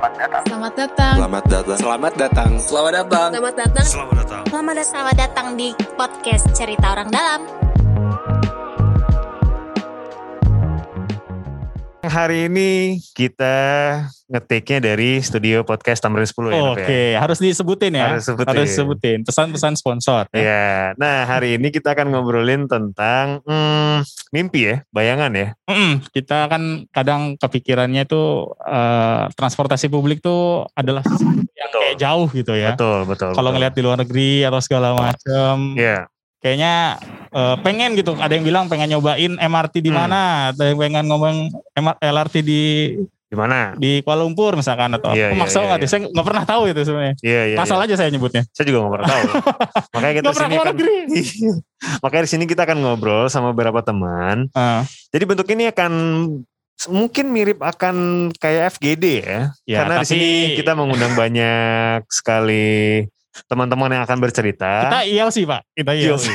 Selamat datang. Selamat datang. Selamat datang. Selamat datang. Selamat datang. Selamat datang. Selamat datang. Selamat datang. Selamat datang di podcast Cerita Orang Dalam. Hari ini kita ngetiknya dari studio podcast Tamrin 10 ya. Ya? Oke, harus disebutin ya. Harus sebutin. Harus disebutin. Pesan-pesan sponsor. Ya. Ya, nah hari ini kita akan ngobrolin tentang hmm, mimpi ya, bayangan ya. Mm, kita kan kadang kepikirannya itu eh, transportasi publik tuh adalah yang kayak jauh gitu ya. Betul, betul. Kalau ngelihat di luar negeri atau segala macam, ya, kayaknya eh, pengen gitu. Ada yang bilang pengen nyobain MRT di Hmm. mana, ada yang pengen ngomong MR LRT di di mana? di Kuala Lumpur misalkan atau Iya, iya, maksa iya, nggak iya. deh. Saya nggak pernah tahu itu sebenarnya. Iya, iya. Asal iya. aja saya nyebutnya. Saya juga gak pernah tahu. Makanya kita Nggak sini kan. Makanya di sini kita akan ngobrol sama beberapa teman. Ah, Jadi bentuk ini akan mungkin mirip akan kayak FGD ya. Ya, Karena di tapi- sini kita mengundang banyak sekali teman-teman yang akan bercerita. kita iya sih pak, kita iya Yo. sih.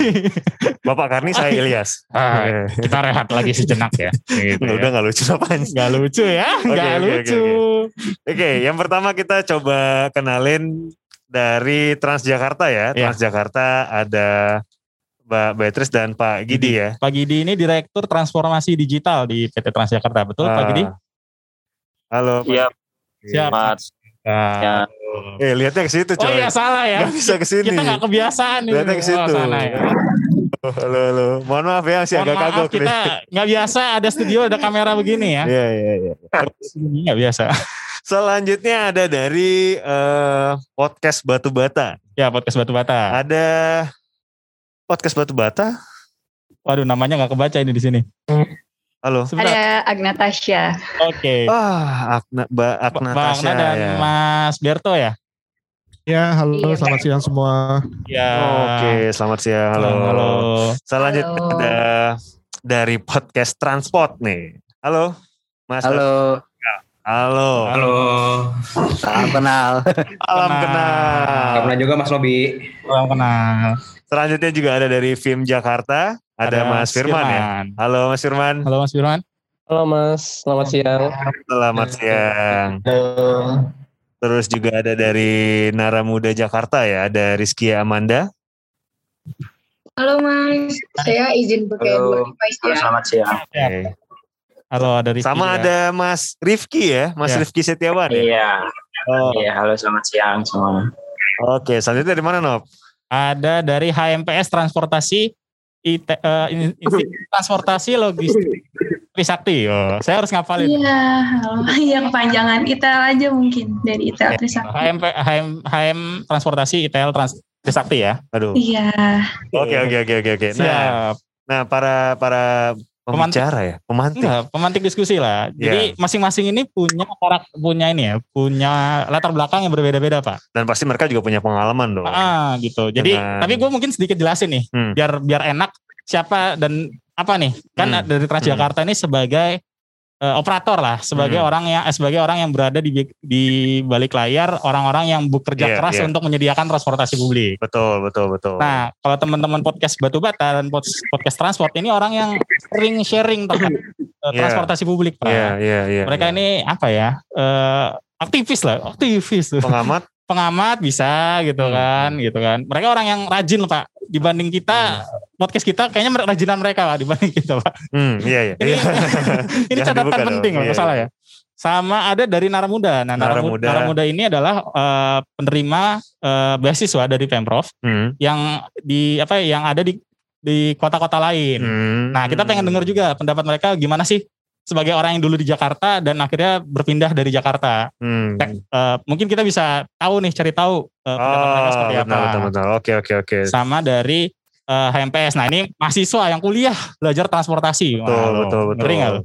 Bapak Karni saya Ilyas. Ah, kita rehat lagi sejenak ya. Gitu Udah, ya. udah gak lucu apaan sih? Nggak lucu ya, nggak oke, oke, lucu. Oke, yang pertama kita coba kenalin dari Transjakarta ya. Ya. Transjakarta ada Mbak Beatrice dan Pak Gidi ya. Pak Gidi ini Direktur Transformasi Digital di PT Transjakarta, betul Pak Ah. Gidi? Halo. Pak Iya, Gidi. Siap. Selamat. Ya. Eh, lihatnya ke situ Oh coy. iya salah ya. Gak bisa ke sini. Kita nggak kebiasaan nih. Lihatnya ke Oh, situ. sana ya. Halo, halo. Mohon maaf ya, sih Mohon agak kagok nih. kita nggak biasa ada studio ada kamera begini ya. Iya, iya, iya. Ini nggak biasa. Selanjutnya ada dari eh, podcast Batu Bata. Ya podcast batu bata. Ada podcast Batu Bata. Waduh namanya nggak kebaca ini di sini. Halo. Sebentar. Ada Agnatasha. Oke. Ah, Akna, Mbak Akna Bang Tasya, dan ya. Mas Berto ya. Ya, halo, Iya. selamat siang semua. Ya. Oke, selamat siang. Halo. Halo. Selanjutnya Halo. ada dari podcast Transport nih. Halo, Mas. Halo. Halo. Halo. Salam kenal. Salam Kenal. kenal. Karena juga Mas Nobi. Salam kenal. Selanjutnya juga ada dari film Jakarta. Ada, Mas Firman, ya. Halo Mas Firman. Halo Mas Firman. Halo Mas, selamat siang. Selamat siang. Halo. Terus juga ada dari Nara Muda Jakarta ya. Ada Rizky Amanda. Halo Mas, saya izin pakai Halo. device Halo, ya. selamat siang. Oke. Halo ada Rizky Sama juga. ada Mas Rifki ya. Mas Ya. Rifki Setiawan ya. Iya. Oh, Iya, halo selamat siang semua. Oke, selanjutnya dari mana Nop? ada dari HMPS Transportasi IT, eh, in- Institut Transportasi Logistik Trisakti. Oh, saya harus ngapalin. Iya, halo. Iya kepanjangan ITEL aja mungkin dari ITEL Trisakti. HM, HM, HM Transportasi ITL Trans Trisakti ya. Aduh. Iya. Oke, oke, oke, oke, oke. Nah, Siap. nah para para Pemantik. pembicara ya, pemantik. Enggak, pemantik diskusi lah. Jadi Iya. masing-masing ini punya karak punya ini ya, punya latar belakang yang berbeda-beda pak. Dan pasti mereka juga punya pengalaman dong. Ah gitu. Jadi Dengan- tapi gue mungkin sedikit jelasin nih, Hmm. biar biar enak siapa dan apa nih? Kan Hmm. dari Transjakarta ini sebagai eh, operator lah, sebagai Hmm. orang yang eh, sebagai orang yang berada di di balik layar, orang-orang yang bekerja Iya, keras iya. untuk menyediakan transportasi publik. Betul, betul, betul. Nah, kalau teman-teman podcast Batu Bata dan pod- podcast transport ini orang yang sering sharing tentang eh, Iya. transportasi publik, Pak. Iya, iya, iya. Mereka iya. ini apa ya? eh, aktivis lah, aktivis pengamat Pengamat bisa gitu Hmm. kan, gitu kan. Mereka orang yang rajin Pak. Dibanding kita podcast kita kayaknya rajinan mereka Pak dibanding kita, Pak. Hmm, iya, iya. Ini, Iya. ini catatan dibuka penting loh, Iya, salah iya. ya. Sama ada dari Naramuda. Nah, Naramuda. Naramuda, ini adalah eh, penerima eh, beasiswa dari Pemprov Hmm, yang di apa ya, yang ada di di kota-kota lain. hmm. Nah, kita pengen dengar juga pendapat mereka gimana sih sebagai orang yang dulu di Jakarta dan akhirnya berpindah dari Jakarta. Hmm. Eh, mungkin kita bisa tahu nih, cari tahu eh, pendapat mereka Oh, seperti apa. betul, betul. Oke, oke, oke. Sama dari eh, HMPS. Nah, ini mahasiswa yang kuliah belajar transportasi. Betul, Wah, betul, betul. ngeri lu?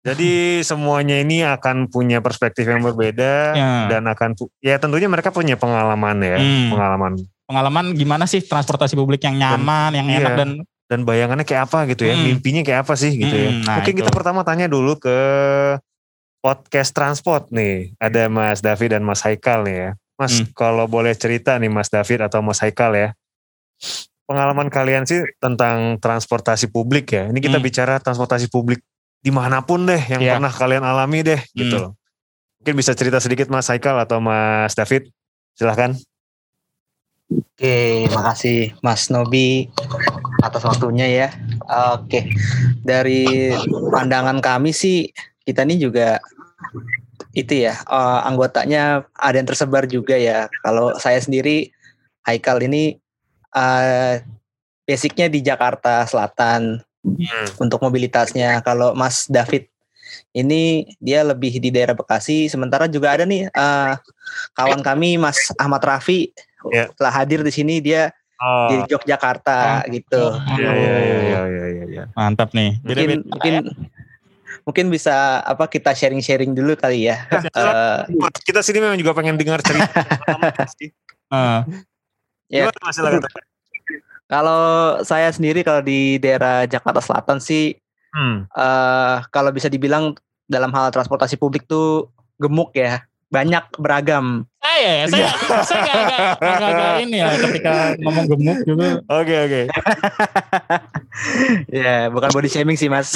Jadi semuanya ini akan punya perspektif yang berbeda Ya. dan akan ya tentunya mereka punya pengalaman ya, Hmm. pengalaman Pengalaman gimana sih transportasi publik yang nyaman, yang enak iya. dan dan bayangannya kayak apa gitu ya, Hmm. mimpinya kayak apa sih gitu ya. Hmm, nah Mungkin kita itu. pertama tanya dulu ke podcast transport nih. Ada Mas David dan Mas Haikal nih ya. Mas, Hmm. kalau boleh cerita nih Mas David atau Mas Haikal ya. Pengalaman kalian sih tentang transportasi publik ya. Ini kita Hmm. bicara transportasi publik di mana pun deh yang Iya. pernah kalian alami deh gitu Hmm. loh. Mungkin bisa cerita sedikit Mas Haikal atau Mas David. Silahkan. Oke, makasih Mas Nobi atas waktunya ya. Oke, dari pandangan kami sih kita ini juga itu ya eh, anggotanya ada yang tersebar juga ya. Kalau saya sendiri Haikal ini eh, basicnya di Jakarta Selatan untuk mobilitasnya. Kalau Mas David ini dia lebih di daerah Bekasi. Sementara juga ada nih eh, kawan kami Mas Ahmad Rafi Ya. telah hadir di sini dia di Oh, Yogyakarta gitu. iya, iya, iya, iya, iya, iya. Mantap nih. Mungkin Beda-beda mungkin mungkin bisa apa kita sharing-sharing dulu kali ya. Eh, Kita sini memang juga pengen dengar cerita. Eh, Ya. Kalau saya sendiri kalau di daerah Jakarta Selatan sih Hmm. eh kalau bisa dibilang dalam hal transportasi publik tuh gemuk ya. Banyak beragam. saya, saya, saya agak, agak, agak ini ya ketika ngomong gemuk juga. Oke, oke. ya, bukan body shaming sih, Mas.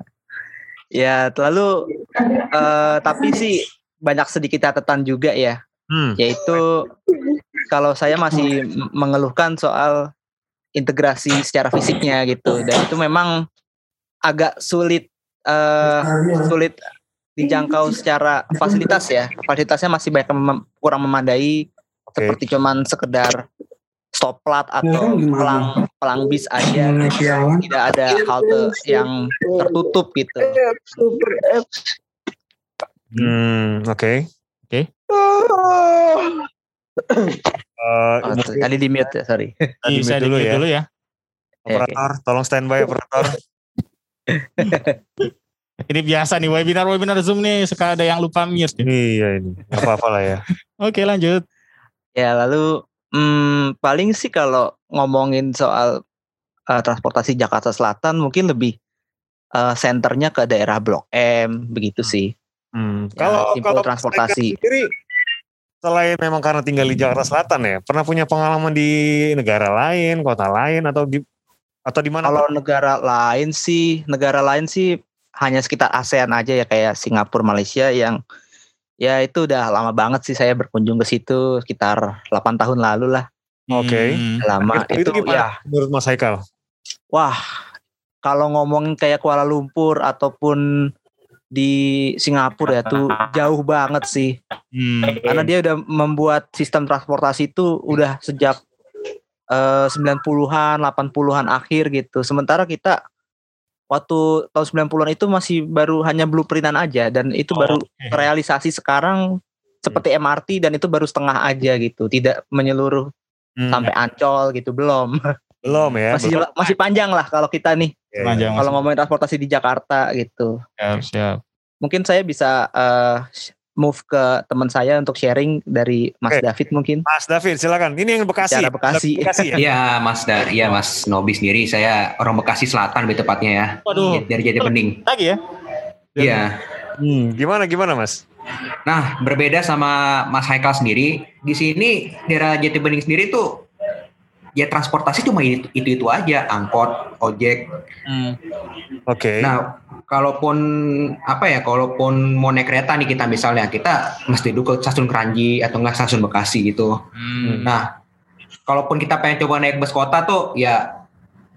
ya, lalu eh tapi sih banyak sedikit catatan juga ya. Hmm. yaitu kalau saya masih mengeluhkan soal integrasi secara fisiknya gitu dan itu memang agak sulit eh sulit dijangkau secara fasilitas ya fasilitasnya masih banyak mem- kurang memadai Oke. seperti cuman sekedar stoplight atau pelang pelang bis aja tidak ada halte yang tertutup gitu Hmm, oke. Oke. Eh, Oh, mungkin tadi di mute ya sorry tadi Bisa dulu dulu ya. dulu ya. Operator, tolong standby operator. Ini biasa nih webinar-webinar Zoom nih suka ada yang lupa mute. iya ini. Apa-apa lah ya. Oke lanjut. Ya lalu hmm, paling sih kalau ngomongin soal eh, transportasi Jakarta Selatan mungkin lebih eh, senternya ke daerah Blok M begitu sih. Hmm. Ya, Kalau simpel kalau transportasi. Sendiri selain memang karena tinggal di Jakarta Selatan ya, pernah punya pengalaman di negara lain, kota lain atau di atau di mana? Kalau negara lain sih, negara lain sih hanya sekitar ASEAN aja ya kayak Singapura, Malaysia yang ya itu udah lama banget sih saya berkunjung ke situ sekitar 8 tahun lalu lah. Oke. Hmm. Lama itu, itu, itu gimana ya menurut Mas Haikal? Wah, kalau ngomongin kayak Kuala Lumpur ataupun di Singapura ya tuh jauh banget sih. Hmm. Karena dia udah membuat sistem transportasi itu udah sejak eh, 90-an, 80-an akhir gitu. Sementara kita waktu tahun 90-an itu masih baru hanya blueprintan aja dan itu baru Oke. realisasi sekarang seperti MRT dan itu baru setengah aja gitu. Tidak menyeluruh Hmm. sampai Ancol gitu belum. Belum ya. Masih belum. masih panjang lah kalau kita nih Ya, ya. Panjang kalau masuk. ngomongin transportasi di Jakarta gitu. Siap, siap. Mungkin saya bisa eh, move ke teman saya untuk sharing dari Mas Oke. David mungkin. Mas David silakan. Ini yang Bekasi. Daerah Bekasi. Bekasi ya. Iya Mas Dar, iya Mas Nobi sendiri saya orang Bekasi Selatan lebih tepatnya ya. Waduh. Dari Jati Bening. Lagi ya? Iya. Hmm, gimana gimana Mas? Nah, berbeda sama Mas Haikal sendiri, di sini daerah Jati Bening sendiri tuh ya transportasi cuma itu itu, itu aja, angkot, ojek. Hmm. Oke. Nah, kalaupun apa ya, kalaupun mau naik kereta nih kita misalnya, kita mesti dulu ke stasiun Keranji atau enggak stasiun Bekasi gitu. Hmm. Nah, kalaupun kita pengen coba naik bus kota tuh ya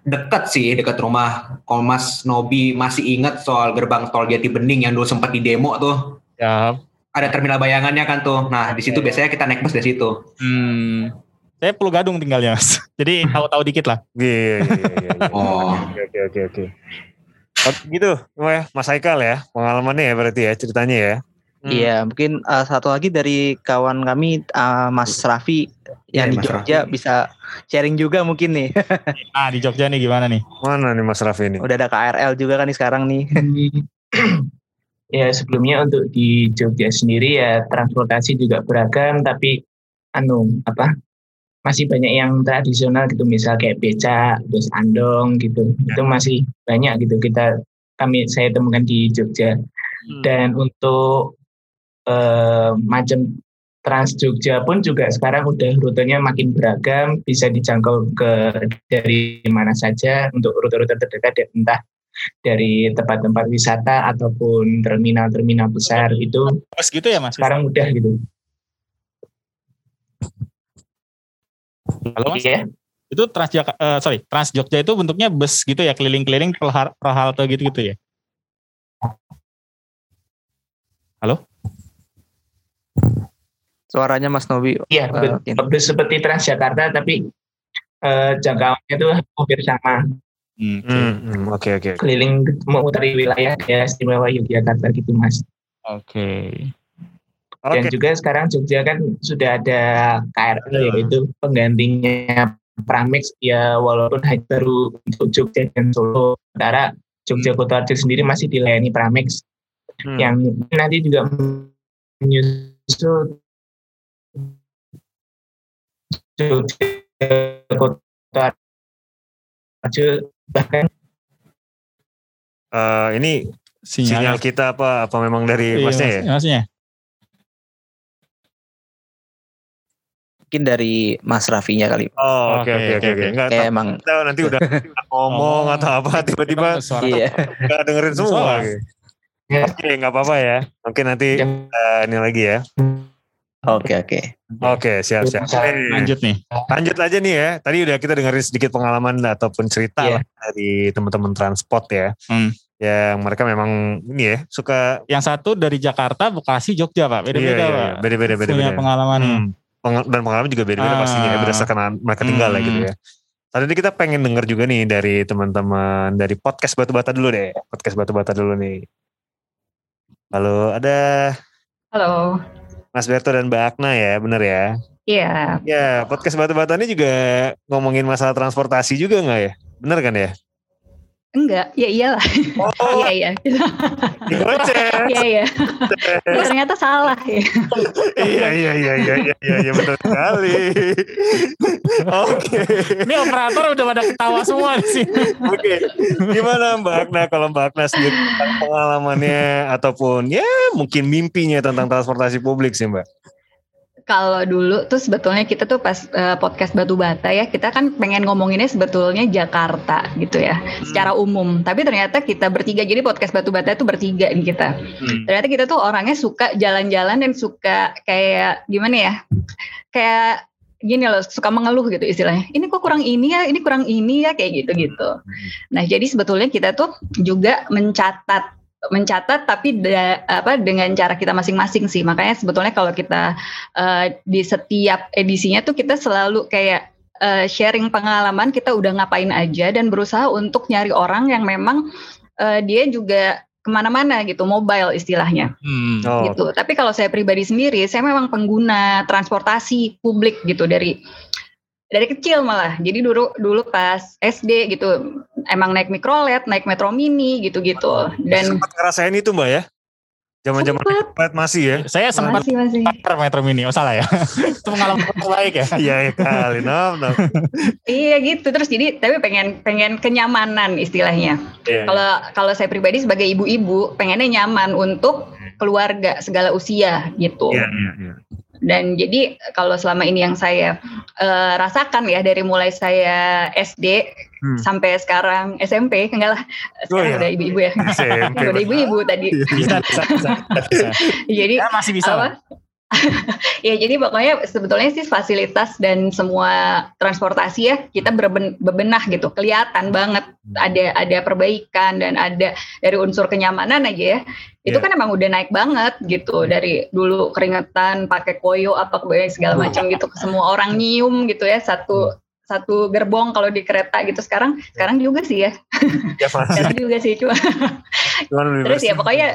deket sih, deket rumah. Kalau Mas Nobi masih ingat soal gerbang tol Jati Bening yang dulu sempat di demo tuh, Siap. ada terminal bayangannya kan tuh. Nah, di situ biasanya kita naik bus dari situ. Hmm. Saya perlu gadung tinggalnya, Mas. Jadi tahu-tahu dikit lah. Iya, iya, iya, iya. Oh, Oke, oke, oke, oke. Oh, gitu, ya, Mas Haikal ya, pengalamannya ya berarti ya ceritanya ya. Hmm. Iya, mungkin eh, satu lagi dari kawan kami eh, Mas Raffi yang Iya, di Mas Jogja Raffi. bisa sharing juga mungkin nih. Nah, di Jogja nih gimana nih? Mana nih Mas Raffi ini? Udah ada KRL juga kan nih sekarang nih. ya sebelumnya untuk di Jogja sendiri ya transportasi juga beragam tapi anu apa masih banyak yang tradisional gitu misal kayak becak terus andong gitu itu masih banyak gitu kita kami saya temukan di Jogja dan untuk eh, macam Trans Jogja pun juga sekarang udah rutenya makin beragam bisa dijangkau ke dari mana saja untuk rute-rute terdekat ya, entah dari tempat-tempat wisata ataupun terminal-terminal besar itu Bus gitu ya Mas? sekarang udah gitu. Halo Mas? Iya. Itu Trans Jaka- eh, sorry, Trans Jogja itu bentuknya bus gitu ya, keliling-keliling per, har- per halte gitu-gitu ya. Suaranya Mas Nobi. Iya, bet- bus seperti Transjakarta tapi eh, jangkauannya itu hampir sama. Hmm, oke. Hmm, hmm, Oke oke. Keliling memutari wilayah ya istimewa Yogyakarta gitu mas. Oke. Dan Oke. juga sekarang Jogja kan sudah ada KRL yaitu penggantinya Pramex ya walaupun hanya baru untuk Jogja dan Solo. Sementara Jogja Kota Arjo sendiri masih dilayani Pramex Hmm. yang nanti juga menyusul Jogja Kota Arjo bahkan Eh, ini sinyal Sinyal. kita apa apa memang dari Iya, masnya ya? Mas- Masnya. Mungkin dari Mas Rafinya kali. Oh oke Oke, oke oke, oke oke. oke. Enggak Kayak tahu emang tahu nanti udah ngomong Oh. atau apa tiba-tiba Suara iya. nggak dengerin semua. Suara. Oke ya, Oke, nggak apa-apa ya. Oke nanti eh, ini lagi ya. Oke oke. Oke siap siap. Lanjut nih. lanjut aja nih ya. Tadi udah kita dengerin sedikit pengalaman ataupun cerita Iya. lah dari teman-teman transport ya. Hmm. Yang mereka memang ini ya suka Yang satu dari Jakarta, Bekasi, Jogja Pak. Beda-beda iya, iya, Pak. beda-beda Punya beda-beda. pengalaman. Hmm. Dan pengalaman juga beda-beda Ah. pastinya ya, berdasarkan mereka tinggal ya Hmm. gitu ya. Tadi kita pengen denger juga nih dari teman-teman dari podcast Batu Bata dulu deh. Podcast Batu Bata dulu nih. Halo, ada Halo. Mas Berto dan Mbak Akna ya, bener ya? Iya. Ya, podcast Batu Bata ini juga ngomongin masalah transportasi juga nggak ya? Bener kan ya? Enggak. Ya iyalah. Oh, Iya iya. Iya iya. Ternyata salah ya. iya, iya, iya, iya, iya, iya, iya, betul sekali. Oke. Ini operator udah pada ketawa semua di sini. Oke, gimana Mbak Agna kalau Mbak Agna sendiri pengalamannya ataupun ya mungkin mimpinya tentang transportasi publik sih Mbak? Kalau dulu tuh sebetulnya kita tuh pas eh, podcast Batu Bata ya, kita kan pengen ngomonginnya sebetulnya Jakarta gitu ya, secara umum. Tapi ternyata kita bertiga, jadi podcast Batu Bata itu bertiga nih kita. Ternyata kita tuh orangnya suka jalan-jalan dan suka kayak gimana ya, kayak gini loh, suka mengeluh gitu istilahnya. Ini kok kurang ini ya, ini kurang ini ya, kayak gitu-gitu. Nah jadi sebetulnya kita tuh juga mencatat mencatat tapi da- apa dengan cara kita masing-masing sih. Makanya sebetulnya kalau kita eh, di setiap edisinya tuh kita selalu kayak eh, sharing pengalaman kita udah ngapain aja dan berusaha untuk nyari orang yang memang eh, dia juga ke mana-mana gitu mobile istilahnya. Hmm. Oh, gitu. Tapi kalau saya pribadi sendiri saya memang pengguna transportasi publik gitu dari dari kecil malah jadi dulu dulu pas SD gitu emang naik mikrolet naik metro mini gitu-gitu dan sempat ngerasain itu Mbak ya? Zaman-zaman Sempet. masih ya? Saya sempat masih masih Metro Mini. Oh salah ya. itu pengalaman terbaik ya. Iya ya kali, no, no. Iya gitu terus jadi tapi pengen pengen kenyamanan istilahnya. Iya. Kalau kalau saya pribadi sebagai ibu-ibu pengennya nyaman untuk keluarga segala usia gitu. Iya, iya, iya. Dan jadi kalau selama ini yang saya eh, rasakan ya dari mulai saya SD Hmm. sampai sekarang SMP enggak lah sekarang iya. udah ibu-ibu ya. SMP, udah ibu-ibu tadi. Bisa, bisa, bisa. bisa. jadi Ya, masih bisa. apa? ya jadi pokoknya sebetulnya sih fasilitas dan semua transportasi ya kita berben- bebenah gitu. Kelihatan banget. Ada ada perbaikan dan ada dari unsur kenyamanan aja ya. Itu Iya. kan emang udah naik banget gitu. Dari dulu keringetan pakai koyo apa segala macam gitu. Semua orang nyium gitu ya satu satu gerbong kalau di kereta gitu. Sekarang sekarang juga sih ya. Ya sekarang juga sih cuma terus ya pokoknya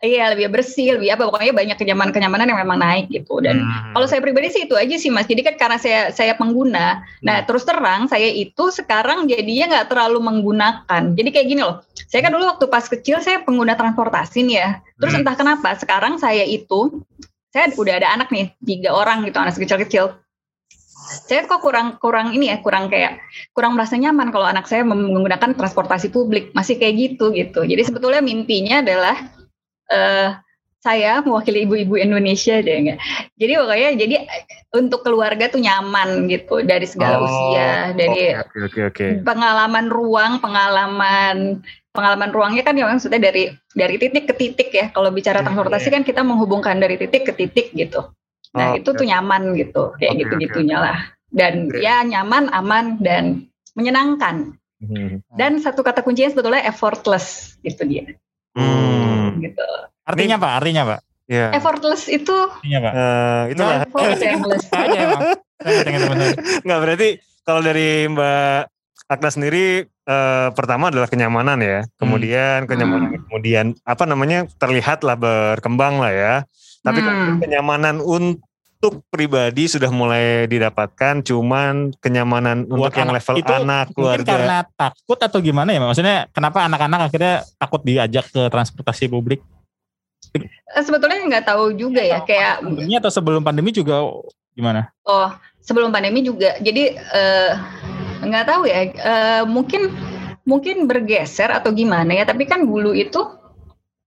eh, iya lebih bersih lebih apa pokoknya banyak kenyamanan kenyamanan yang memang naik gitu. Dan Hmm. kalau saya pribadi sih itu aja sih mas. Jadi kan karena saya saya pengguna. Nah terus terang saya itu sekarang jadinya nggak terlalu menggunakan. Jadi kayak gini loh saya kan dulu waktu pas kecil saya pengguna transportasi nih ya. Terus Hmm. entah kenapa sekarang saya itu saya udah ada anak nih tiga orang gitu anak kecil-kecil saya kok kurang kurang ini ya kurang kayak kurang merasa nyaman kalau anak saya menggunakan transportasi publik masih kayak gitu gitu jadi sebetulnya mimpinya adalah eh saya mewakili ibu-ibu Indonesia deh enggak jadi pokoknya jadi untuk keluarga tuh nyaman gitu dari segala Oh, usia dari Oke, oke, oke. pengalaman ruang pengalaman pengalaman ruangnya kan yang maksudnya dari dari titik ke titik ya. Kalau bicara Hmm, transportasi iya. kan kita menghubungkan dari titik ke titik gitu. Nah Oh, itu tuh nyaman gitu, kayak Oke, gitu-gitunya lah. Dan Oke. ya nyaman, aman dan menyenangkan. Hmm. Dan satu kata kuncinya sebetulnya effortless gitu dia. Hmm. Gitu. Artinya apa? Artinya apa? Ya. Effortless itu Artinya apa? Eh, itulah. effortless. Aja emang. Saya tanya teman-teman. Nggak berarti kalau dari Mbak Agda sendiri eh, pertama adalah kenyamanan ya. Kemudian kenyamanan kemudian apa namanya terlihatlah berkembang lah ya. Tapi kan Hmm. kenyamanan untuk pribadi sudah mulai didapatkan cuman kenyamanan Buat untuk yang anak. level Itu anak Mungkin keluarga. karena takut atau gimana ya? Maksudnya kenapa anak-anak akhirnya takut diajak ke transportasi publik? Eh, Sebetulnya nggak tahu juga ya, kayak Pandemi atau sebelum pandemi juga gimana? Oh, sebelum pandemi juga. Jadi eh, nggak tahu ya. eh, mungkin mungkin bergeser atau gimana ya. Tapi kan dulu itu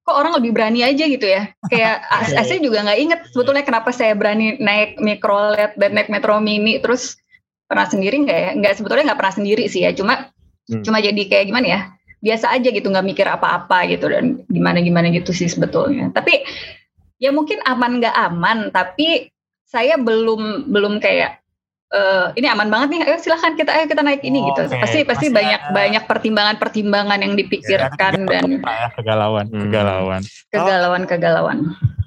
kok orang lebih berani aja gitu ya. Kayak as- saya juga nggak inget sebetulnya kenapa saya berani naik mikrolet dan naik metro mini terus pernah sendiri nggak ya? Nggak sebetulnya nggak pernah sendiri sih ya. Cuma Hmm. cuma jadi kayak gimana ya? Biasa aja gitu nggak mikir apa-apa gitu dan gimana gimana gitu sih sebetulnya. Tapi ya mungkin aman nggak aman tapi saya belum belum kayak eh, ini aman banget nih ayo silahkan kita ayo kita naik ini gitu Oke, pasti pasti masih banyak ada- banyak pertimbangan pertimbangan yang dipikirkan dan Ya, kegalauan, Hmm. kegalauan. kegalauan kegalauan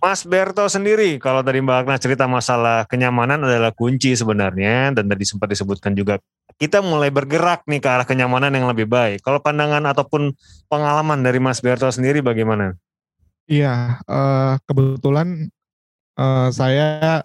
Mas Berto sendiri, kalau tadi Mbak Agnes cerita masalah kenyamanan adalah kunci sebenarnya, dan tadi sempat disebutkan juga, kita mulai bergerak nih ke arah kenyamanan yang lebih baik. Kalau pandangan ataupun pengalaman dari Mas Berto sendiri bagaimana? Iya, eh, kebetulan eh, saya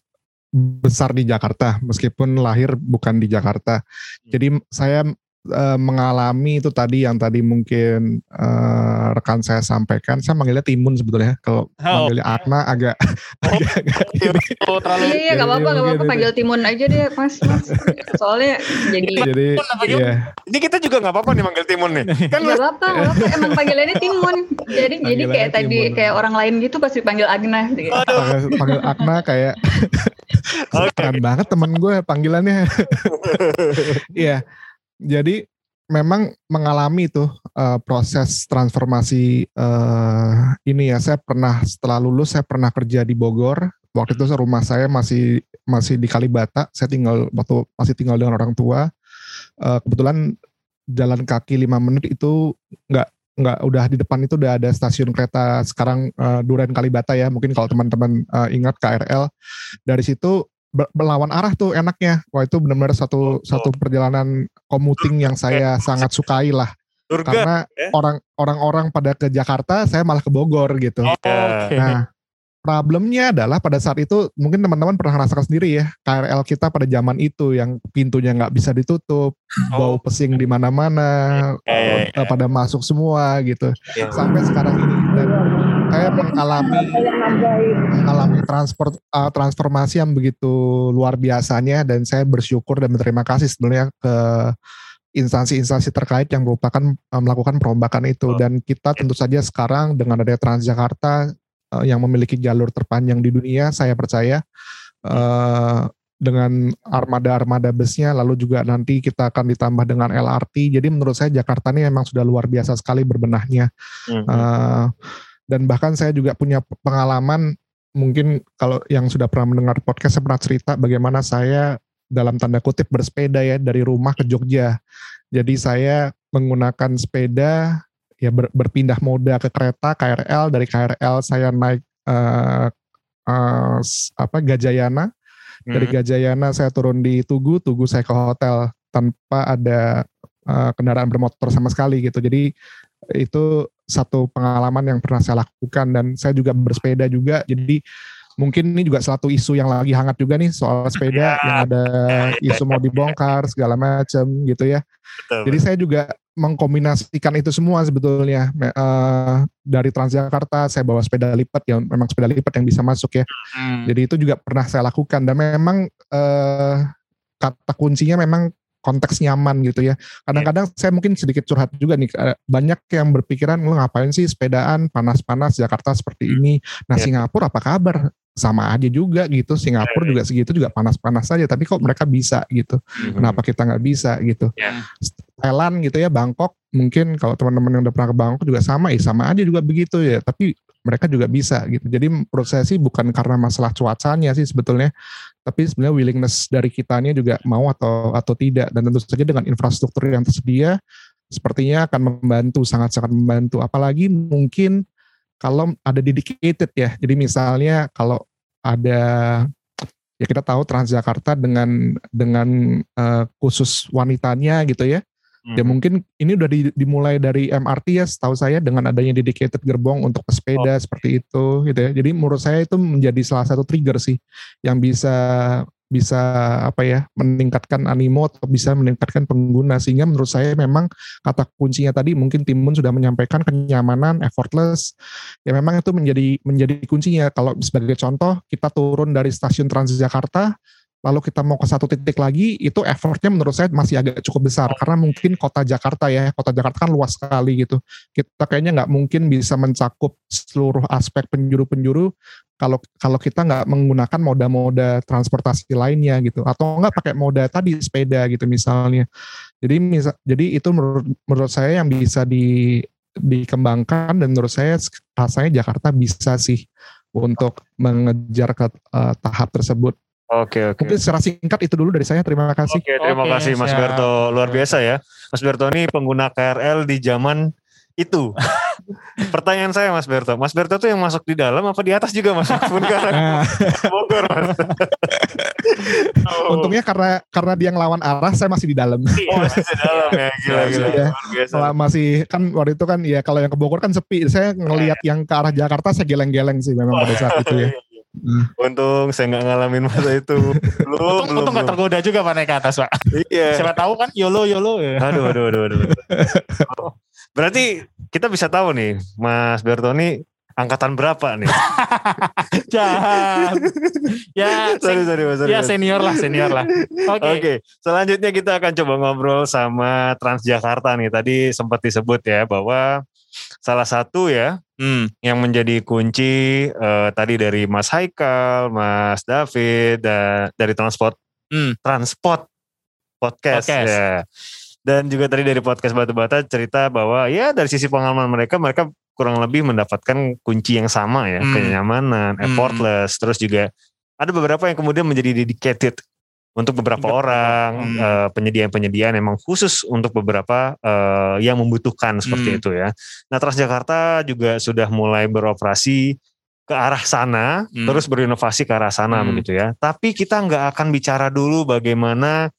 besar di Jakarta, meskipun lahir bukan di Jakarta. Jadi saya eh, mengalami itu tadi yang tadi mungkin eh, rekan saya sampaikan. Saya manggilnya Timun sebetulnya. Kalau Oh, manggilnya Akna agak agak, agak. Oh, terlalu iya iya nggak apa-apa nggak apa-apa panggil timun aja deh mas mas soalnya jadi Jadi iya. Ini kita juga nggak apa-apa nih manggil Timun nih. Kan nggak apa-apa apa-apa emang panggilannya timun jadi jadi kayak Panggilannya tadi Timun. kayak orang lain gitu pasti panggil Agnes gitu. panggil, panggil Akna kayak Oke. keren banget temen gue panggilannya. Iya, jadi memang mengalami tuh eh, proses transformasi eh, ini ya. Saya pernah setelah lulus saya pernah kerja di Bogor. Waktu itu rumah saya masih masih di Kalibata. Saya tinggal waktu masih tinggal dengan orang tua. Eh, kebetulan jalan kaki lima menit itu nggak nggak udah di depan itu udah ada stasiun kereta sekarang eh, Duren Kalibata ya mungkin kalau teman-teman eh, ingat KRL dari situ berlawan arah tuh enaknya wah itu benar-benar satu satu perjalanan komuting yang saya sangat sukai lah Surga. karena ya. orang orang-orang pada ke Jakarta saya malah ke Bogor gitu Ya. Oke. Nah, problemnya adalah pada saat itu mungkin teman-teman pernah rasakan sendiri ya KRL kita pada zaman itu yang pintunya nggak bisa ditutup, bau pesing di mana-mana, ya, eh, ya. pada masuk semua gitu. Ya. Sampai sekarang ini dan saya mengalami mengalami transport eh, transformasi yang begitu luar biasanya dan saya bersyukur dan berterima kasih sebenarnya ke instansi-instansi terkait yang merupakan eh, melakukan perombakan itu. Dan kita tentu saja sekarang dengan adanya Transjakarta eh, yang memiliki jalur terpanjang di dunia saya percaya eh, dengan armada-armada busnya lalu juga nanti kita akan ditambah dengan LRT jadi menurut saya Jakarta ini memang sudah luar biasa sekali berbenahnya. Eh, dan bahkan saya juga punya pengalaman mungkin kalau yang sudah pernah mendengar podcast saya pernah cerita bagaimana saya dalam tanda kutip bersepeda ya dari rumah ke Jogja. Jadi saya menggunakan sepeda ya ber- berpindah moda ke kereta KRL dari KRL saya naik eh, s- apa Gajayana dari Mhm. Gajayana saya turun di Tugu, Tugu saya ke hotel tanpa ada eh, kendaraan bermotor sama sekali gitu. Jadi itu satu pengalaman yang pernah saya lakukan dan saya juga bersepeda juga. Jadi mungkin ini juga satu isu yang lagi hangat juga nih soal sepeda yang ada isu mau dibongkar segala macam gitu ya. Betul, Jadi saya juga mengkombinasikan itu semua sebetulnya eh, dari Transjakarta saya bawa sepeda lipat yang memang sepeda lipat yang bisa masuk ya. Hmm. Jadi itu juga pernah saya lakukan dan memang eh, kata kuncinya memang konteks nyaman gitu ya. Kadang-kadang saya mungkin sedikit curhat juga nih eh, banyak yang berpikiran lu ngapain sih sepedaan panas-panas Jakarta seperti ini. Nah Iya. Singapura apa kabar? sama aja juga gitu. Singapura juga segitu juga panas-panas saja. Tapi kok mereka bisa gitu? Kenapa kita nggak bisa gitu? Thailand gitu ya, Bangkok mungkin kalau teman-teman yang udah pernah ke Bangkok juga sama, ya sama aja juga begitu ya. Tapi mereka juga bisa gitu. Jadi menurut saya sih bukan karena masalah cuacanya sih sebetulnya, tapi sebenarnya willingness dari kitanya juga mau atau atau tidak. Dan tentu saja dengan infrastruktur yang tersedia, sepertinya akan membantu sangat-sangat membantu. Apalagi mungkin kalau ada dedicated ya. Jadi misalnya kalau ada ya kita tahu Transjakarta dengan dengan uh, khusus wanitanya gitu ya. Ya Hmm. mungkin ini udah di- dimulai dari MRT ya setahu saya dengan adanya dedicated gerbong untuk pesepeda seperti itu gitu ya. Jadi menurut saya itu menjadi salah satu trigger sih yang bisa bisa apa ya meningkatkan animo atau bisa meningkatkan pengguna sehingga menurut saya memang kata kuncinya tadi mungkin Timun sudah menyampaikan kenyamanan effortless ya memang itu menjadi menjadi kuncinya kalau sebagai contoh kita turun dari stasiun Transjakarta lalu kita mau ke satu titik lagi itu effortnya menurut saya masih agak cukup besar. Karena mungkin kota Jakarta ya kota Jakarta kan luas sekali gitu. Kita kayaknya nggak mungkin bisa mencakup seluruh aspek penjuru-penjuru kalau kalau kita nggak menggunakan moda-moda transportasi lainnya gitu. Atau nggak pakai moda tadi sepeda gitu misalnya. Jadi misal, jadi itu menurut menurut saya yang bisa di dikembangkan dan menurut saya rasanya Jakarta bisa sih untuk mengejar ke eh, tahap tersebut Oke oke. Mungkin secara singkat itu dulu dari saya. Terima kasih. Oke, terima Oke, kasih Mas siap. Berto. Luar biasa ya. Mas Berto ini pengguna KRL di zaman itu. Pertanyaan saya Mas Berto. Mas Berto tuh yang masuk di dalam apa di atas juga Mas? Pun karena Bogor Mas. Oh. Untungnya karena karena dia ngelawan arah, saya masih di dalam. Oh, masih di dalam ya. Gila gila. Ya. Luar biasa. Kalau masih kan waktu itu kan ya kalau yang ke Bogor kan sepi. Saya ngelihat yang ke arah Jakarta saya geleng-geleng sih memang pada saat itu ya. Hmm. Untung saya nggak ngalamin masa itu. Belum, Untung, belum, untung gak belum. tergoda juga Pak naik ke atas Pak. Iya. Siapa tahu kan YOLO YOLO ya. Aduh, aduh, aduh, aduh. Oh, Berarti kita bisa tahu nih, Mas Bertoni angkatan berapa nih? Jahat. ya, sorry, sorry, Mas. sorry, ya Mas. senior lah, senior lah. Oke. Oke, selanjutnya kita akan coba ngobrol sama Transjakarta nih. Tadi sempat disebut ya bahwa salah satu ya Hmm. yang menjadi kunci eh, tadi dari Mas Haikal, Mas David, dan dari transport Hmm. transport podcast, Podcast. ya. Dan juga tadi dari podcast Batu Bata cerita bahwa ya dari sisi pengalaman mereka mereka kurang lebih mendapatkan kunci yang sama ya, Hmm. kenyamanan, Hmm. effortless, terus juga ada beberapa yang kemudian menjadi dedicated untuk beberapa Betul. orang Hmm. eh, penyediaan-penyediaan emang khusus untuk beberapa eh, yang membutuhkan seperti Hmm. itu ya. Nah Transjakarta juga sudah mulai beroperasi ke arah sana, Hmm. terus berinovasi ke arah sana Hmm. begitu ya. Tapi kita nggak akan bicara dulu bagaimana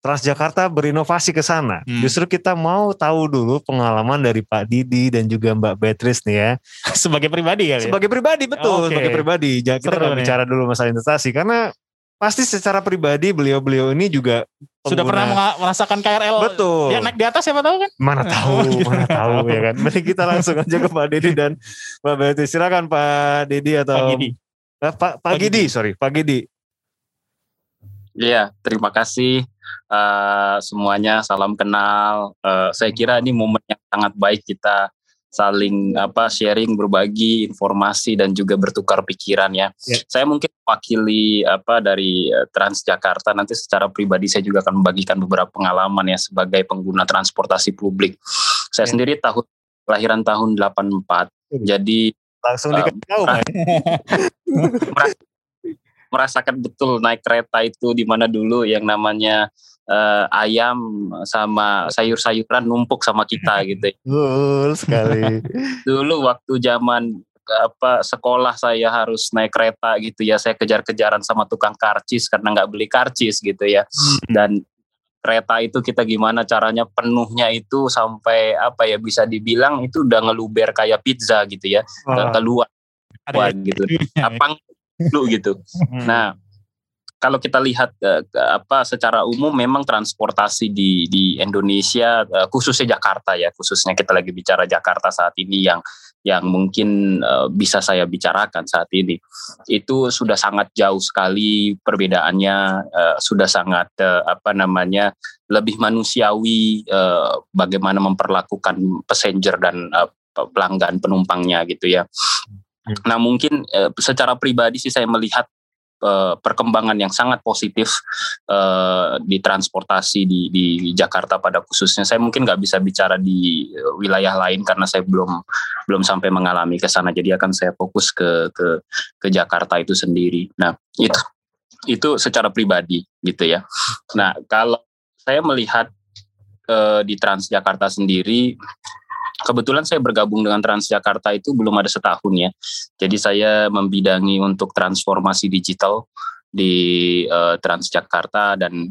Transjakarta berinovasi ke sana. Hmm. Justru kita mau tahu dulu pengalaman dari Pak Didi dan juga Mbak Beatrice nih ya. Sebagai pribadi ya. Sebagai pribadi betul, Oke. sebagai pribadi. Jangan kita nggak bicara dulu masalah investasi karena pasti secara pribadi beliau-beliau ini juga Sudah pernah pengguna- merasakan KRL. Betul. Dia naik di atas siapa tahu kan? Mana tahu, Oh, gitu. mana tahu ya kan. Mending kita langsung aja ke Pak Didi dan Mbak Beatrice. Silakan Pak Didi atau Pak Gidi. Eh, Pak Pak Pak Gidi, sorry, Pak Gidi. Iya, terima kasih eh, semuanya. Salam kenal. Eh, saya kira ini momen yang sangat baik kita saling apa sharing, berbagi informasi dan juga bertukar pikiran ya. Ya. Saya mungkin wakili apa dari eh, Transjakarta nanti secara pribadi saya juga akan membagikan beberapa pengalaman ya sebagai pengguna transportasi publik. Saya Ya. sendiri tahun kelahiran tahun 84. Jadi Langsung Eh, dikasih tahu merasakan betul naik kereta itu di mana dulu yang namanya eh, ayam sama sayur-sayuran numpuk sama kita gitu. Betul sekali. Dulu waktu zaman apa sekolah saya harus naik kereta gitu ya saya kejar-kejaran sama tukang karcis karena nggak beli karcis gitu ya dan kereta itu kita gimana caranya penuhnya itu sampai apa ya bisa dibilang itu udah ngeluber kayak pizza gitu ya Wah. keluar Wah, gitu apa dulu gitu Hmm. Nah, kalau kita lihat ke- apa secara umum memang transportasi di di Indonesia eh, khususnya Jakarta ya, khususnya kita lagi bicara Jakarta saat ini yang yang mungkin eh, bisa saya bicarakan saat ini itu sudah sangat jauh sekali perbedaannya eh, sudah sangat eh, apa namanya lebih manusiawi eh, bagaimana memperlakukan passenger dan eh, pelanggan penumpangnya gitu ya. Nah mungkin eh, secara pribadi sih saya melihat eh, perkembangan yang sangat positif eh, di transportasi di, di Jakarta pada khususnya. Saya mungkin nggak bisa bicara di wilayah lain karena saya belum belum sampai mengalami ke sana. Jadi akan saya fokus ke ke ke Jakarta itu sendiri. Nah itu itu secara pribadi gitu ya. Nah kalau saya melihat eh, di Transjakarta sendiri kebetulan saya bergabung dengan Transjakarta itu belum ada setahun ya. Jadi saya membidangi untuk transformasi digital di uh, Transjakarta dan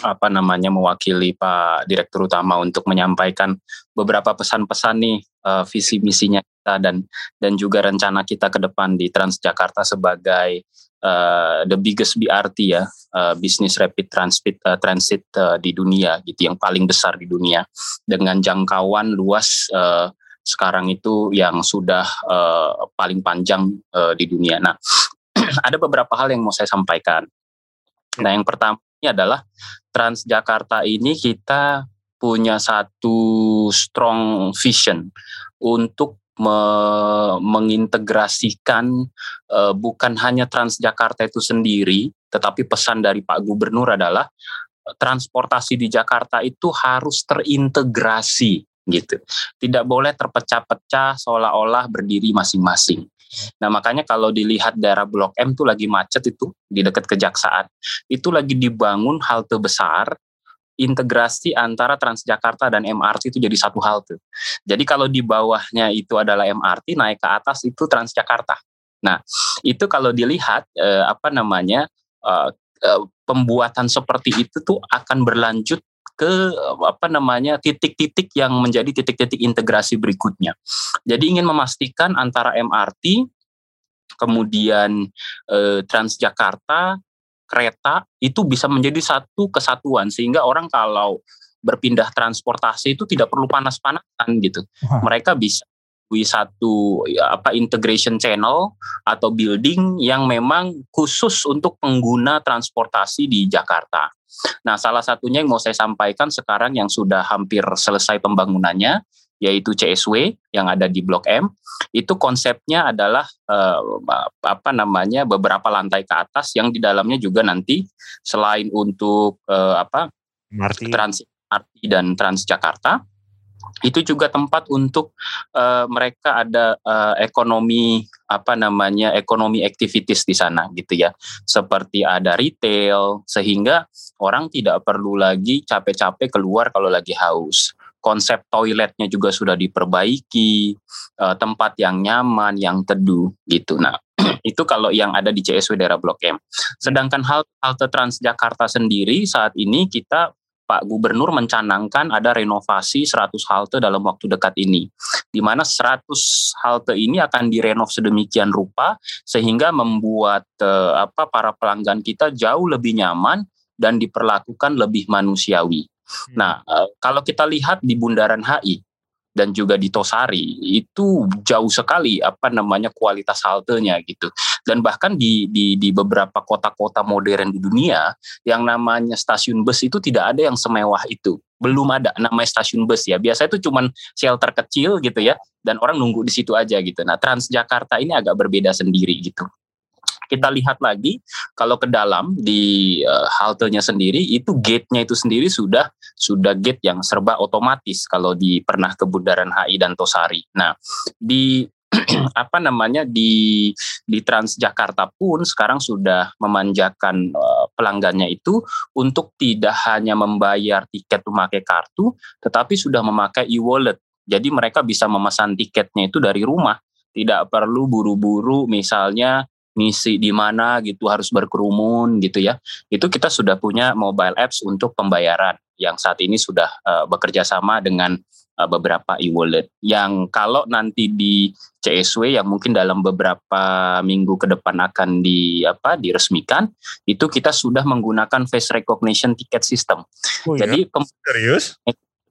apa namanya mewakili Pak Direktur Utama untuk menyampaikan beberapa pesan-pesan nih uh, visi misinya kita dan dan juga rencana kita ke depan di Transjakarta sebagai uh, the biggest BRT ya, uh, Business Rapid Transit uh, Transit uh, di dunia gitu, yang paling besar di dunia dengan jangkauan luas uh, sekarang itu yang sudah uh, paling panjang uh, di dunia. Nah, ada beberapa hal yang mau saya sampaikan. Nah, yang pertama ini adalah Transjakarta ini kita punya satu strong vision untuk me mengintegrasikan uh, bukan hanya Transjakarta itu sendiri, tetapi pesan dari Pak Gubernur adalah transportasi di Jakarta itu harus terintegrasi gitu. Tidak boleh terpecah-pecah seolah-olah berdiri masing-masing. Nah makanya kalau dilihat daerah Blok M tuh lagi macet itu di dekat kejaksaan, itu lagi dibangun halte besar integrasi antara Transjakarta dan MRT itu jadi satu halte. Jadi kalau di bawahnya itu adalah MRT, naik ke atas itu Transjakarta. Nah, itu kalau dilihat eh, apa namanya eh, eh, pembuatan seperti itu tuh akan berlanjut ke apa namanya titik-titik yang menjadi titik-titik integrasi berikutnya. Jadi ingin memastikan antara MRT kemudian eh, Transjakarta kereta itu bisa menjadi satu kesatuan sehingga orang kalau berpindah transportasi itu tidak perlu panas-panasan gitu. Mereka bisa satu ya, apa integration channel atau building yang memang khusus untuk pengguna transportasi di Jakarta. Nah, salah satunya yang mau saya sampaikan sekarang yang sudah hampir selesai pembangunannya yaitu CSW yang ada di Blok M. Itu konsepnya adalah uh, apa namanya beberapa lantai ke atas yang di dalamnya juga nanti selain untuk uh, apa MRT. Trans MRT dan Transjakarta itu juga tempat untuk uh, mereka ada uh, ekonomi apa namanya ekonomi activities di sana gitu ya seperti ada retail sehingga orang tidak perlu lagi capek-capek keluar kalau lagi haus konsep toiletnya juga sudah diperbaiki, uh, tempat yang nyaman, yang teduh gitu. Nah, itu kalau yang ada di CSW daerah Blok M. Sedangkan hal halte Transjakarta sendiri saat ini kita Pak Gubernur mencanangkan ada renovasi 100 halte dalam waktu dekat ini. Di mana 100 halte ini akan direnov sedemikian rupa sehingga membuat uh, apa para pelanggan kita jauh lebih nyaman dan diperlakukan lebih manusiawi. Hmm. Nah, uh, kalau kita lihat di Bundaran HI dan juga di Tosari itu jauh sekali apa namanya kualitas haltenya gitu. Dan bahkan di di di beberapa kota-kota modern di dunia yang namanya stasiun bus itu tidak ada yang semewah itu. Belum ada namanya stasiun bus ya. Biasanya itu cuman shelter kecil gitu ya dan orang nunggu di situ aja gitu. Nah, Transjakarta ini agak berbeda sendiri gitu kita lihat lagi kalau ke dalam di uh, haltenya sendiri itu gate-nya itu sendiri sudah sudah gate yang serba otomatis kalau di pernah ke Bundaran HI dan Tosari. Nah, di apa namanya di di Transjakarta pun sekarang sudah memanjakan uh, pelanggannya itu untuk tidak hanya membayar tiket memakai kartu tetapi sudah memakai e-wallet. Jadi mereka bisa memesan tiketnya itu dari rumah, tidak perlu buru-buru misalnya ngisi di mana gitu harus berkerumun gitu ya. Itu kita sudah punya mobile apps untuk pembayaran yang saat ini sudah uh, bekerja sama dengan uh, beberapa e-wallet. Yang kalau nanti di CSW yang mungkin dalam beberapa minggu ke depan akan di apa diresmikan itu kita sudah menggunakan face recognition ticket system oh, iya? jadi serius?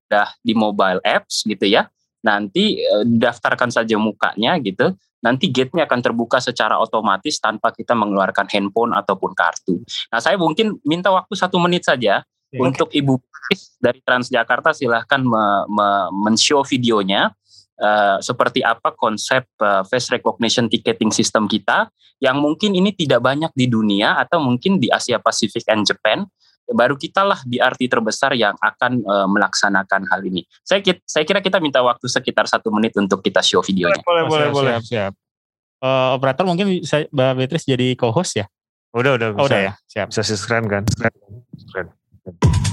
Sudah di mobile apps gitu ya. Nanti uh, daftarkan saja mukanya gitu nanti gate-nya akan terbuka secara otomatis tanpa kita mengeluarkan handphone ataupun kartu. Nah, saya mungkin minta waktu satu menit saja okay. untuk Ibu dari Transjakarta silahkan me, me, men-show videonya uh, seperti apa konsep uh, face recognition ticketing system kita yang mungkin ini tidak banyak di dunia atau mungkin di Asia Pasifik and Japan baru kita lah BRT terbesar yang akan uh, melaksanakan hal ini. Saya saya kira kita minta waktu sekitar satu menit untuk kita show videonya. Boleh, boleh, oh, boleh. Siap, siap. Uh, operator mungkin saya, Mbak Beatrice jadi co-host ya? Udah, udah. Oh, udah ya, siap. Bisa subscribe kan? Keren.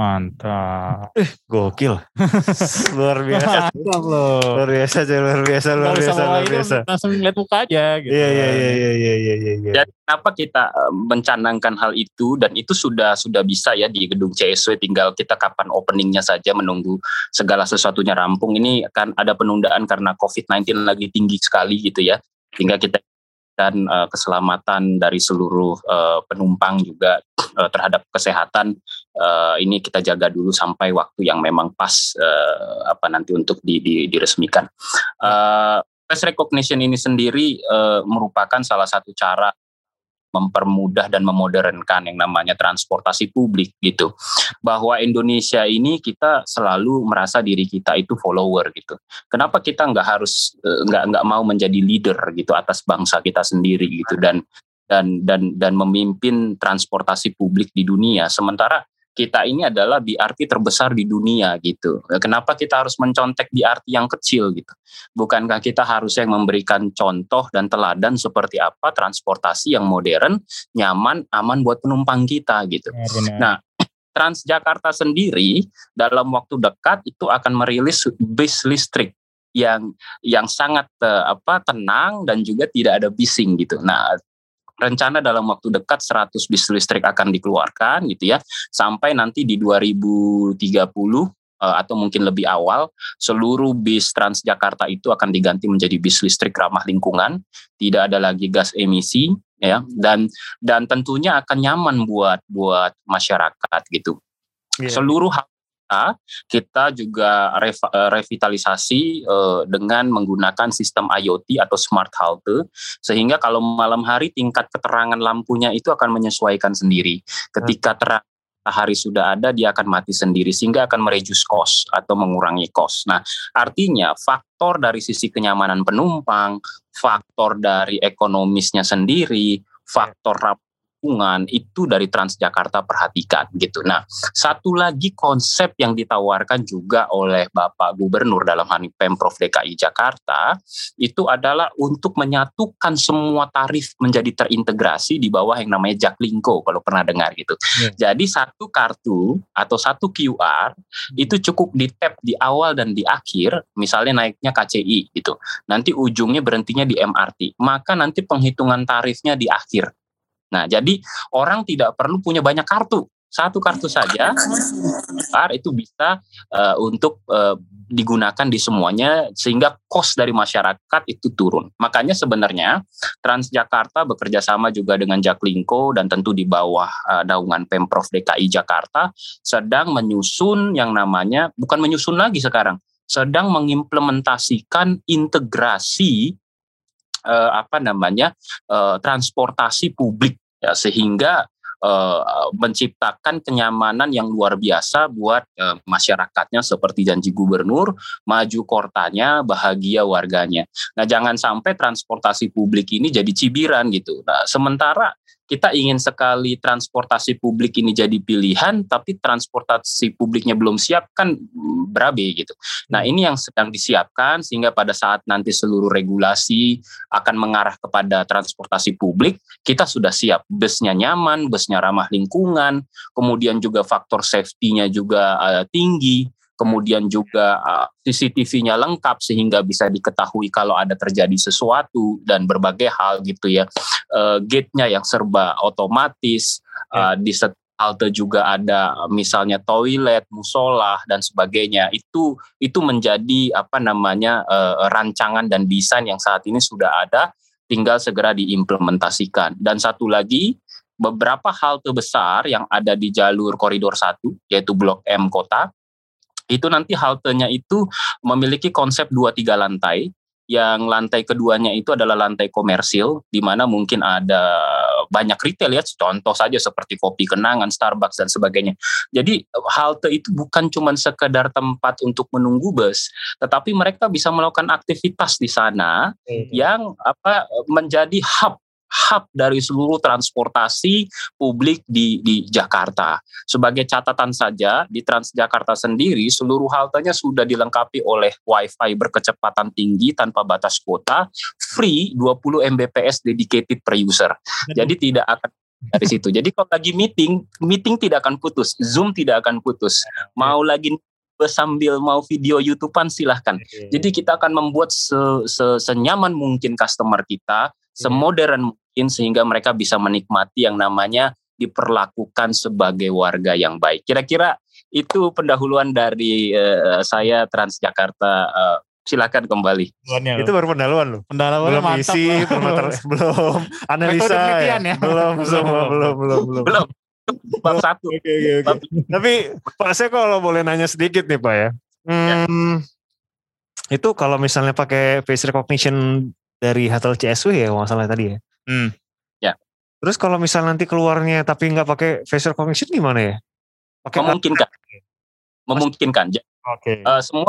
Mantap. Eh, gokil. luar biasa. loh. Luar biasa, luar biasa, luar biasa, luar biasa. Langsung lihat muka aja gitu. Iya, iya, iya, iya, iya, iya, iya. Ya. Dan kenapa kita eh, mencanangkan hal itu dan itu sudah sudah bisa ya di gedung CSW tinggal kita kapan openingnya saja menunggu segala sesuatunya rampung. Ini kan ada penundaan karena COVID-19 lagi tinggi sekali gitu ya. Hingga kita dan uh, keselamatan dari seluruh uh, penumpang juga uh, terhadap kesehatan uh, ini kita jaga dulu sampai waktu yang memang pas uh, apa nanti untuk di, di, diresmikan. Uh, face recognition ini sendiri uh, merupakan salah satu cara mempermudah dan memodernkan yang namanya transportasi publik gitu. Bahwa Indonesia ini kita selalu merasa diri kita itu follower gitu. Kenapa kita nggak harus eh, nggak nggak mau menjadi leader gitu atas bangsa kita sendiri gitu dan dan dan dan memimpin transportasi publik di dunia sementara kita ini adalah BRT terbesar di dunia gitu. Kenapa kita harus mencontek BRT yang kecil gitu? Bukankah kita harus yang memberikan contoh dan teladan seperti apa transportasi yang modern, nyaman, aman buat penumpang kita gitu. Ya, nah, Transjakarta sendiri dalam waktu dekat itu akan merilis bis listrik yang yang sangat uh, apa tenang dan juga tidak ada bising gitu. Nah, rencana dalam waktu dekat 100 bis listrik akan dikeluarkan gitu ya sampai nanti di 2030 eh, atau mungkin lebih awal seluruh bis Transjakarta itu akan diganti menjadi bis listrik ramah lingkungan tidak ada lagi gas emisi ya dan dan tentunya akan nyaman buat buat masyarakat gitu yeah. seluruh hal kita, kita juga eh, revitalisasi uh, dengan menggunakan sistem IoT atau smart halte sehingga kalau malam hari tingkat keterangan lampunya itu akan menyesuaikan sendiri. Ketika terang hari sudah ada dia akan mati sendiri sehingga akan mereduce cost atau mengurangi cost. Nah, artinya faktor dari sisi kenyamanan penumpang, faktor dari ekonomisnya sendiri, faktor lingkungan itu dari Transjakarta perhatikan gitu. Nah, satu lagi konsep yang ditawarkan juga oleh Bapak Gubernur dalam hal ini Pemprov DKI Jakarta itu adalah untuk menyatukan semua tarif menjadi terintegrasi di bawah yang namanya Jaklingko kalau pernah dengar gitu. Yeah. Jadi satu kartu atau satu QR itu cukup di tap di awal dan di akhir, misalnya naiknya KCI gitu. Nanti ujungnya berhentinya di MRT. Maka nanti penghitungan tarifnya di akhir Nah, jadi orang tidak perlu punya banyak kartu. Satu kartu saja, itu bisa uh, untuk uh, digunakan di semuanya sehingga cost dari masyarakat itu turun. Makanya sebenarnya Transjakarta bekerja sama juga dengan Jaklingko dan tentu di bawah uh, naungan Pemprov DKI Jakarta sedang menyusun yang namanya bukan menyusun lagi sekarang, sedang mengimplementasikan integrasi uh, apa namanya uh, transportasi publik ya sehingga uh, menciptakan kenyamanan yang luar biasa buat masyarakatnya seperti janji gubernur maju kotanya bahagia warganya. Nah jangan sampai transportasi publik ini jadi cibiran gitu. Nah sementara kita ingin sekali transportasi publik ini jadi pilihan, tapi transportasi publiknya belum siap kan berabe gitu. Nah ini yang sedang disiapkan sehingga pada saat nanti seluruh regulasi akan mengarah kepada transportasi publik, kita sudah siap. Busnya nyaman, busnya ramah lingkungan, kemudian juga faktor safety-nya juga uh, tinggi, kemudian juga uh, CCTV-nya lengkap sehingga bisa diketahui kalau ada terjadi sesuatu dan berbagai hal gitu ya. Uh, gate-nya yang serba otomatis, uh, di halte juga ada misalnya toilet, musola dan sebagainya. Itu itu menjadi apa namanya uh, rancangan dan desain yang saat ini sudah ada tinggal segera diimplementasikan. Dan satu lagi beberapa halte besar yang ada di jalur koridor 1 yaitu Blok M kota itu nanti haltenya itu memiliki konsep dua tiga lantai. Yang lantai keduanya itu adalah lantai komersil di mana mungkin ada banyak retail ya. Contoh saja seperti kopi kenangan Starbucks dan sebagainya. Jadi halte itu bukan cuma sekedar tempat untuk menunggu bus tetapi mereka bisa melakukan aktivitas di sana hmm. yang apa menjadi hub hub dari seluruh transportasi publik di di Jakarta. Sebagai catatan saja, di Transjakarta sendiri seluruh haltenya sudah dilengkapi oleh WiFi berkecepatan tinggi tanpa batas kuota, free 20 Mbps dedicated per user. Jadi tidak akan dari situ. Jadi kalau lagi meeting, meeting tidak akan putus, Zoom tidak akan putus. Mau lagi sambil mau video YouTubean silahkan. Jadi kita akan membuat se, se, senyaman mungkin customer kita, semodern mungkin sehingga mereka bisa menikmati yang namanya diperlakukan sebagai warga yang baik. Kira-kira itu pendahuluan dari uh, saya Transjakarta. Uh, silakan kembali. Itu baru pendahuluan loh. Pendahuluan belum mantap. isi, belum, belum analisa, ya. ya. belum semua, belum, belum, belum. Belum. Bab satu. Oke, oke, oke. Tapi Pak saya kalau boleh nanya sedikit nih Pak ya. Hmm, Itu kalau misalnya pakai face recognition dari hotel CSW ya masalah tadi ya. Hmm. Ya. Terus kalau misal nanti keluarnya tapi nggak pakai face recognition gimana ya? Pakai Memungkinkan. Memungkinkan. Oke. Okay. Uh, semua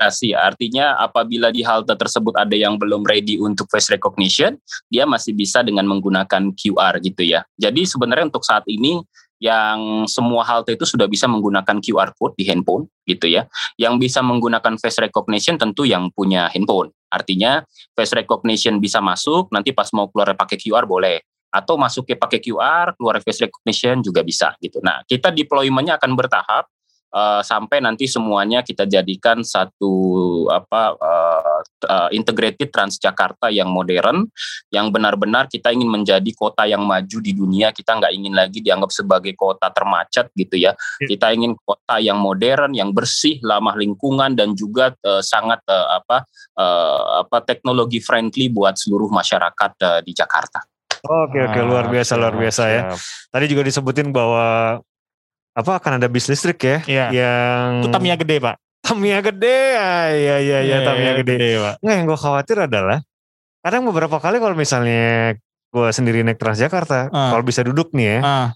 aplikasi. Artinya apabila di halte tersebut ada yang belum ready untuk face recognition, dia masih bisa dengan menggunakan QR gitu ya. Jadi sebenarnya untuk saat ini yang semua halte itu sudah bisa menggunakan QR code di handphone gitu ya. Yang bisa menggunakan face recognition tentu yang punya handphone. Artinya face recognition bisa masuk, nanti pas mau keluar pakai QR boleh. Atau masuknya pakai QR, keluar face recognition juga bisa gitu. Nah, kita deploymentnya akan bertahap uh, sampai nanti semuanya kita jadikan satu apa uh, uh, integrated Transjakarta yang modern, yang benar-benar kita ingin menjadi kota yang maju di dunia. Kita nggak ingin lagi dianggap sebagai kota termacet gitu ya. Kita ingin kota yang modern, yang bersih, ramah lingkungan dan juga uh, sangat uh, apa uh, apa teknologi friendly buat seluruh masyarakat uh, di Jakarta. Oke oke luar biasa luar biasa ya. Tadi juga disebutin bahwa apa akan ada bis listrik ya Iya. yang Itu Tamiya gede pak. Tamiya gede ya ya ya, ya Tamiya gede. pak. Nggak yang gue khawatir adalah kadang beberapa kali kalau misalnya gue sendiri naik Transjakarta Ah. kalau bisa duduk nih ya Ah,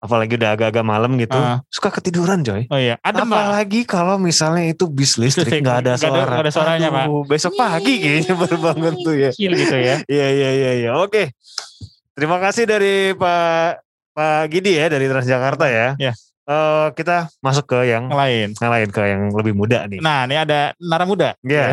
apalagi udah agak-agak malam gitu Ah. suka ketiduran coy oh iya. Ada apalagi kalau misalnya itu bis listrik nggak ada suara nggak ada suaranya, Pak. Aduh, besok pagi kayaknya baru bangun tuh ya Kecil gitu ya. Iya iya iya iya. Oke. Terima kasih dari Pak Pak Gidi ya dari Transjakarta ya. Iya. Eh, kita masuk ke yang lain. yang lain ke yang lebih muda nih. Nah ini ada Nara Muda. Iya.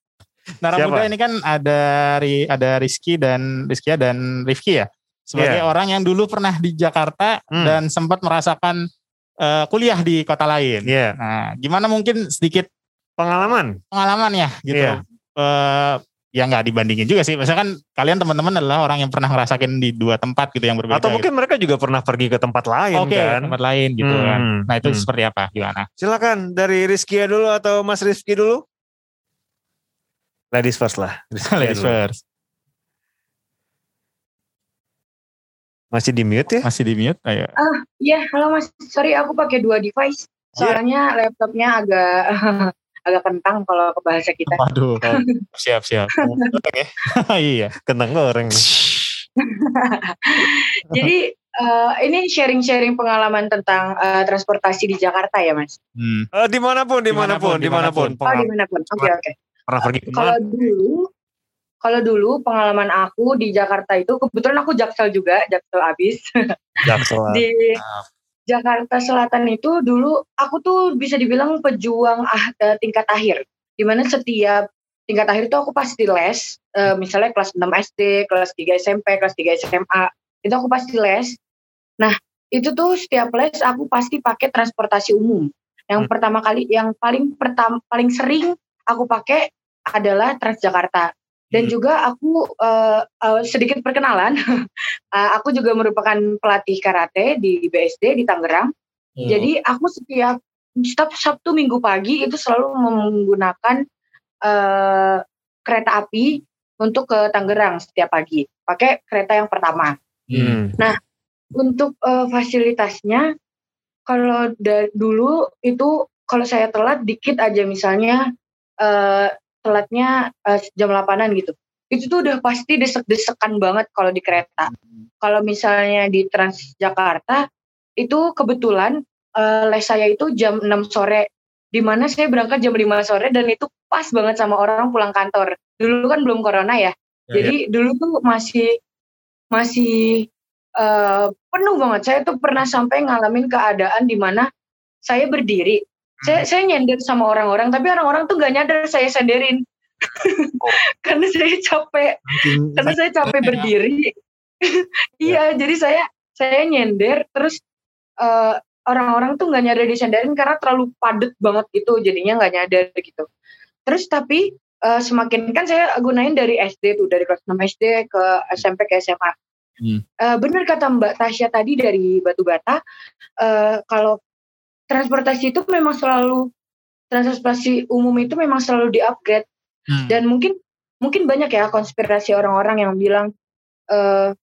Nara Siapa? Muda ini kan ada Ri, ada Rizky dan Rizky dan Rifki ya. Sebagai Iya. orang yang dulu pernah di Jakarta Hmm. dan sempat merasakan eh, kuliah di kota lain. Iya. Nah, gimana mungkin sedikit Pengalaman. pengalaman ya gitu. Iya. Eh, ya nggak dibandingin juga sih. Misalkan kalian teman-teman adalah orang yang pernah ngerasain di dua tempat gitu yang berbeda. Atau mungkin mereka juga pernah pergi ke tempat lain gitu. Oke, kan. tempat lain gitu Hmm, kan. Nah, itu hmm. seperti apa? Gimana? Silakan dari Rizky dulu atau Mas Rizky dulu. Ladies first lah. Rizky Ladies dulu. first. Masih di mute ya? Masih di mute? Ayo. Ah, iya, halo Mas. Sorry aku pakai dua device. Soalnya laptopnya agak agak kentang kalau ke bahasa kita. Waduh. siap, siap. iya. Kentang goreng. Jadi eh, ini sharing-sharing pengalaman tentang eh, transportasi di Jakarta ya, Mas? Hmm. Eh, di mana pun, di mana pun, di mana pun. Oh, di mana pun. Oke, oke. Pernah pergi Kalau ke mana? dulu, kalau dulu pengalaman aku di Jakarta itu kebetulan aku jaksel juga, jaksel abis. Jaksel. di Jakarta Selatan itu dulu aku tuh bisa dibilang pejuang ah, eh, tingkat akhir. Di mana setiap tingkat akhir itu aku pasti les, eh, misalnya kelas 6 SD, kelas 3 SMP, kelas 3 SMA, itu aku pasti les. Nah, itu tuh setiap les aku pasti pakai transportasi umum. Yang pertama kali, yang paling pertama, paling sering aku pakai adalah Transjakarta. Dan juga aku eh, eh, sedikit perkenalan, eh, aku juga merupakan pelatih karate di BSD di Tangerang. Jadi aku setiap setiap Sabtu Minggu pagi itu selalu menggunakan eh, kereta api untuk ke Tangerang setiap pagi. Pakai kereta yang pertama. Hmm. Nah, untuk eh, fasilitasnya kalau dulu itu kalau saya telat dikit aja misalnya telatnya eh, jam 8-an gitu. Itu tuh udah pasti desek-desekan banget kalau di kereta. Kalau misalnya di Transjakarta itu kebetulan eh, les saya itu jam 6 sore di mana saya berangkat jam 5 sore dan itu pas banget sama orang pulang kantor. Dulu kan belum corona ya. Ya, Jadi dulu tuh masih masih eh, penuh banget. Saya tuh pernah sampai ngalamin keadaan di mana saya berdiri. Saya, saya nyender sama orang-orang, tapi orang-orang tuh gak nyadar saya senderin. karena saya capek, karena saya capek berdiri. iya, jadi saya saya nyender, terus eh, orang-orang tuh gak nyadar disenderin karena terlalu padet banget gitu, jadinya gak nyadar gitu. Terus tapi eh, semakin kan saya gunain dari SD tuh, dari kelas 6 SD ke SMP ke SMA. Hmm. Eh, bener kata Mbak Tasya tadi dari Batu Bata, eh, kalau transportasi itu memang selalu transportasi umum itu memang selalu di-upgrade Hmm. dan mungkin mungkin banyak ya konspirasi orang-orang yang bilang eh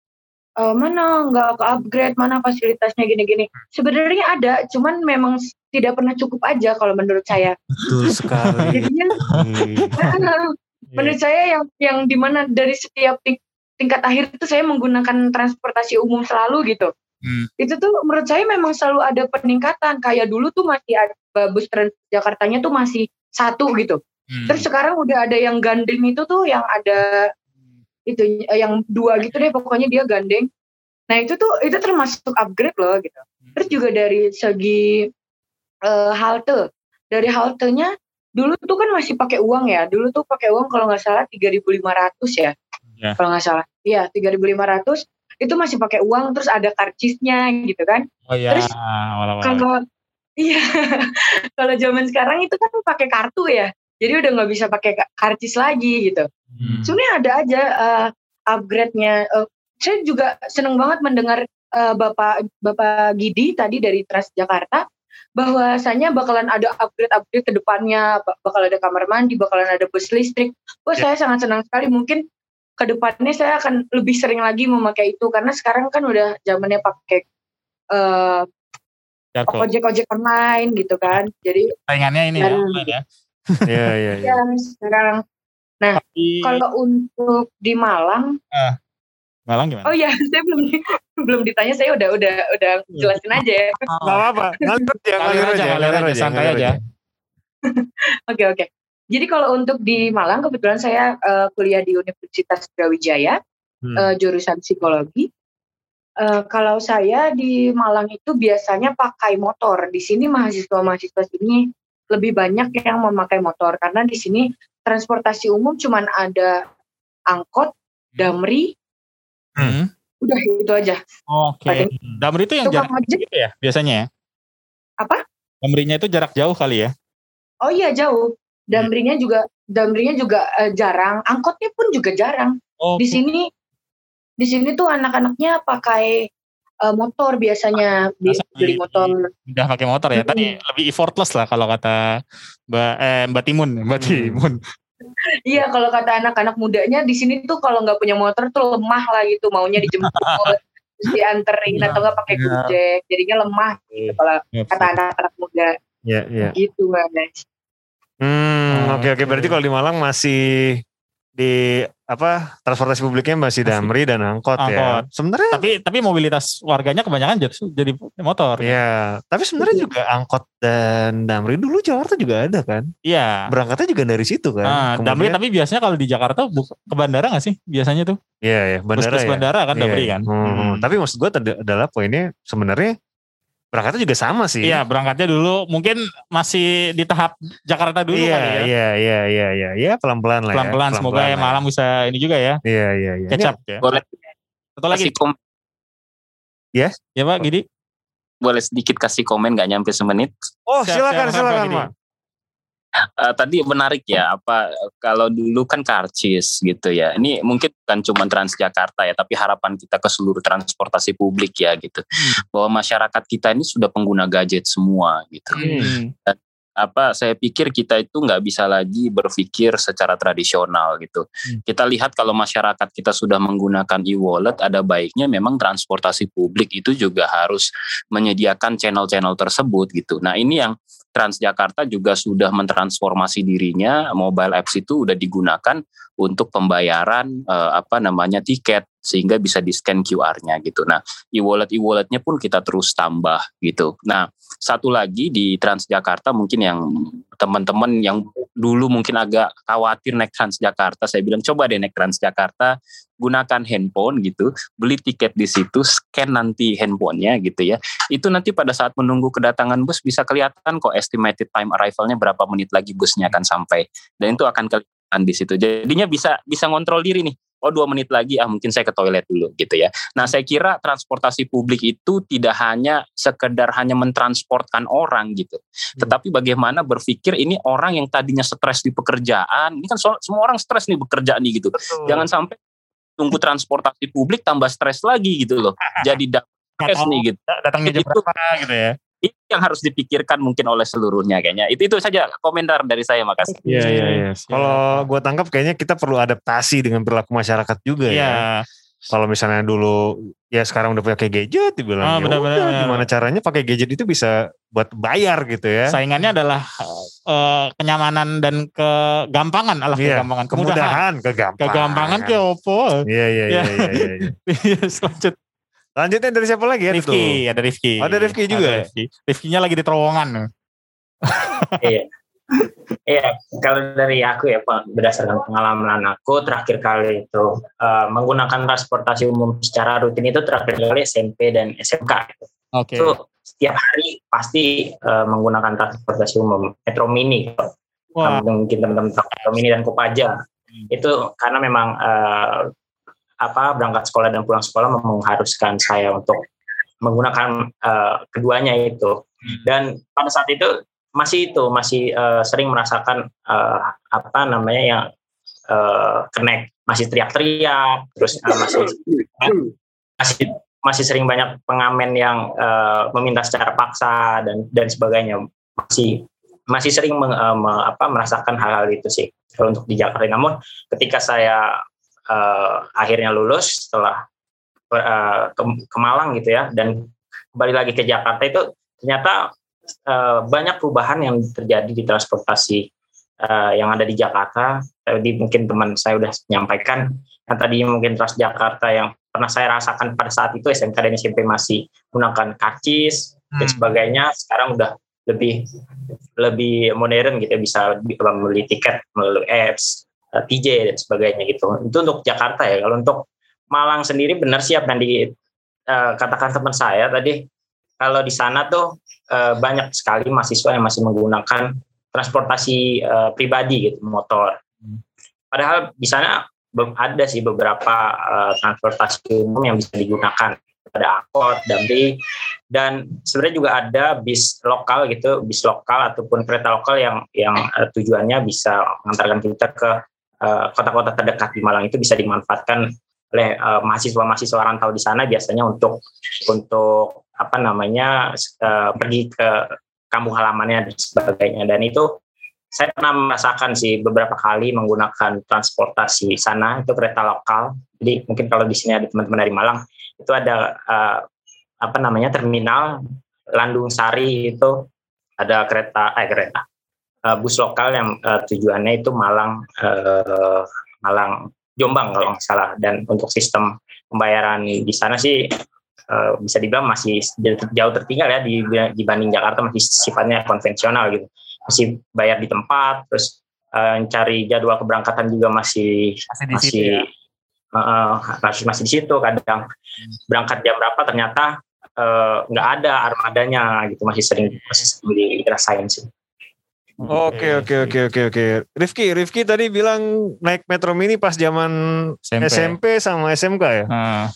eh, mana nggak ke upgrade mana fasilitasnya gini-gini sebenarnya ada cuman memang tidak pernah cukup aja kalau menurut saya Betul sekali. jadinya Iya. menurut saya yang yang di mana dari setiap ting- tingkat akhir itu saya menggunakan transportasi umum selalu gitu Hmm. itu tuh menurut saya memang selalu ada peningkatan. Kayak dulu tuh masih ada bus Transjakartanya tuh masih satu gitu. Hmm. terus sekarang udah ada yang gandeng itu tuh yang ada itu eh, yang dua gitu deh pokoknya dia gandeng. Nah itu tuh itu termasuk upgrade loh gitu. Terus juga dari segi eh, halte. Dari haltenya dulu tuh kan masih pakai uang ya. Dulu tuh pakai uang kalau nggak salah 3.500 ya Ya. kalau nggak salah. Iya 3.500 itu masih pakai uang terus ada karcisnya gitu kan. Oh iya, Terus, kalau iya kalau zaman sekarang itu kan pakai kartu ya. Jadi udah nggak bisa pakai ka- karcis lagi gitu. Hmm. sebenarnya ada aja eh, upgrade-nya. Eh, saya juga seneng banget mendengar eh, bapak bapak Gidi tadi dari Transjakarta bahwasanya bakalan ada upgrade-upgrade ke depannya. Bak- bakal ada kamar mandi bakalan ada bus listrik. Wah Ya. saya sangat senang sekali. Mungkin ke depannya saya akan lebih sering lagi memakai itu karena sekarang kan udah zamannya pakai eh, Jarko. ojek-ojek online gitu kan. Jadi Saingannya ini ya, Dan- online ya. Iya, iya, iya. ya sekarang nah kalau untuk di Malang, Malang gimana? oh ya saya belum belum ditanya saya udah udah udah jelasin aja ya. Gak apa-apa. Ngalir aja, Ngalir aja, ngalir aja, santai aja. Oke oke. Jadi kalau untuk di Malang kebetulan saya eh, kuliah di Universitas Brawijaya Hmm. eh, jurusan psikologi. Eh, kalau saya di Malang itu biasanya pakai motor. Di sini mahasiswa-mahasiswa sini lebih banyak yang memakai motor karena di sini transportasi umum cuman ada angkot, damri, Hmm. udah itu aja. Oke. Pakai- Damri itu yang Tukang jarak ojek gitu ya biasanya ya? apa? Damrinya itu jarak jauh kali ya? Oh iya jauh. Damrinya juga damrinya juga eh, jarang, angkotnya pun juga jarang. Oh, Di sini di sini tuh anak-anaknya pakai eh, motor biasanya Bi- Masa beli motor. udah pakai motor ya. Tadi lebih effortless lah kalau kata Mbak eh, Mbak Timun, Mbak Hmm. Timun. Iya kalau kata anak-anak mudanya di sini tuh kalau nggak punya motor tuh lemah lah gitu maunya dijemput terus dianterin Iya, atau nggak pakai iya. gojek jadinya lemah gitu kalau kata anak-anak muda Iya, iya. gitu guys. Hmm, oke oke berarti kalau di Malang masih di apa transportasi publiknya masih damri dan angkot, ya. Angkot. Sebenarnya Tapi tapi mobilitas warganya kebanyakan jadi, jadi motor. ya, tapi sebenarnya juga angkot dan damri dulu Jakarta juga ada kan. Iya. Berangkatnya juga dari situ kan. Ah, Damri Kemudian- tapi biasanya kalau di Jakarta ke bandara nggak sih biasanya tuh? Iya ya, bandara Bus-bus ya. bandara kan Iya, Damri iya. kan. Hmm, Hmm. Tapi maksud gue adalah poinnya sebenarnya berangkatnya juga sama sih. Iya berangkatnya dulu mungkin masih di tahap Jakarta dulu iya, kali ya. iya, iya, iya, iya, iya, pelan-pelan lah ya. Pelan-pelan semoga ya lah malam bisa ini juga ya. Iya, iya, iya. Kecap ya. Boleh Satu lagi. kasih kom- Ya Pak Gidi. boleh sedikit kasih komen nggak nyampe semenit. Oh, Siap, silakan, siap, silakan, Pak Eh, tadi menarik ya apa kalau dulu kan karcis gitu ya. Ini mungkin bukan cuma Transjakarta ya, tapi harapan kita ke seluruh transportasi publik ya gitu. Bahwa masyarakat kita ini sudah pengguna gadget semua gitu. Hmm. Apa saya pikir kita itu nggak bisa lagi berpikir secara tradisional gitu. Hmm. Kita lihat kalau masyarakat kita sudah menggunakan e-wallet, ada baiknya memang transportasi publik itu juga harus menyediakan channel-channel tersebut gitu. Nah ini yang Transjakarta juga sudah mentransformasi dirinya, mobile apps itu udah digunakan untuk pembayaran eh, apa namanya tiket sehingga bisa di scan QR-nya gitu. Nah, e-wallet e-walletnya pun kita terus tambah gitu. Nah, satu lagi di Transjakarta mungkin yang teman-teman yang dulu mungkin agak khawatir naik Transjakarta, saya bilang coba deh naik Transjakarta, gunakan handphone gitu, beli tiket di situ, scan nanti handphonenya gitu ya. Itu nanti pada saat menunggu kedatangan bus bisa kelihatan kok estimated time arrivalnya berapa menit lagi busnya akan sampai. Dan itu akan kelihatan di situ. Jadinya bisa bisa ngontrol diri nih. Oh dua menit lagi ah mungkin saya ke toilet dulu gitu ya. Nah saya kira transportasi publik itu tidak hanya sekedar hanya mentransportkan orang gitu, tetapi bagaimana berpikir ini orang yang tadinya stres di pekerjaan, ini kan semua orang stres nih bekerja nih gitu. Jangan sampai tunggu transportasi publik tambah stres lagi gitu loh. Jadi stres nih gitu. Datangnya jam berapa gitu ya. Itu yang harus dipikirkan mungkin oleh seluruhnya kayaknya. Itu itu saja komentar dari saya makasih. Iya iya iya. Kalau gue tangkap kayaknya kita perlu adaptasi dengan perilaku masyarakat juga Iya. ya. Kalau misalnya dulu ya sekarang udah pakai gadget dibilang Ah, ya benar-benar, udah, benar. gimana caranya pakai gadget itu bisa buat bayar gitu ya. Saingannya adalah eh, kenyamanan dan kegampangan alah Iya, kegampangan kemudahan, kegampangan. kegampangan ke opo Iya iya iya iya. iya, iya. Lanjut Lanjutnya dari siapa lagi ya? Rifki tuh? ada Rifki Oh, ada Rifki juga ya? Rifki. Rifkinya lagi di terowongan Iya. Iya, kalau dari aku ya Pak, berdasarkan pengalaman aku terakhir kali itu eh, menggunakan transportasi umum secara rutin itu terakhir kali SMP dan SMK. oke Itu setiap hari pasti eh, menggunakan transportasi umum Metro Mini. Wah. Mungkin teman-teman tahu Metro Mini dan Kopaja. Itu karena memang eh, apa berangkat sekolah dan pulang sekolah mengharuskan saya untuk menggunakan eh, keduanya itu. Dan pada saat itu masih itu masih eh, sering merasakan eh, apa namanya yang eh, connect masih teriak-teriak terus eh, masih masih masih sering banyak pengamen yang eh, meminta secara paksa dan dan sebagainya. Masih masih sering meng- eh, me- apa merasakan hal-hal itu sih kalau untuk di Jakarta. Namun ketika saya eh, akhirnya lulus setelah eh, ke, ke Malang gitu ya dan kembali lagi ke Jakarta itu ternyata eh, banyak perubahan yang terjadi di transportasi eh, yang ada di Jakarta. Tadi mungkin teman saya udah menyampaikan yang tadinya mungkin Transjakarta yang pernah saya rasakan pada saat itu SMK dan SMP masih menggunakan karcis dan sebagainya. Sekarang udah lebih lebih modern gitu bisa membeli tiket melalui apps, eh, TJ dan sebagainya gitu. Itu untuk Jakarta ya. Kalau untuk Malang sendiri benar sih apa yang dikatakan teman saya tadi kalau di sana tuh eh, banyak sekali mahasiswa yang masih menggunakan transportasi eh, pribadi gitu motor. Padahal di sana ada sih beberapa eh, transportasi umum yang bisa digunakan ada angkot, damri, dan sebenarnya juga ada bis lokal gitu, bis lokal ataupun kereta lokal yang yang eh, tujuannya bisa mengantarkan kita ke eh, kota-kota terdekat di Malang itu bisa dimanfaatkan oleh eh, mahasiswa-mahasiswa rantau di sana biasanya untuk untuk apa namanya eh, pergi ke kampung halamannya dan sebagainya. Dan itu saya pernah merasakan sih beberapa kali menggunakan transportasi sana itu kereta lokal. Jadi mungkin kalau di sini ada teman-teman dari Malang itu ada eh, apa namanya terminal Landung Sari itu ada kereta eh kereta eh, bus lokal yang eh, tujuannya itu Malang eh, Malang Jombang kalau nggak salah. Dan untuk sistem pembayaran di sana sih eh, bisa dibilang masih jauh tertinggal ya di- dibanding Jakarta masih sifatnya konvensional gitu. Masih bayar di tempat terus eh, cari jadwal keberangkatan juga masih Masih di masih situ ya? eh, masih masih di situ kadang. Berangkat jam berapa ternyata nggak ada armadanya gitu. Masih sering masih sering dirasain sih Oke oke oke oke oke. Rifki, Rifki tadi bilang naik Metro Mini pas zaman SMP. SMP, sama SMK ya. Nah,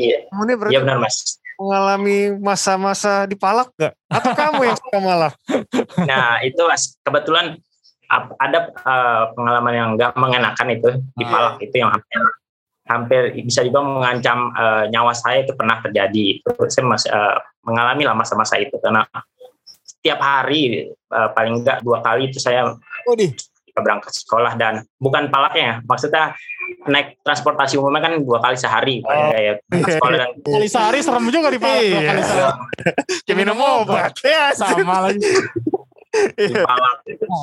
iya Kamu ini berarti iya benar mas mengalami masa-masa dipalak gak? Atau kamu yang suka malah? Nah itu Mas, kebetulan ada eh, pengalaman yang nggak mengenakan itu di Ah. Palak itu yang hampir hampir bisa juga mengancam eh, nyawa saya itu pernah terjadi. Itu saya masih eh, mengalami lah masa-masa itu karena tiap hari uh, paling enggak dua kali itu saya berangkat sekolah dan bukan palaknya maksudnya naik transportasi umumnya kan dua kali sehari oh. kayak sekolah dan kali sehari serem juga di palak dua kali sehari. Kayak minum obat. Ya sama lagi. Di kepala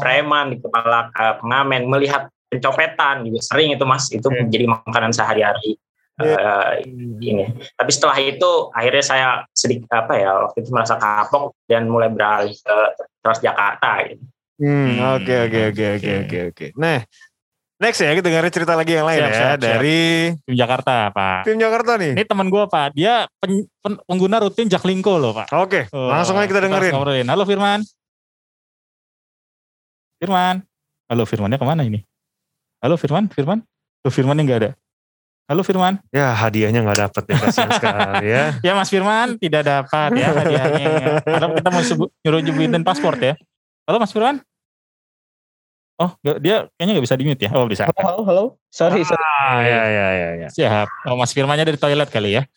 preman di kepala uh, pengamen melihat pencopetan gitu sering itu mas. Itu menjadi makanan sehari-hari uh, ini. Tapi setelah itu akhirnya saya sedikit apa ya waktu itu merasa kapok dan mulai beralih ke Transjakarta gitu. Hmm, oke oke oke oke oke oke. Nah, next ya kita dengerin cerita lagi yang lain Siap, ya siap, siap. dari tim Jakarta pak tim Jakarta nih. ini teman gue pak dia pen- pen- pengguna rutin Jaklingko loh pak Oke, Oh, langsung aja kita dengerin. ngobrolin. halo Firman Firman halo Firmannya ke mana ini halo Firman Firman Tuh Firmannya nggak ada halo Firman Ya hadiahnya nggak dapet ya kasihan sekali ya. ya Mas Firman tidak dapat ya hadiahnya karena kita mau sebut, nyuruh nyebutin pasport ya halo Mas Firman Oh, nggak- dia kayaknya nggak bisa di mute ya? Oh, bisa. Halo, halo, halo. Sorry, sorry. Ah, ya ya ya ya. Siap. Oh, Mas Firmannya dari toilet kali ya?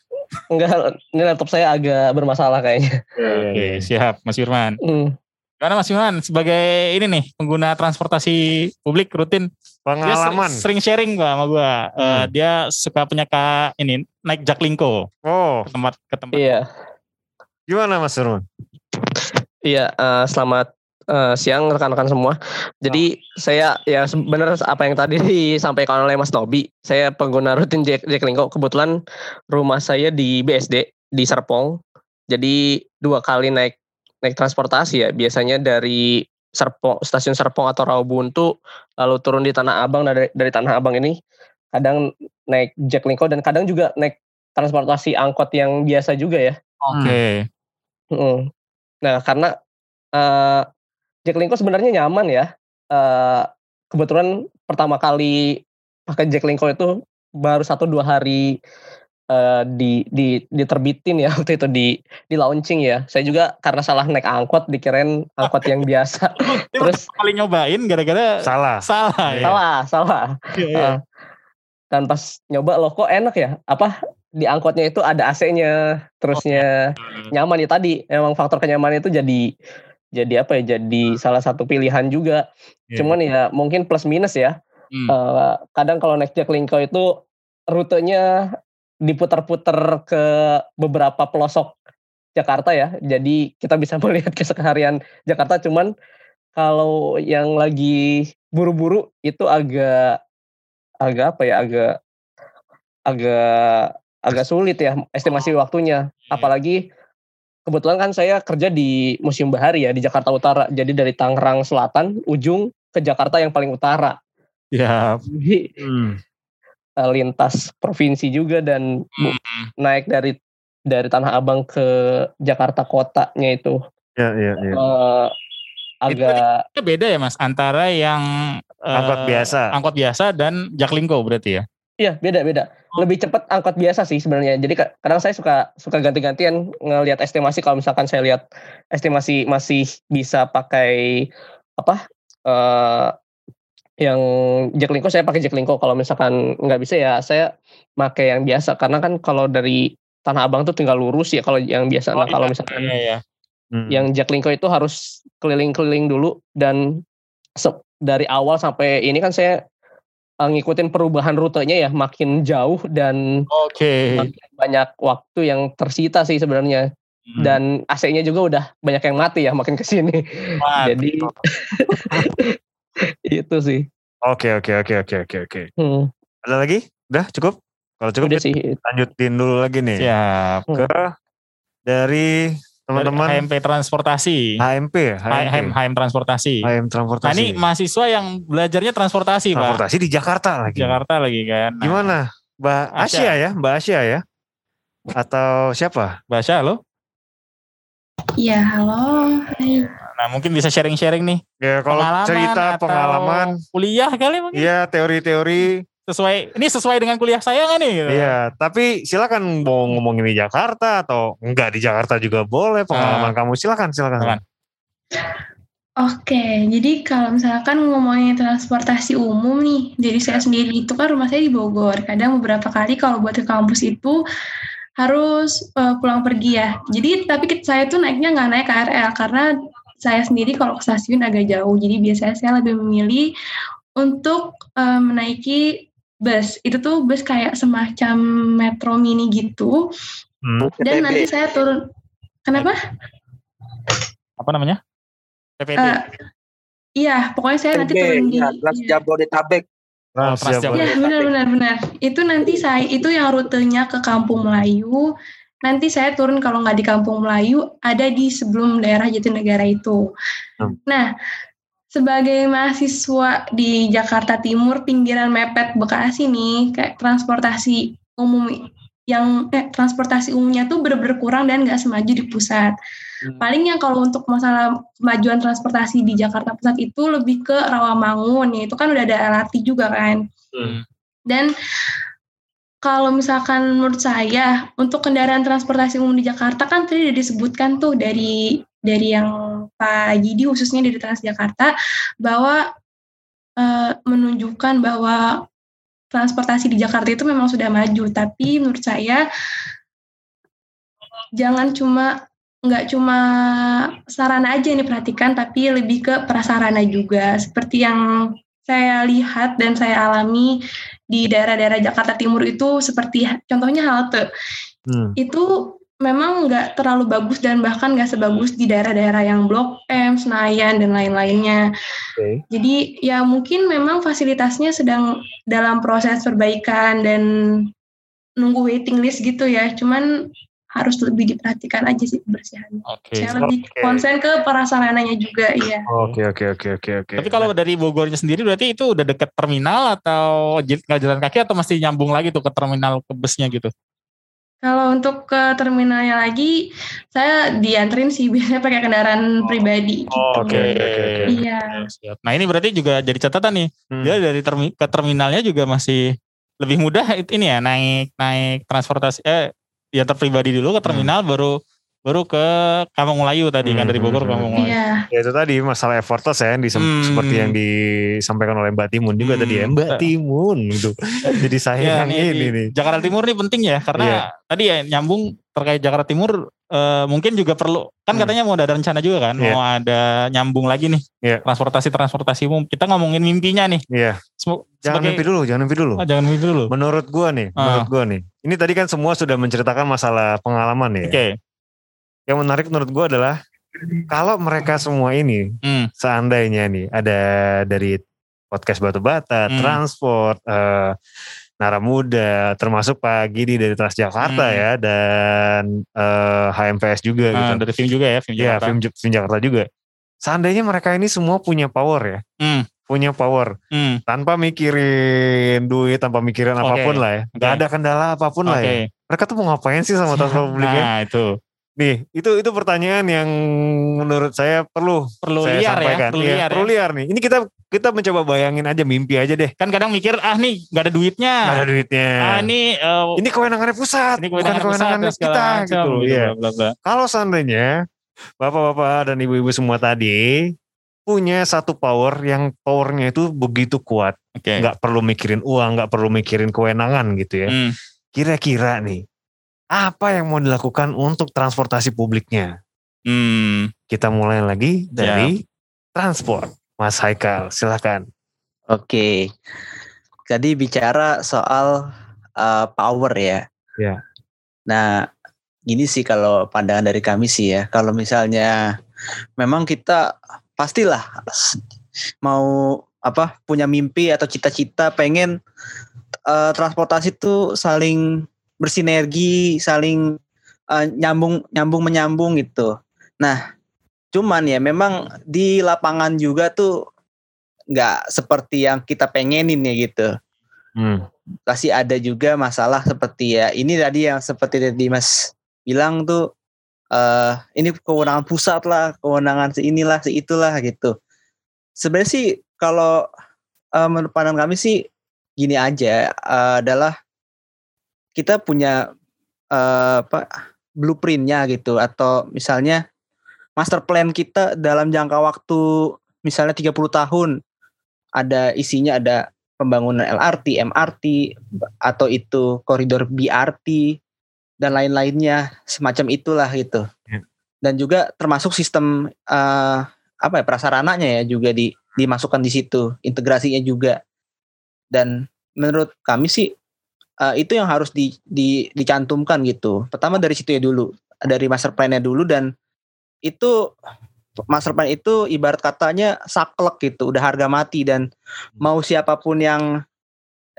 Enggak, ini laptop saya agak bermasalah kayaknya. Oke, siap Mas Firman. Hmm. Gimana Mas Firman sebagai ini nih pengguna transportasi publik rutin dia sering, Pengalaman. sering sharing gua sama gua. Eh, dia suka punya ka ini naik Jaklingko Oh, ke tempat ke tempat. Iya, gimana Mas Firman? iya. eh, selamat eh, siang rekan-rekan semua. Jadi saya ya benar apa yang tadi disampaikan oleh Mas Nobi. Saya pengguna rutin Jack, Jaklingko. Kebetulan rumah saya di BSD di Serpong. Jadi dua kali naik naik transportasi ya. Biasanya dari Serpong stasiun Serpong atau Rawabuntu lalu turun di Tanah Abang dari dari Tanah Abang ini kadang naik Jaklingko dan kadang juga naik transportasi angkot yang biasa juga ya. Oke. Mm. Nah, karena eh Jaklingko sebenarnya nyaman ya. Eh kebetulan pertama kali pakai Jaklingko itu baru satu dua hari eh di di diterbitin ya waktu itu di di launching ya. Saya juga karena salah naik angkot dikirain angkot yang biasa. Terus kali nyobain gara-gara Salah. salah ya. salah, salah. Iya, iya. Eh, dan pas nyoba loh kok enak ya. Apa di angkotnya itu ada AC-nya, terusnya nyaman ya tadi. Emang faktor kenyamanan itu jadi jadi apa ya? Jadi salah satu pilihan juga. Iya. Cuman ya mungkin plus minus ya. Hmm. Eh, kadang kalau naik Jaklingko itu rutenya diputar-putar ke beberapa pelosok Jakarta ya. Jadi kita bisa melihat keseharian Jakarta. Cuman kalau yang lagi buru-buru itu agak agak apa ya? Agak agak agak sulit ya estimasi waktunya. Apalagi kebetulan kan saya kerja di Museum Bahari ya di Jakarta Utara. Jadi dari Tangerang Selatan ujung ke Jakarta yang paling utara. Ya. Jadi Hmm. Eh, lintas provinsi juga dan bu- naik dari dari Tanah Abang ke Jakarta kotanya itu Ya ya ya. eh, agak Itu beda ya Mas antara yang eh, Angkot biasa. angkot biasa dan Jaklingko berarti ya. iya beda-beda. Lebih cepat angkot biasa sih sebenarnya. Jadi ka- kadang saya suka suka ganti-gantian ngelihat estimasi kalau misalkan saya lihat estimasi masih bisa pakai apa eh yang Jaklingko saya pakai Jaklingko kalau misalkan nggak bisa ya saya pakai yang biasa karena kan kalau dari Tanah Abang tuh tinggal lurus ya kalau yang biasa. Nah, kalau misalkan Iya ya. Hmm. yang Jaklingko itu harus keliling-keliling dulu dan se- dari awal sampai ini kan saya eh, ngikutin perubahan rutenya ya makin jauh dan Oke. makin banyak waktu yang tersita sih sebenarnya Hmm. dan AC-nya juga udah banyak yang mati ya makin ke sini jadi itu sih Oke oke oke oke oke oke. Hmm, Ada lagi? Udah cukup? Kalau cukup udah sih lanjutin dulu lagi nih. Siap. Ke dari teman-teman HMP transportasi. HMP ya? HM, HM transportasi. HM Nah transportasi. ini mahasiswa yang belajarnya transportasi, Pak. transportasi di Jakarta lagi. Jakarta lagi kan. Nah, Gimana? Mbak Asya. Asia ya? Mbak Asia ya? Atau siapa? Bahasa lo? Iya, halo. Hai. Nah mungkin bisa sharing-sharing nih. Ya kalau Pengalaman cerita atau pengalaman, Kuliah kali mungkin. iya teori-teori, Sesuai, ini sesuai dengan kuliah saya nggak nih? Gitu. iya. Tapi silakan mau ngomongin di Jakarta atau enggak di Jakarta juga boleh pengalaman Ah. kamu. Silakan, silakan. Silakan. Oke, jadi kalau misalkan ngomongin transportasi umum nih, jadi saya sendiri itu kan rumah saya di Bogor. Kadang beberapa kali kalau buat ke kampus itu harus eh, pulang pergi ya. Jadi tapi saya tuh naiknya nggak naik KRL karena saya sendiri kalau ke stasiun agak jauh, jadi biasanya saya lebih memilih untuk uh, menaiki bus. Itu tuh bus kayak semacam metro mini gitu. Hmm. Dan nanti saya turun. Kenapa? Apa namanya? PPD. Uh, iya, pokoknya saya nanti turun di. ya, Trans Jabodetabek. Trans Jabodetabek. Ya benar benar benar. Itu nanti saya itu yang rutenya ke Kampung Melayu. Nanti saya turun kalau nggak di Kampung Melayu ada di sebelum daerah Jatinegara itu. Hmm. Nah, sebagai mahasiswa di Jakarta Timur pinggiran mepet Bekasi nih kayak transportasi umum yang eh, transportasi umumnya tuh bener-bener kurang dan nggak semaju di pusat. Paling yang kalau untuk masalah kemajuan transportasi di Jakarta Pusat itu lebih ke Rawamangun, ya itu kan udah ada LRT juga kan. Dan kalau misalkan menurut saya untuk kendaraan transportasi umum di Jakarta kan tadi udah disebutkan tuh dari dari yang Pak Gidi khususnya dari Transjakarta bahwa eh, menunjukkan bahwa transportasi di Jakarta itu memang sudah maju, tapi menurut saya jangan cuma nggak cuma sarana aja yang diperhatikan, tapi lebih ke prasarana juga. Seperti yang saya lihat dan saya alami di daerah-daerah Jakarta Timur itu seperti contohnya halte. Hmm. Itu memang nggak terlalu bagus dan bahkan nggak sebagus di daerah-daerah yang Blok M, Senayan dan lain-lainnya. Oke. Jadi ya mungkin memang fasilitasnya sedang dalam proses perbaikan dan nunggu waiting list gitu ya. Cuman harus lebih diperhatikan aja sih kebersihannya. Oke. Saya lebih Oke. konsen ke prasarananya juga iya. Oke oke oke oke oke. Tapi kalau dari Bogornya sendiri berarti itu udah deket terminal atau nggak jalan kaki atau masih nyambung lagi tuh ke terminal ke busnya gitu? Kalau untuk ke terminalnya lagi, saya dianterin sih biasanya pakai kendaraan pribadi. gitu. Oh, Oke. Iya. Siap. Nah ini berarti juga jadi catatan nih. Hmm. Dia dari termi- ke terminalnya juga masih lebih mudah ini ya naik naik transportasi eh ya pribadi dulu ke terminal baru baru ke Kampung Melayu tadi kan dari Bogor ke Kampung Melayu. Iya. Ya itu tadi masalah effortless ya, yang disem- Hmm. seperti yang disampaikan oleh Mbak Timun juga tadi ya. Mbak Timun gitu. Jadi saya Ya, yang ini di nih. Jakarta Timur nih penting ya karena Iya. tadi ya nyambung terkait Jakarta Timur eh, mungkin juga perlu kan katanya mau ada rencana juga kan Hmm. Iya. mau ada nyambung lagi nih Iya. transportasi transportasi umum kita ngomongin mimpinya nih Iya. Semo- Jangan sebagai- mimpi dulu, jangan mimpi dulu. Oh, jangan mimpi dulu. Menurut gua nih, Ah. menurut gua nih. Ini tadi kan semua sudah menceritakan masalah pengalaman ya. Oke. Yang menarik menurut gua adalah kalau mereka semua ini Hmm. seandainya nih ada dari podcast Batu Bata, Hmm. transport, eh, Nara Muda, termasuk Pak Gidi dari Transjakarta Hmm. ya dan eh, HMPS juga Nah, gitu. dari film juga ya film Iya, Jakarta. film, film Jakarta juga. Seandainya mereka ini semua punya power ya, Hmm. punya power Hmm. tanpa mikirin duit, tanpa mikirin Oke. apa pun lah ya, nggak Oke. ada kendala apa pun lah ya. Mereka tuh mau ngapain sih sama transport publik ya? Nah itu Nih, itu itu pertanyaan yang menurut saya perlu perlu saya liar ya, sampaikan. perlu Iya, liar perlu ya. liar nih. Ini kita kita mencoba bayangin aja mimpi aja deh. Kan kadang mikir ah nih nggak ada duitnya. Nggak ada duitnya. Ah ini eh, Ini kewenangannya pusat, ini bukan kewenangan pusat kewenangan segala kita macam, gitu. gitu, Iya. bla, bla, bla. Kalau seandainya bapak-bapak dan ibu-ibu semua tadi punya satu power yang powernya itu begitu kuat, nggak perlu mikirin uang, nggak perlu mikirin kewenangan gitu ya. Hmm. Kira-kira nih apa yang mau dilakukan untuk transportasi publiknya? Hmm. Kita mulai lagi dari transport. Mas Haikal, silakan. Oke. Jadi bicara soal uh, power ya. Ya. Nah, gini sih kalau pandangan dari kami sih ya. Kalau misalnya memang kita pastilah mau apa punya mimpi atau cita-cita pengen uh, transportasi itu saling bersinergi, saling uh, nyambung nyambung menyambung gitu. Nah, cuman ya memang di lapangan juga tuh nggak seperti yang kita pengenin ya gitu. Hmm. Pasti ada juga masalah seperti ya ini tadi yang seperti tadi Mas bilang tuh eh ini kewenangan pusat lah, kewenangan seinilah, seitulah gitu. Sebenarnya sih kalau eh, menurut pandangan kami sih gini aja eh, adalah kita punya eh, apa blueprintnya gitu atau misalnya master plan kita dalam jangka waktu misalnya 30 tahun ada isinya ada pembangunan LRT, MRT atau itu koridor BRT dan lain-lainnya semacam itulah gitu. Ya. dan juga termasuk sistem uh, apa ya prasarananya ya juga di dimasukkan di situ integrasinya juga dan menurut kami sih uh, itu yang harus di, di, dicantumkan gitu. Pertama dari situ ya dulu dari master plan-nya dulu dan itu master plan itu ibarat katanya saklek gitu udah harga mati dan mau siapa pun yang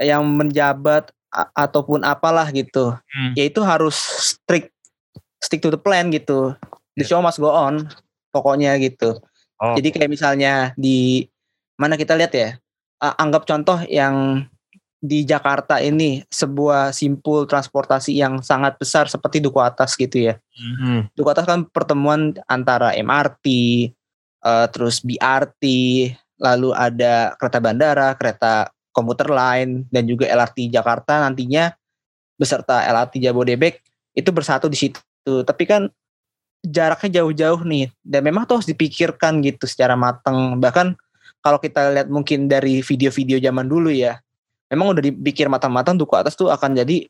yang menjabat ataupun apalah gitu hmm. ya itu harus strict stick to the plan gitu. The show must go on pokoknya gitu. Oh. jadi kayak misalnya di mana kita lihat ya anggap contoh yang di Jakarta ini sebuah simpul transportasi yang sangat besar seperti Duku Atas gitu ya. Mm-hmm. Duku Atas kan pertemuan antara MRT, uh, eh, terus BRT, lalu ada kereta bandara, kereta komuter lain, dan juga LRT Jakarta nantinya beserta LRT Jabodebek itu bersatu di situ. Tapi kan jaraknya jauh-jauh nih, dan memang tuh harus dipikirkan gitu secara matang. Bahkan kalau kita lihat mungkin dari video-video zaman dulu ya, memang udah dipikir matang-matang duku atas tuh akan jadi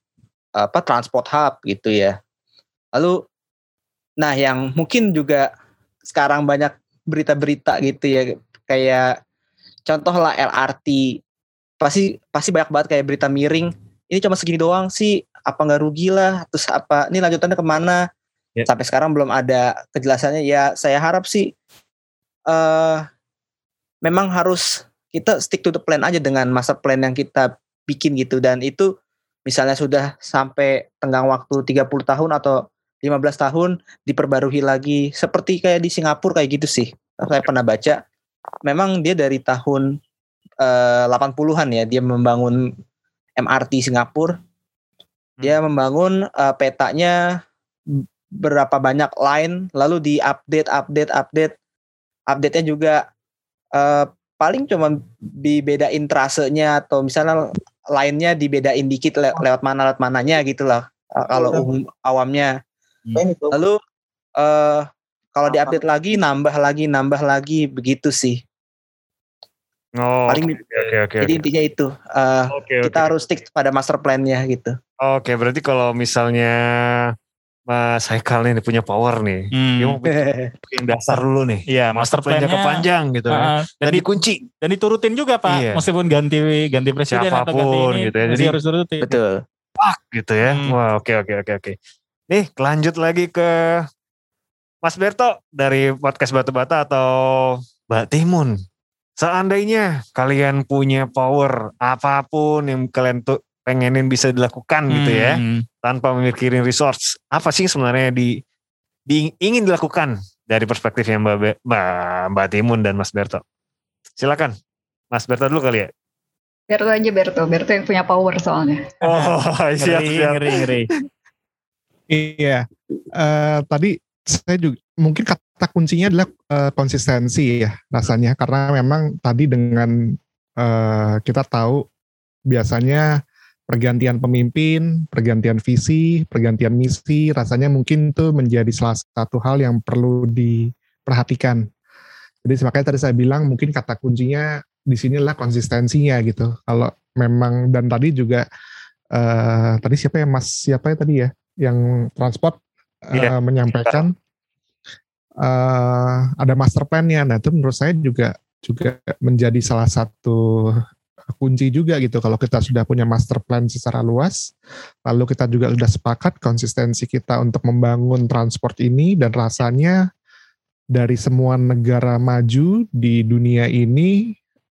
apa transport hub gitu ya. Lalu nah yang mungkin juga sekarang banyak berita-berita gitu ya kayak contoh lah LRT pasti pasti banyak banget kayak berita miring ini cuma segini doang sih apa nggak rugi lah terus apa ini lanjutannya ke mana ya. sampai sekarang belum ada kejelasannya ya saya harap sih uh, memang harus kita stick to the plan aja dengan master plan yang kita bikin gitu dan itu misalnya sudah sampai tenggang waktu 30 tahun atau 15 tahun diperbarui lagi seperti kayak di Singapura kayak gitu sih. Saya pernah baca memang dia dari tahun uh, eh, 80-an ya dia membangun MRT Singapura. Dia hmm. membangun uh, petanya berapa banyak line lalu di update update update update-nya juga uh, paling cuma dibedain trasenya atau misalnya lainnya dibedain dikit le lewat mana lewat mananya gitu lah kalau umum awamnya hmm. lalu uh, kalau diupdate lagi nambah lagi nambah lagi begitu sih Oh, paling okay, okay, okay, jadi okay. intinya itu uh, okay, kita harus stick pada master plan-nya gitu. Oke, okay, berarti kalau misalnya Mas Haikal nih punya power nih. Hmm. Dia mau bikin dasar dulu nih. Iya, master plan-nya kepanjang gitu uh, Dan, dan dikunci dan diturutin juga, Pak. Iya. Meskipun ganti ganti presiden Siapa pun, atau ganti ini, gitu ya. Jadi harus turutin. Betul. Pak gitu ya. Hmm. Wah, oke oke oke oke. Nih, lanjut lagi ke Mas Berto dari podcast Batu Bata atau Mbak Timun. Seandainya kalian punya power apa pun yang kalian tuh pengenin bisa dilakukan hmm. gitu ya hmm. tanpa memikirin resource. Apa sih sebenarnya di, di ingin dilakukan dari perspektifnya Mbak Be, Mbak, Mbak Timun dan Mas Berto? Silakan. Mas Berto dulu kali ya. Berto aja Berto. Berto yang punya power soalnya. Oh siap ngeri, siap. ngeri, ngeri. iya. Uh, tadi saya juga mungkin kata kuncinya adalah uh, konsistensi ya rasanya. Karena memang tadi dengan uh, kita tahu biasanya pergantian pemimpin, pergantian visi, pergantian misi, rasanya mungkin itu menjadi salah satu hal yang perlu diperhatikan. Jadi makanya tadi saya bilang mungkin kata kuncinya di sinilah konsistensinya gitu. Kalau memang dan tadi juga uh, tadi siapa ya Mas siapa ya tadi ya yang transport uh, yeah. menyampaikan uh, ada master plan-nya. Nah itu menurut saya juga juga menjadi salah satu kunci juga gitu kalau kita sudah punya master plan secara luas lalu kita juga sudah sepakat konsistensi kita untuk membangun transport ini dan rasanya dari semua negara maju di dunia ini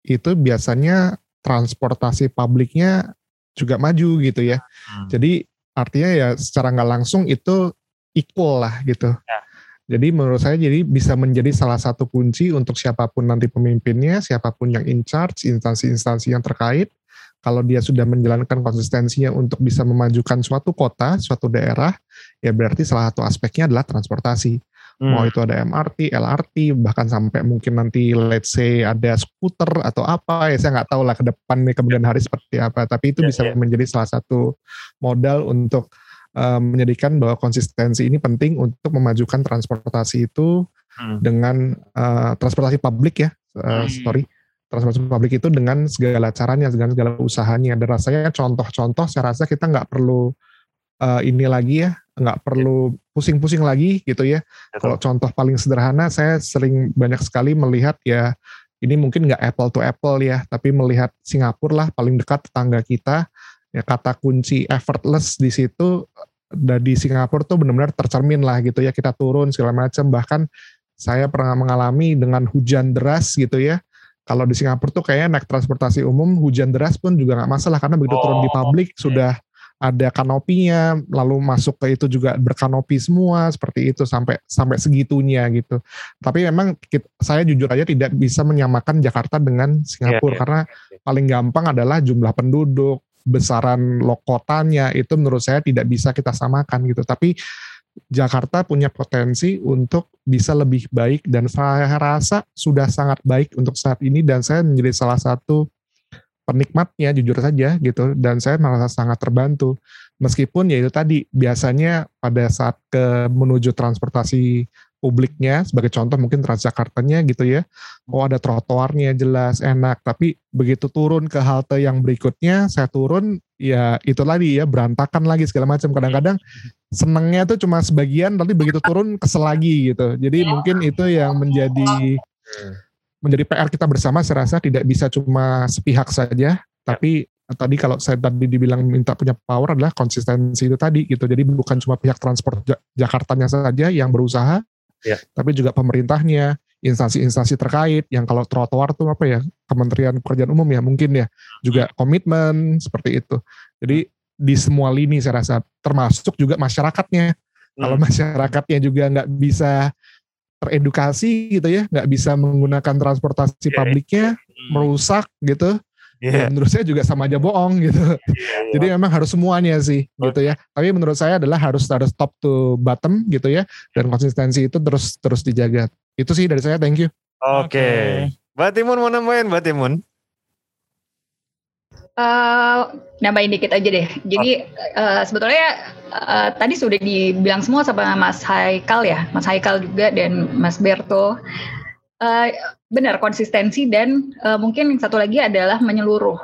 itu biasanya transportasi publiknya juga maju gitu ya. Hmm. Jadi artinya ya secara nggak langsung itu equal lah gitu. Ya. Jadi menurut saya jadi bisa menjadi salah satu kunci untuk siapa pun nanti pemimpinnya, siapa pun yang in charge, instansi-instansi yang terkait, kalau dia sudah menjalankan konsistensinya untuk bisa memajukan suatu kota, suatu daerah, ya berarti salah satu aspeknya adalah transportasi. Hmm. Mau itu ada MRT, LRT, bahkan sampai mungkin nanti let's say ada skuter atau apa, ya saya nggak tahu lah ke depan nih kemudian hari seperti apa. Tapi itu yeah, bisa yeah. menjadi salah satu modal untuk uh, menjadikan bahwa konsistensi ini penting untuk memajukan transportasi itu hmm. dengan uh, transportasi publik ya, uh, hmm. sorry, transportasi publik itu dengan segala caranya, dengan segala usahanya. Dan rasanya contoh-contoh, saya rasa kita nggak perlu uh, ini lagi ya, nggak perlu pusing-pusing lagi gitu ya. Kalau contoh paling sederhana, saya sering banyak sekali melihat ya ini mungkin nggak apple to apple ya, tapi melihat Singapura lah paling dekat tetangga kita. Ya kata kunci effortless di situ di Singapura tuh benar-benar tercermin lah gitu ya kita turun segala macam. Bahkan saya pernah mengalami dengan hujan deras gitu ya. Kalau di Singapura tuh kayaknya naik transportasi umum hujan deras pun juga nggak masalah. Karena begitu turun di publik sudah ada kanopinya lalu masuk ke itu juga berkanopi semua seperti itu sampai sampai segitunya gitu. Tapi memang kita, saya jujur aja tidak bisa menyamakan Jakarta dengan Singapura. Iya, iya. karena paling gampang adalah jumlah penduduk besaran lo kotanya itu menurut saya tidak bisa kita samakan gitu. Tapi Jakarta punya potensi untuk bisa lebih baik dan saya rasa sudah sangat baik untuk saat ini dan saya menjadi salah satu penikmatnya jujur saja gitu dan saya merasa sangat terbantu. Meskipun ya itu tadi biasanya pada saat ke menuju transportasi publiknya sebagai contoh mungkin Transjakartanya gitu ya. Oh ada trotoarnya jelas enak. Tapi begitu turun ke halte yang berikutnya saya turun ya itu lagi ya berantakan lagi segala macam. Kadang-kadang senengnya tuh cuma sebagian tapi begitu turun kesel lagi gitu. Jadi mungkin itu yang menjadi menjadi PR kita bersama saya rasa tidak bisa cuma sepihak saja. Tapi tadi kalau saya tadi dibilang minta punya power adalah konsistensi itu tadi gitu. Jadi bukan cuma pihak transport Ja- Jakartanya saja yang berusaha Ya. tapi juga pemerintahnya instansi-instansi terkait yang kalau trotoar tuh apa ya Kementerian Pekerjaan Umum ya mungkin ya juga komitmen seperti itu. Jadi di semua lini saya rasa termasuk juga masyarakatnya. Kalau masyarakatnya juga nggak bisa teredukasi gitu ya nggak bisa menggunakan transportasi publiknya merusak gitu Iya. ya menurut saya juga sama aja bohong gitu. Jadi memang harus semuanya sih gitu ya. Tapi menurut saya adalah harus harus top to bottom gitu ya. Dan konsistensi itu terus terus dijaga. Itu sih dari saya thank you. Oke. Mbak Timun mau nambahin? Mbak Timun? Eh, nambahin dikit aja deh. Jadi eh, sebetulnya eh, tadi sudah dibilang semua sama Mas Haikal ya, Mas Haikal juga dan Mas Berto. Eh, benar konsistensi dan eh, mungkin yang satu lagi adalah menyeluruh.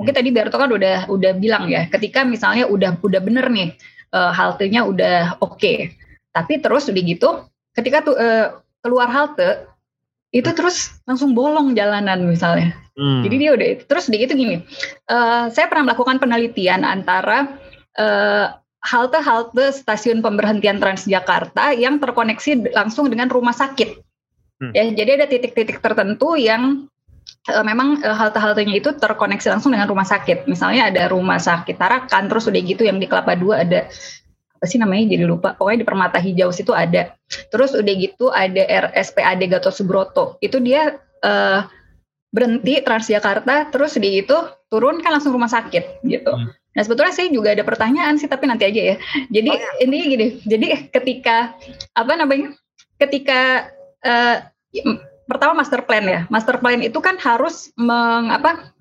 Mungkin tadi Berto kan udah udah bilang ya, ketika misalnya udah udah bener nih eh, haltenya udah oke, tapi terus udah gitu, ketika tuh keluar halte itu terus langsung bolong jalanan misalnya. Hmm. Jadi dia udah terus udah gitu gini. eh, saya pernah melakukan penelitian antara eh, halte-halte stasiun pemberhentian Transjakarta yang terkoneksi langsung dengan rumah sakit. Hmm. Ya, jadi ada titik-titik tertentu yang eh, memang eh, halte-haltenya itu terkoneksi langsung dengan rumah sakit. Misalnya ada rumah sakit Tarakan, terus udah gitu yang di Kelapa Dua ada apa sih namanya jadi lupa. Pokoknya di Permata Hijau situ ada. Terus udah gitu ada RSPAD Gatot Subroto. Itu dia eh, berhenti Transjakarta, terus di itu turun kan langsung rumah sakit gitu. Nah sebetulnya saya juga ada pertanyaan sih, tapi nanti aja ya. Jadi ini gini, jadi ketika apa namanya, ketika m- pertama master plan ya, master plan itu kan harus meng, apa,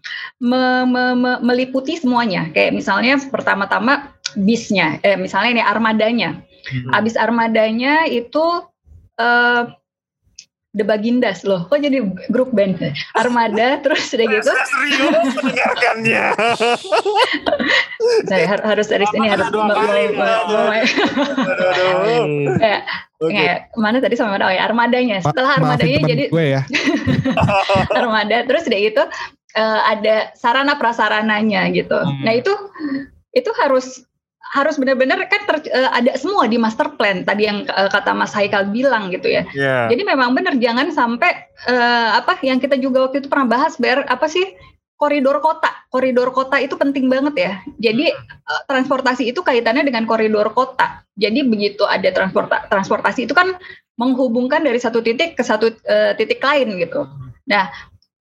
me- me- me- meliputi semuanya. Kayak misalnya pertama-tama bisnya, eh, misalnya ini armadanya. Abis armadanya itu eh, The Bagindas loh, kok jadi grup band Armada terus udah gitu. Serius mendengarkannya. Saya har- harus dari sini harus Ya, ya, mana tadi sama? Oh ya, armadanya. Setelah maafin armadanya jadi gue ya armada terus udah itu eh, ada sarana prasarananya gitu. Nah itu itu harus harus benar-benar kan ter- eh, ada semua di master plan tadi yang eh, kata Mas Haikal bilang gitu ya. Iya. Jadi memang benar jangan sampai eh, apa yang kita juga waktu itu pernah bahas ber apa sih koridor kota. Koridor kota itu penting banget ya. Jadi eh, transportasi itu kaitannya dengan koridor kota. Jadi begitu ada transporta transportasi itu kan menghubungkan dari satu titik ke satu eh, titik lain gitu. Nah,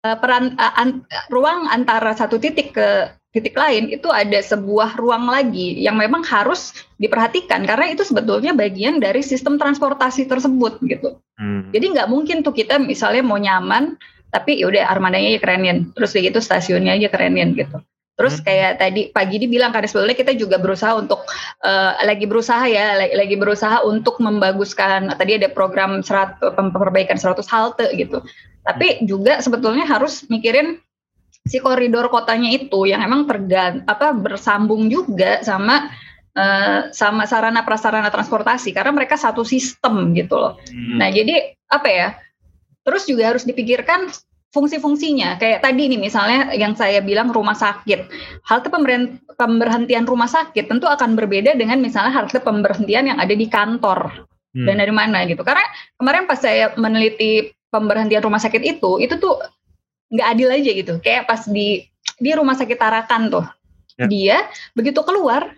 eh, peran eh, an- ruang antara satu titik ke titik lain itu ada sebuah ruang lagi yang memang harus diperhatikan karena itu sebetulnya bagian dari sistem transportasi tersebut gitu. Hmm. Jadi nggak mungkin tuh kita misalnya mau nyaman, tapi yaudah armadanya aja kerenin, terus kayak gitu stasiunnya aja kerenin gitu. Terus kayak tadi pagi dibilang kan sebetulnya kita juga berusaha untuk eh, lagi berusaha ya, lagi, lagi berusaha untuk membaguskan. Tadi ada program serat, perbaikan 100 halte gitu. Tapi juga sebetulnya harus mikirin si koridor kotanya itu yang emang tergan apa bersambung juga sama uh, sama sarana prasarana transportasi karena mereka satu sistem gitu loh. Hmm. Nah jadi apa ya? Terus juga harus dipikirkan fungsi-fungsinya. Kayak tadi nih misalnya yang saya bilang rumah sakit. Halte pemberhentian rumah sakit tentu akan berbeda dengan misalnya halte pemberhentian yang ada di kantor. Hmm. Dan dari mana gitu. Karena kemarin pas saya meneliti pemberhentian rumah sakit itu, itu tuh nggak adil aja gitu. Kayak pas di di rumah sakit Tarakan tuh. Ya. Dia begitu keluar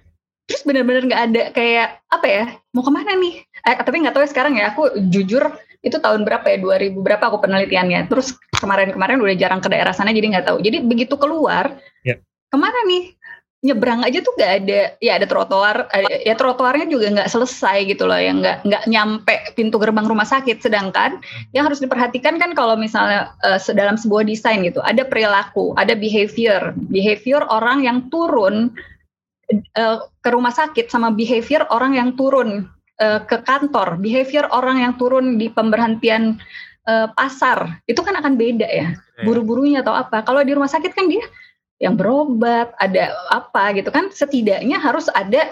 terus benar-benar nggak ada kayak apa ya mau ke mana nih eh, tapi nggak tahu ya sekarang ya aku jujur itu tahun berapa ya? 2000 berapa aku penelitiannya? Terus kemarin-kemarin udah jarang ke daerah sana jadi nggak tahu. Jadi begitu keluar ya. ke mana nih? Nyebrang aja tuh nggak ada. Ya ada trotoar ya trotoarnya juga nggak selesai gitu loh yang nggak nggak nyampe pintu gerbang rumah sakit. Sedangkan yang harus diperhatikan kan kalau misalnya uh, dalam sebuah desain gitu ada perilaku ada behavior. Behavior orang yang turun uh, ke rumah sakit sama behavior orang yang turun uh, ke kantor, behavior orang yang turun di pemberhentian uh, pasar itu kan akan beda ya, buru-burunya atau apa. Kalau di rumah sakit kan dia yang berobat, ada apa gitu kan, setidaknya harus ada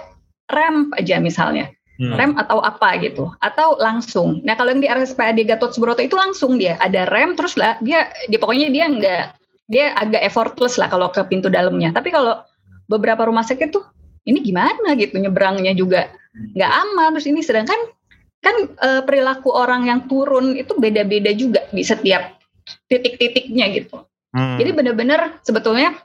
rem aja misalnya. Hmm. rem atau apa gitu atau langsung nah kalau yang di RSPAD Gatot Subroto itu langsung dia ada rem terus lah dia di pokoknya dia enggak dia agak effortless lah kalau ke pintu dalamnya tapi kalau beberapa rumah sakit tuh ini gimana gitu nyebrangnya juga nggak aman terus ini sedangkan kan e, perilaku orang yang turun itu beda-beda juga di setiap titik-titiknya gitu hmm. jadi benar-benar sebetulnya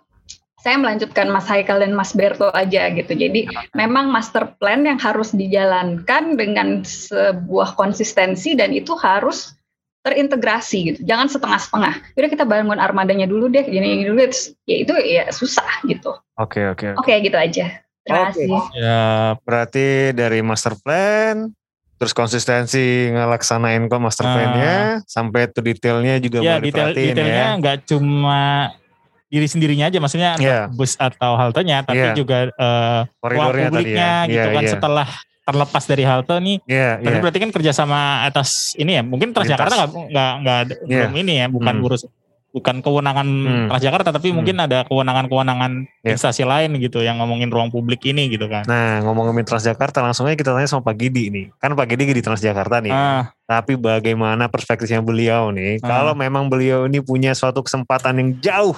saya melanjutkan Mas Haikal dan Mas Berto aja gitu. Jadi memang master plan yang harus dijalankan dengan sebuah konsistensi dan itu harus terintegrasi gitu. Jangan setengah-setengah. Udah kita bangun armadanya dulu deh, gini, gini dulu. Ya itu ya susah gitu. Oke, okay, oke. Okay, Oke, okay, gitu aja. Terima kasih. Ya, berarti dari master plan, terus konsistensi ngelaksanain kok master uh, plan-nya, sampai itu detailnya juga ya, detail, detailnya ya. nggak cuma diri sendirinya aja, maksudnya yeah. bus atau haltenya, tapi yeah. juga uh, ruang publiknya ya. gitu yeah, kan yeah. setelah terlepas dari halte nih. Yeah, tapi yeah. berarti kan kerjasama atas ini ya, mungkin Transjakarta nggak nggak nggak yeah. belum ini ya, bukan hmm. urus bukan kewenangan hmm. Transjakarta tapi hmm. mungkin ada kewenangan-kewenangan yeah. instansi lain gitu yang ngomongin ruang publik ini gitu kan. Nah, ngomongin Transjakarta langsung aja kita tanya sama Pak Gidi nih. Kan Pak Gidi di Transjakarta nih. Ah. Tapi bagaimana perspektifnya beliau nih ah. kalau memang beliau ini punya suatu kesempatan yang jauh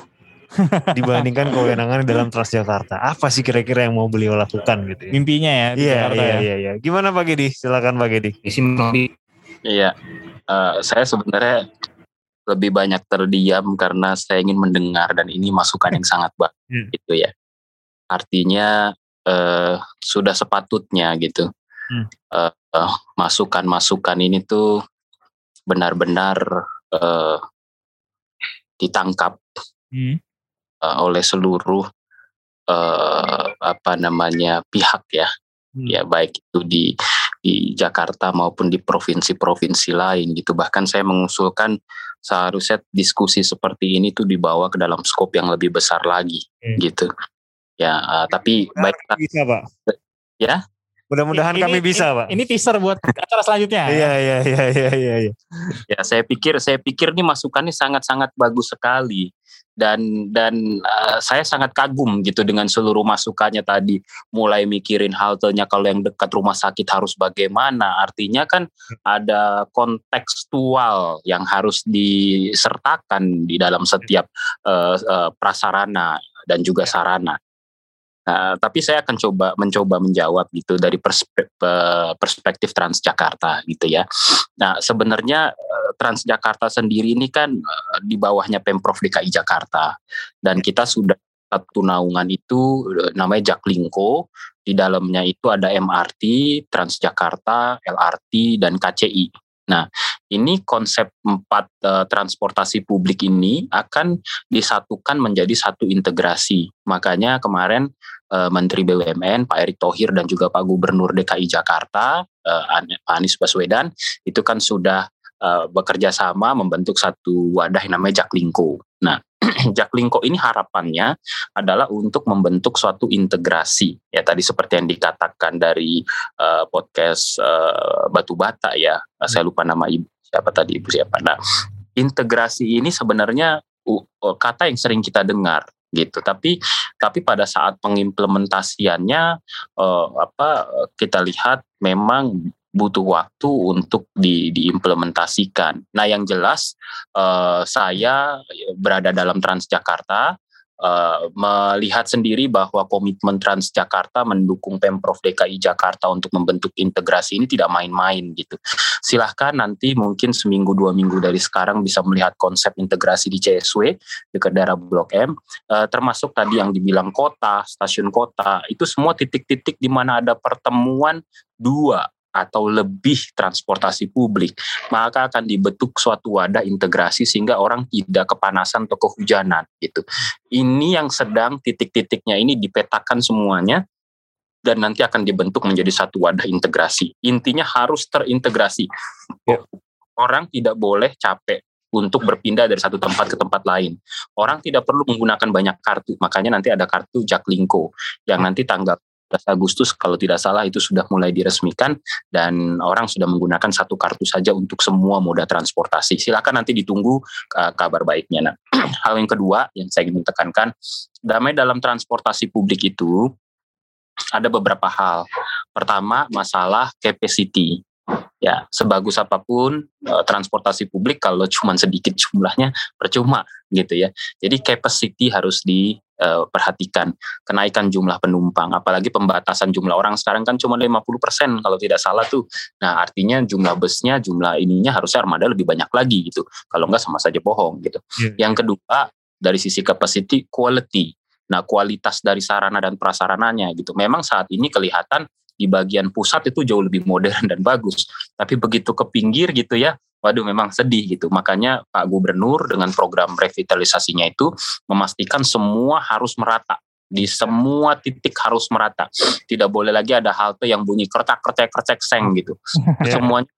dibandingkan kewenangan dalam Transjakarta. Apa sih kira-kira yang mau beliau lakukan gitu ya? Mimpinya ya di iya, Jakarta iya, ya. Iya, iya. Gimana Pak Gidi? Silakan Pak Gidi. Iya. Uh, saya sebenarnya lebih banyak terdiam karena saya ingin mendengar dan ini masukan yang sangat baik hmm. gitu ya. Artinya uh, sudah sepatutnya gitu. Hmm. Uh, uh, masukan-masukan ini tuh benar-benar uh, ditangkap hmm. uh, oleh seluruh uh, apa namanya pihak ya. Hmm. Ya baik itu di di Jakarta maupun di provinsi-provinsi lain gitu. Bahkan saya mengusulkan seharusnya diskusi seperti ini tuh dibawa ke dalam skop yang lebih besar lagi hmm. gitu. Ya, uh, tapi baik bisa, Pak. Ya. Mudah-mudahan kami bisa, Pak. Ini teaser buat acara selanjutnya. Iya, iya, iya, iya, iya, iya. Ya, saya pikir saya pikir ini masukannya sangat-sangat bagus sekali dan dan uh, saya sangat kagum gitu dengan seluruh masukannya tadi. Mulai mikirin haltenya kalau yang dekat rumah sakit harus bagaimana. Artinya kan ada kontekstual yang harus disertakan di dalam setiap uh, uh, prasarana dan juga sarana Nah, tapi saya akan coba mencoba menjawab gitu dari perspektif, perspektif Transjakarta gitu ya. Nah, sebenarnya eh, Transjakarta sendiri ini kan eh, di bawahnya Pemprov DKI Jakarta dan kita sudah satu naungan itu eh, namanya Jaklingko. Di dalamnya itu ada MRT, Transjakarta, LRT dan KCI. Nah, ini konsep empat uh, transportasi publik ini akan disatukan menjadi satu integrasi. Makanya kemarin uh, Menteri BUMN Pak Erick Thohir dan juga Pak Gubernur DKI Jakarta uh, Pak Anies Baswedan itu kan sudah bekerja sama membentuk satu wadah yang namanya Jaklingko. Nah, Jaklingko ini harapannya adalah untuk membentuk suatu integrasi ya tadi seperti yang dikatakan dari uh, podcast uh, Batu Bata ya hmm. saya lupa nama ibu siapa tadi ibu siapa nah integrasi ini sebenarnya kata yang sering kita dengar gitu. Tapi tapi pada saat pengimplementasiannya uh, apa kita lihat memang butuh waktu untuk di, diimplementasikan. Nah, yang jelas uh, saya berada dalam Transjakarta Uh, melihat sendiri bahwa komitmen Transjakarta mendukung Pemprov DKI Jakarta untuk membentuk integrasi ini tidak main-main gitu. Silahkan nanti mungkin seminggu dua minggu dari sekarang bisa melihat konsep integrasi di CSW dekat daerah Blok M, uh, termasuk tadi yang dibilang kota, stasiun kota, itu semua titik-titik di mana ada pertemuan dua atau lebih transportasi publik, maka akan dibentuk suatu wadah integrasi sehingga orang tidak kepanasan atau kehujanan gitu. Ini yang sedang titik-titiknya ini dipetakan semuanya dan nanti akan dibentuk menjadi satu wadah integrasi. Intinya harus terintegrasi. Ya. Orang tidak boleh capek untuk berpindah dari satu tempat ke tempat lain. Orang tidak perlu menggunakan banyak kartu, makanya nanti ada kartu Jaklingko yang nanti tanggal Agustus kalau tidak salah itu sudah mulai diresmikan dan orang sudah menggunakan satu kartu saja untuk semua moda transportasi. Silakan nanti ditunggu uh, kabar baiknya. Nah, hal yang kedua yang saya ingin tekankan, damai dalam transportasi publik itu ada beberapa hal. Pertama, masalah capacity ya sebagus apa pun uh, transportasi publik kalau cuma sedikit jumlahnya percuma gitu ya. Jadi capacity harus diperhatikan uh, kenaikan jumlah penumpang apalagi pembatasan jumlah orang. Sekarang kan cuma 50% kalau tidak salah tuh. Nah artinya jumlah busnya jumlah ininya harusnya armada lebih banyak lagi gitu. Kalau enggak sama saja bohong gitu. Yeah. yang kedua dari sisi capacity quality. Nah, kualitas dari sarana dan prasarananya gitu. Memang saat ini kelihatan di bagian pusat itu jauh lebih modern dan bagus. Tapi begitu ke pinggir gitu ya, waduh memang sedih gitu. Makanya Pak Gubernur dengan program revitalisasinya itu memastikan semua harus merata di semua titik harus merata. Tidak boleh lagi ada halte yang bunyi kertak kertek kercek seng gitu. Iya. Semuanya.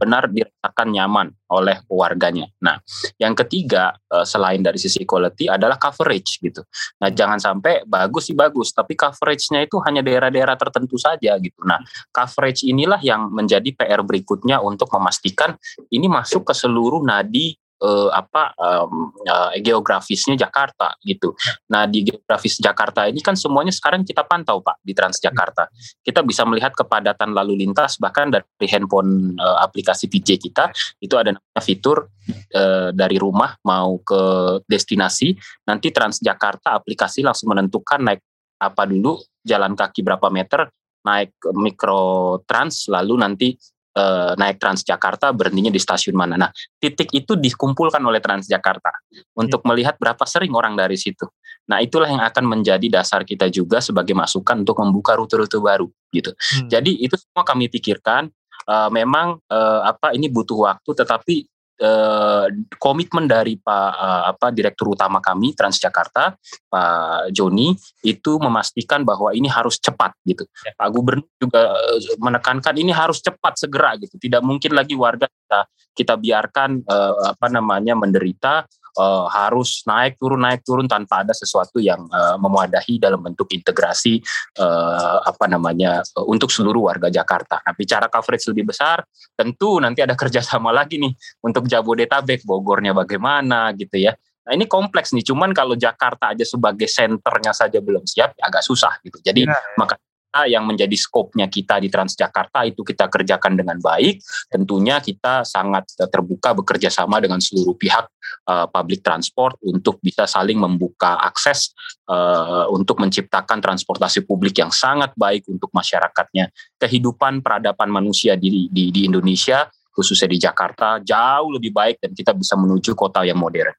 Benar dirasakan nyaman oleh warganya. Nah, yang ketiga eh, selain dari sisi quality adalah coverage gitu. Nah, jangan sampai bagus sih bagus, tapi coveragenya itu hanya daerah-daerah tertentu saja gitu. Nah, coverage inilah yang menjadi PR berikutnya untuk memastikan ini masuk ke seluruh nadi uh, apa um, uh, geografisnya Jakarta gitu. Nah di geografis Jakarta ini kan semuanya sekarang kita pantau pak di Transjakarta. Kita bisa melihat kepadatan lalu lintas bahkan dari handphone uh, aplikasi VJ kita itu ada fitur uh, dari rumah mau ke destinasi. Nanti Transjakarta aplikasi langsung menentukan naik apa dulu jalan kaki berapa meter naik mikro trans lalu nanti uh, naik Transjakarta berhentinya di stasiun mana. Nah, titik itu dikumpulkan oleh Transjakarta untuk melihat berapa sering orang dari situ. Nah, itulah yang akan menjadi dasar kita juga sebagai masukan untuk membuka rute-rute baru gitu. Hmm. Jadi itu semua kami pikirkan uh, memang uh, apa ini butuh waktu tetapi eh, komitmen dari Pak eh, apa Direktur Utama kami Transjakarta Pak Joni itu memastikan bahwa ini harus cepat gitu. Ya. Pak Gubernur juga eh, menekankan ini harus cepat segera gitu. Tidak mungkin lagi warga kita kita biarkan eh, apa namanya menderita uh, harus naik turun naik turun tanpa ada sesuatu yang uh, memadahi dalam bentuk integrasi uh, apa namanya uh, untuk seluruh warga Jakarta. Nah, bicara coverage lebih besar, tentu nanti ada kerjasama lagi nih untuk Jabodetabek, Bogornya bagaimana gitu ya. Nah ini kompleks nih, cuman kalau Jakarta aja sebagai senternya saja belum siap, ya agak susah gitu. Jadi ya, ya. maka yang menjadi skopnya kita di Transjakarta itu kita kerjakan dengan baik. Tentunya kita sangat terbuka bekerja sama dengan seluruh pihak uh, public transport untuk bisa saling membuka akses uh, untuk menciptakan transportasi publik yang sangat baik untuk masyarakatnya. Kehidupan peradaban manusia di, di, di Indonesia khususnya di Jakarta jauh lebih baik dan kita bisa menuju kota yang modern.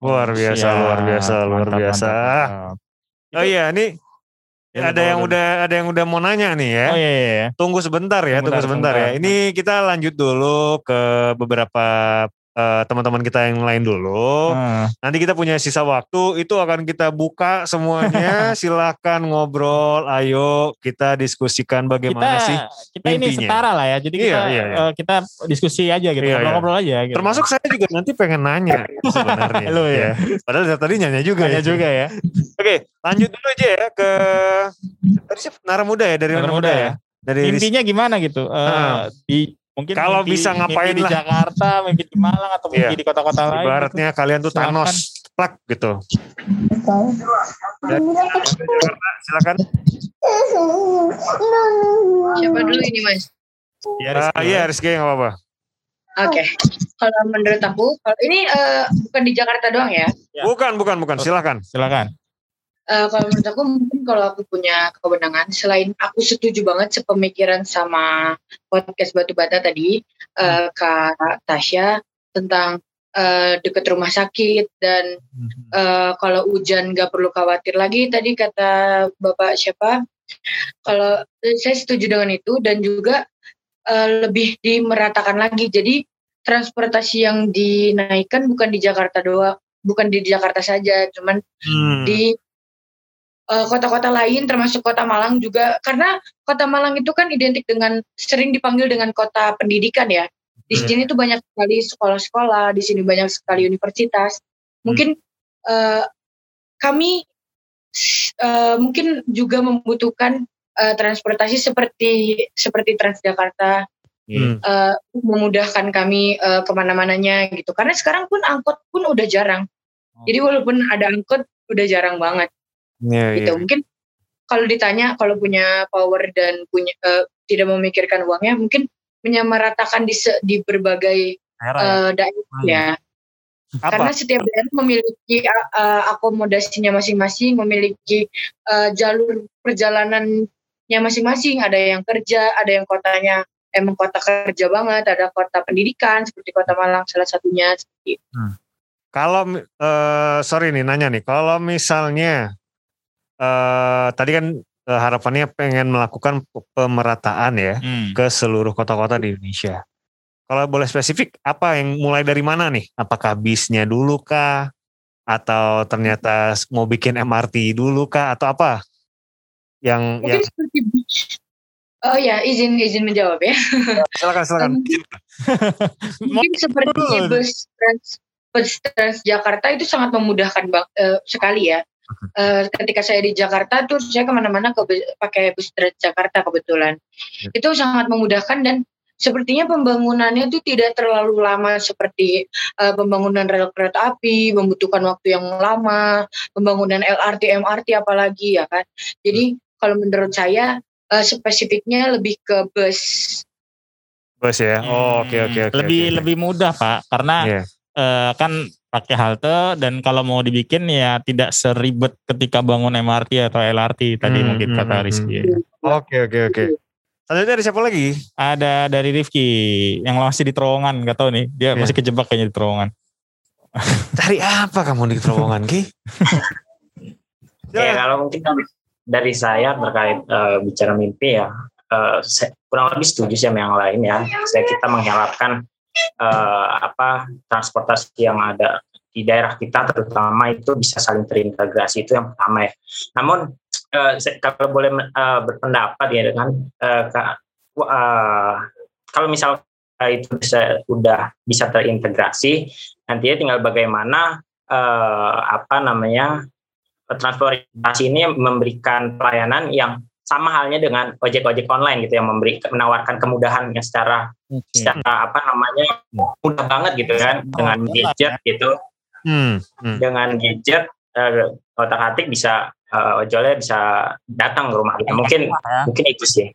Luar biasa, ya, luar biasa, luar biasa. Mantap, mantap. Oh iya, ini Ya, ada yang udah ada yang udah mau nanya nih ya. Oh iya, iya. iya. Tunggu sebentar ya, tunggu sebentar, sebentar ya. Ini kita lanjut dulu ke beberapa uh, teman-teman kita yang lain dulu. Hmm. Nanti kita punya sisa waktu, itu akan kita buka semuanya. Silahkan ngobrol, ayo kita diskusikan bagaimana kita, sih Kita intinya. ini setara lah ya, jadi iya, kita, iya, iya. Uh, kita diskusi aja gitu, iya, ngobrol-ngobrol iya. aja. Gitu. Termasuk saya juga nanti pengen nanya sebenarnya. Lu ya. ya. Padahal dari tadi nanya juga. Nanya ya. juga ya. Oke, lanjut dulu aja ya ke tadi sih Nara Muda ya dari Nara Muda ya. ya. Dari intinya gimana gitu? Uh, di Mungkin kalau bisa ngapain mimpi lah. di Jakarta, mimpi di Malang atau mimpi yeah. di kota-kota lain. Ibaratnya gitu. kalian tuh Thanos, plak gitu. silakan. Siapa dulu ini mas? Ya, Rizky, uh, ya, Rizky nggak apa-apa. Oke, okay. kalau menurut aku, kalau ini uh, bukan di Jakarta doang ya? Bukan, bukan, bukan. Silakan, silakan. Uh, kalau menurut aku mungkin kalau aku punya kewenangan, selain aku setuju banget sepemikiran sama podcast Batu Bata tadi, uh, Kak Tasya tentang uh, deket rumah sakit dan uh, kalau hujan nggak perlu khawatir lagi tadi kata bapak siapa? Kalau saya setuju dengan itu dan juga uh, lebih dimeratakan lagi. Jadi transportasi yang dinaikkan bukan di Jakarta doang bukan di Jakarta saja cuman hmm. di kota-kota uh, lain termasuk kota Malang juga karena kota Malang itu kan identik dengan sering dipanggil dengan kota pendidikan ya di hmm. sini tuh banyak sekali sekolah-sekolah, di sini banyak sekali universitas. Mungkin hmm. uh, kami uh, mungkin juga membutuhkan uh, transportasi seperti seperti Transjakarta, hmm. uh, memudahkan kami uh, ke mana-mananya gitu. Karena sekarang pun angkot pun udah jarang. Oh. Jadi walaupun ada angkot, udah jarang banget. Yeah, gitu. Yeah. Mungkin kalau ditanya kalau punya power dan punya uh, tidak memikirkan uangnya, mungkin menyamaratakan di di berbagai uh, daerah hmm. ya. Apa? Karena setiap daerah memiliki uh, akomodasinya masing-masing, memiliki uh, jalur perjalanannya masing-masing. Ada yang kerja, ada yang kotanya emang kota kerja banget, ada kota pendidikan seperti kota Malang salah satunya. Seperti Hmm. Kalau uh, sorry nih nanya nih, kalau misalnya uh, tadi kan Eh, harapannya pengen melakukan pemerataan ya hmm. ke seluruh kota-kota di Indonesia. Kalau boleh spesifik, apa yang mulai dari mana nih? Apakah bisnya dulu kah? Atau ternyata mau bikin MRT dulu kah? Atau apa? Yang Mungkin yang... seperti Oh ya, izin izin menjawab ya. Silakan silakan. Mungkin seperti bus trans bus trans Jakarta itu sangat memudahkan uh, sekali ya uh, ketika saya di Jakarta tuh saya ke mana-mana ke pakai bus Jakarta kebetulan. Ya. itu sangat memudahkan dan sepertinya pembangunannya itu tidak terlalu lama seperti uh, pembangunan rel kereta api membutuhkan waktu yang lama pembangunan LRT MRT apalagi ya kan? Jadi kalau menurut saya uh, spesifiknya lebih ke bus. Bus ya? Oh oke oke oke lebih okay, lebih mudah pak. Karena yeah. Iya. uh, kan pakai halte dan kalau mau dibikin ya tidak seribet ketika bangun MRT atau LRT tadi hmm, mungkin hmm, kata hmm, Rizky. Hmm. Oke oke oke. Ada dari siapa lagi? Ada dari Rifki yang masih di terowongan, nggak tahu nih. Dia yeah. masih kejebak kayaknya di terowongan. Cari apa kamu di terowongan, Ki? ya kalau mungkin dari saya terkait uh, bicara mimpi ya, uh, saya kurang lebih setuju sih sama yang lain ya. Saya kita mengharapkan uh, apa transportasi yang ada di daerah kita terutama itu bisa saling terintegrasi itu yang pertama ya. Namun uh, kalau boleh uh, berpendapat ya dengan uh, uh, kalau misal itu bisa udah bisa terintegrasi nantinya tinggal bagaimana uh, apa namanya transportasi ini memberikan pelayanan yang sama halnya dengan ojek-ojek online gitu yang memberi menawarkan kemudahan yang secara okay. secara apa namanya mudah banget gitu kan oh, dengan gadget ya. gitu hmm. Hmm. dengan gadget uh, otak atik bisa uh, ojolnya bisa datang ke rumah kita mungkin ya. mungkin itu sih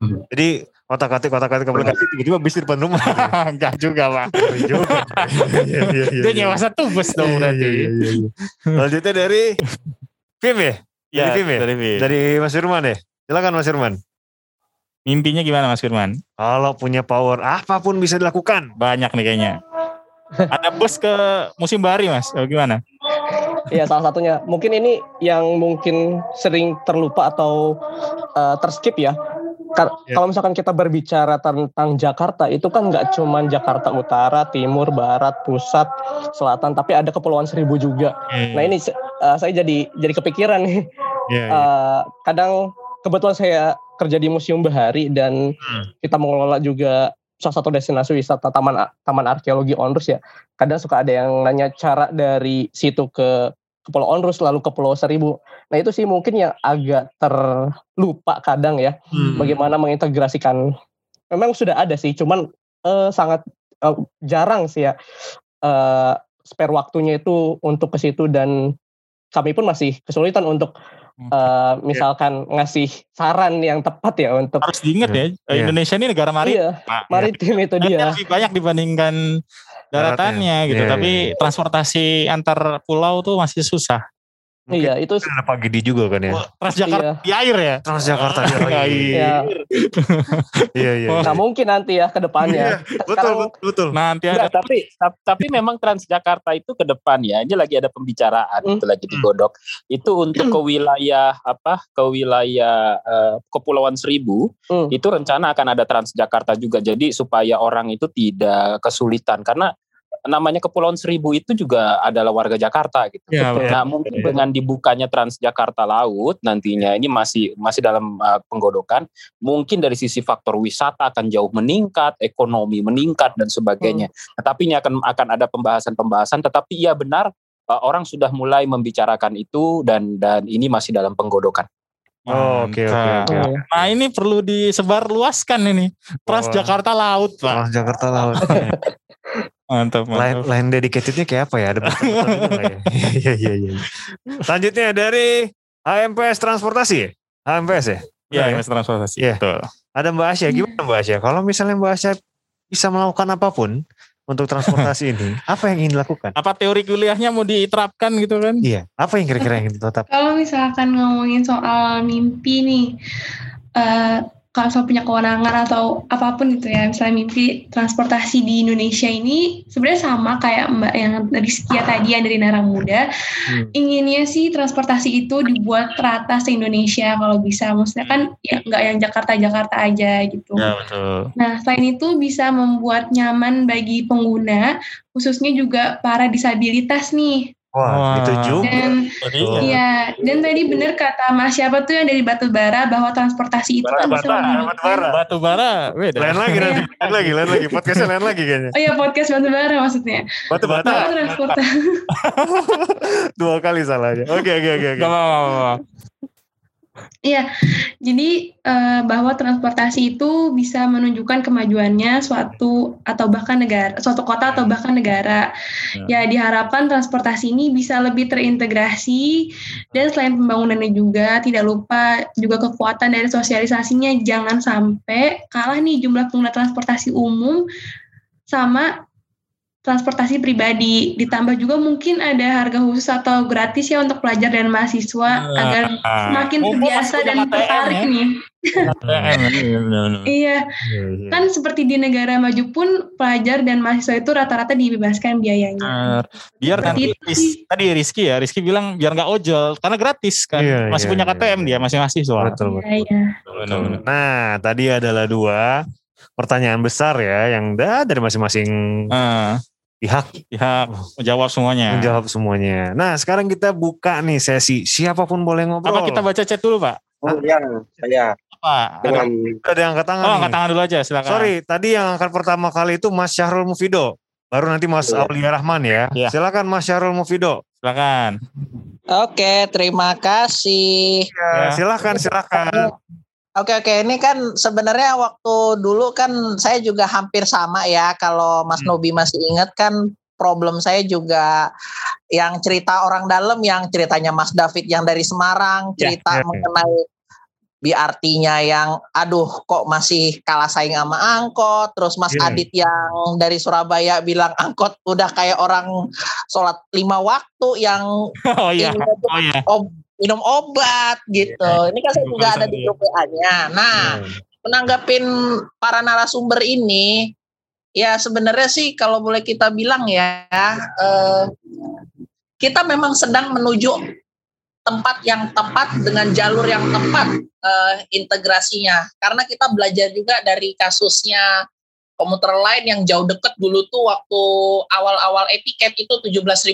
hmm. jadi otak atik otak atik aplikasi tiba-tiba bis di depan rumah enggak juga pak juga iya, iya, iya, dia nyewa satu bus dong berarti lanjutnya dari Film ya Ya, dari Vim ya? Dari, Vim. dari Mas Firman ya? Silakan Mas Firman. Mimpinya gimana Mas Firman? Kalau punya power apa pun bisa dilakukan. Banyak nih kayaknya. Ada bus ke musim bari Mas, oh, gimana? Iya salah satunya. Mungkin ini yang mungkin sering terlupa atau uh, terskip ya. Yeah. Kalau misalkan kita berbicara tentang Jakarta, itu kan nggak cuma Jakarta Utara, Timur, Barat, Pusat, Selatan, tapi ada Kepulauan Seribu juga. Hmm. Nah ini uh, saya jadi jadi kepikiran nih. Yeah, yeah. Uh, kadang kebetulan saya kerja di Museum Bahari dan hmm. kita mengelola juga salah satu destinasi wisata taman taman arkeologi Onrus ya. Kadang suka ada yang nanya cara dari situ ke ke Pulau Onrus lalu ke Pulau Seribu. Nah itu sih mungkin yang agak terlupa kadang ya, hmm. bagaimana mengintegrasikan. Memang sudah ada sih, cuman uh, sangat uh, jarang sih ya uh, spare waktunya itu untuk ke situ dan kami pun masih kesulitan untuk uh, misalkan ngasih saran yang tepat ya untuk harus diingat ya yeah. Indonesia ini negara maritim iya, maritim itu dia. lebih banyak dibandingkan daratannya gitu yeah, tapi yeah. transportasi antar pulau tuh masih susah Mungkin iya itu ada Pak Gidi juga kan ya. Oh, Transjakarta iya. di air ya. Transjakarta di air. iya. iya iya. Nah mungkin nanti ya ke depannya. Iya, betul betul betul. Nanti ada. tapi tapi memang Transjakarta itu ke depan ya. Ini lagi ada pembicaraan hmm. itu lagi digodok. Itu untuk ke wilayah apa? Ke wilayah uh, Kepulauan Seribu hmm. itu rencana akan ada Transjakarta juga. Jadi supaya orang itu tidak kesulitan karena namanya Kepulauan Seribu itu juga adalah warga Jakarta gitu. Ya, nah, mungkin dengan dibukanya Transjakarta Laut nantinya ini masih masih dalam uh, penggodokan, mungkin dari sisi faktor wisata akan jauh meningkat, ekonomi meningkat dan sebagainya. Hmm. Nah, tapi ini akan akan ada pembahasan-pembahasan tetapi iya benar uh, orang sudah mulai membicarakan itu dan dan ini masih dalam penggodokan. Oh, oke oke oke. Nah, ini perlu disebar luaskan ini. Transjakarta oh. Laut, Pak. Transjakarta Laut. Mantap, mantap. Line, line dedicatednya kayak apa ya? Ada ya? Iya, iya, iya. Selanjutnya dari HMPS Transportasi ya? HMPS ya? Iya, HMPS Transportasi. Iya. Ada Mbak Asya, gimana Mbak Asya? Kalau misalnya Mbak Asya bisa melakukan apa pun untuk transportasi ini, apa yang ingin dilakukan? Apa teori kuliahnya mau diterapkan gitu kan? Iya, apa yang kira-kira yang tetap? Kalau misalkan ngomongin soal mimpi nih, uh, kalau saya punya kewenangan atau apa pun gitu ya, misalnya mimpi transportasi di Indonesia ini sebenarnya sama kayak Mbak yang dari Sekia tadi yang dari Nara Muda. Hmm. Inginnya sih transportasi itu dibuat rata se Indonesia kalau bisa. Maksudnya kan ya nggak yang Jakarta-Jakarta aja gitu. Ya, betul. Nah, selain itu bisa membuat nyaman bagi pengguna, khususnya juga para disabilitas nih. Wah, Wah, itu juga. Dan, iya, dan tadi benar kata Mas siapa tuh yang dari batu bara bahwa transportasi itu kan bisa batu bara. Batu bara, beda. Lain lagi nanti, lain lagi, lain lagi. Podcastnya lain lagi kayaknya. Oh iya, podcast batu bara maksudnya. Batu bata. transportasi. Dua kali salahnya. Oke, oke, oke. Gak apa-apa. Iya, jadi eh, bahwa transportasi itu bisa menunjukkan kemajuannya suatu atau bahkan negara, suatu kota atau bahkan negara. Ya. ya, diharapkan transportasi ini bisa lebih terintegrasi dan selain pembangunannya juga tidak lupa juga kekuatan dari sosialisasinya jangan sampai kalah nih jumlah pengguna transportasi umum sama transportasi pribadi. Ditambah juga mungkin ada harga khusus atau gratis ya untuk pelajar dan mahasiswa uh, agar semakin uh, terbiasa dan tertarik ya? nih. iya. iya, kan seperti di negara maju pun pelajar dan mahasiswa itu rata-rata dibebaskan biayanya. Uh, biar nanti tadi Rizky ya, Rizky bilang biar nggak ojol karena gratis kan, iya, masih iya, punya KTM iya. dia masih mahasiswa. Betul, betul. Iya, iya. Nah, tadi adalah dua pertanyaan besar ya yang dari masing-masing uh pihak pihak menjawab semuanya. Menjawab semuanya. Nah, sekarang kita buka nih sesi siapa pun boleh ngobrol. Apa kita baca chat dulu, Pak? Oh, yang saya. Apa? Dengan ada yang angkat tangan. Oh, angkat tangan dulu aja, silakan. Sorry, tadi yang angkat pertama kali itu Mas Syahrul Mufido. Baru nanti Mas ya. Aulia Rahman ya. ya. Silakan Mas Syahrul Mufido. Silakan. Oke, terima kasih. Ya, silakan, silakan. Oke oke. Ini kan sebenarnya waktu dulu kan saya juga hampir sama ya. Kalau Mas hmm. Nobi masih ingat kan problem saya juga yang cerita orang dalam yang ceritanya Mas David yang dari Semarang ya, cerita yeah, yeah, mengenai BRT-nya yang aduh kok masih kalah saing sama angkot? Terus Mas yeah. Adit yang dari Surabaya bilang angkot udah kayak orang sholat lima waktu yang oh iya. oh iya minum obat gitu. Yeah. Ini kan saya juga ada di grup WA-nya. Nah, yeah. menanggapin para narasumber ini, ya sebenarnya sih kalau boleh kita bilang ya, eh, kita memang sedang menuju tempat yang tepat dengan jalur yang tepat eh, integrasinya. Karena kita belajar juga dari kasusnya komuter lain yang jauh deket dulu tuh waktu awal-awal etiket itu 17.500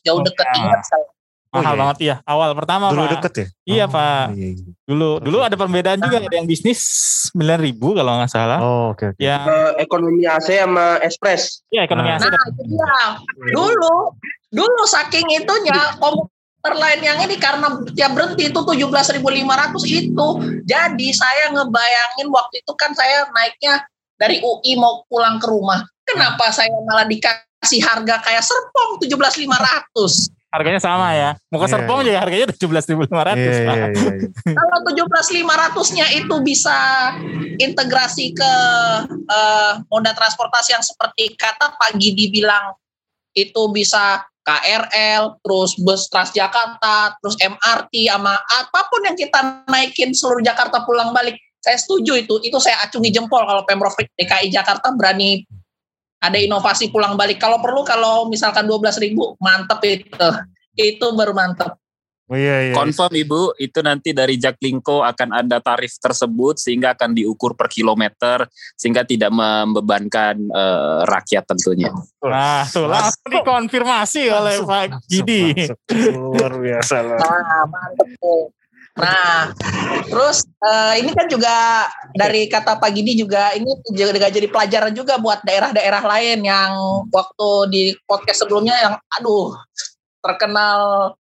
jauh deket oh, ingat saya mahal oh, iya. banget ya awal pertama dulu pak. deket ya? Iya oh, pak. iya, iya. dulu dulu ada perbedaan juga ada yang bisnis sembilan ribu kalau nggak salah. Oh oke okay, okay. ya uh, ekonomi AC sama Express. Iya ekonomi AC nah, iya. dulu dulu saking itunya komuter lain yang ini karena tiap berhenti itu tujuh belas ribu lima ratus itu. Jadi saya ngebayangin waktu itu kan saya naiknya dari UI mau pulang ke rumah. Kenapa saya malah dikasih harga kayak serpong tujuh belas lima ratus Harganya sama ya. Mau ke yeah. Serpong juga harganya tujuh belas ribu lima ratus. Iya, Kalau tujuh belas lima ratusnya itu bisa integrasi ke uh, moda transportasi yang seperti kata pagi dibilang itu bisa KRL, terus bus Transjakarta, terus MRT, sama apa pun yang kita naikin seluruh Jakarta pulang balik. Saya setuju itu. Itu saya acungi jempol kalau Pemprov DKI Jakarta berani ada inovasi pulang balik. Kalau perlu kalau misalkan 12 ribu, mantep itu. Itu baru mantep. Oh, iya, iya. Confirm Ibu, itu nanti dari Jaklingko akan ada tarif tersebut sehingga akan diukur per kilometer sehingga tidak membebankan uh, rakyat tentunya. Nah, tuh langsung dikonfirmasi oleh Pak Gidi. Luar biasa lah. Nah, mantep tuh. Nah, terus uh, ini kan juga dari kata Pak Gidi juga ini juga jadi pelajaran juga buat daerah-daerah lain yang waktu di podcast sebelumnya yang aduh terkenal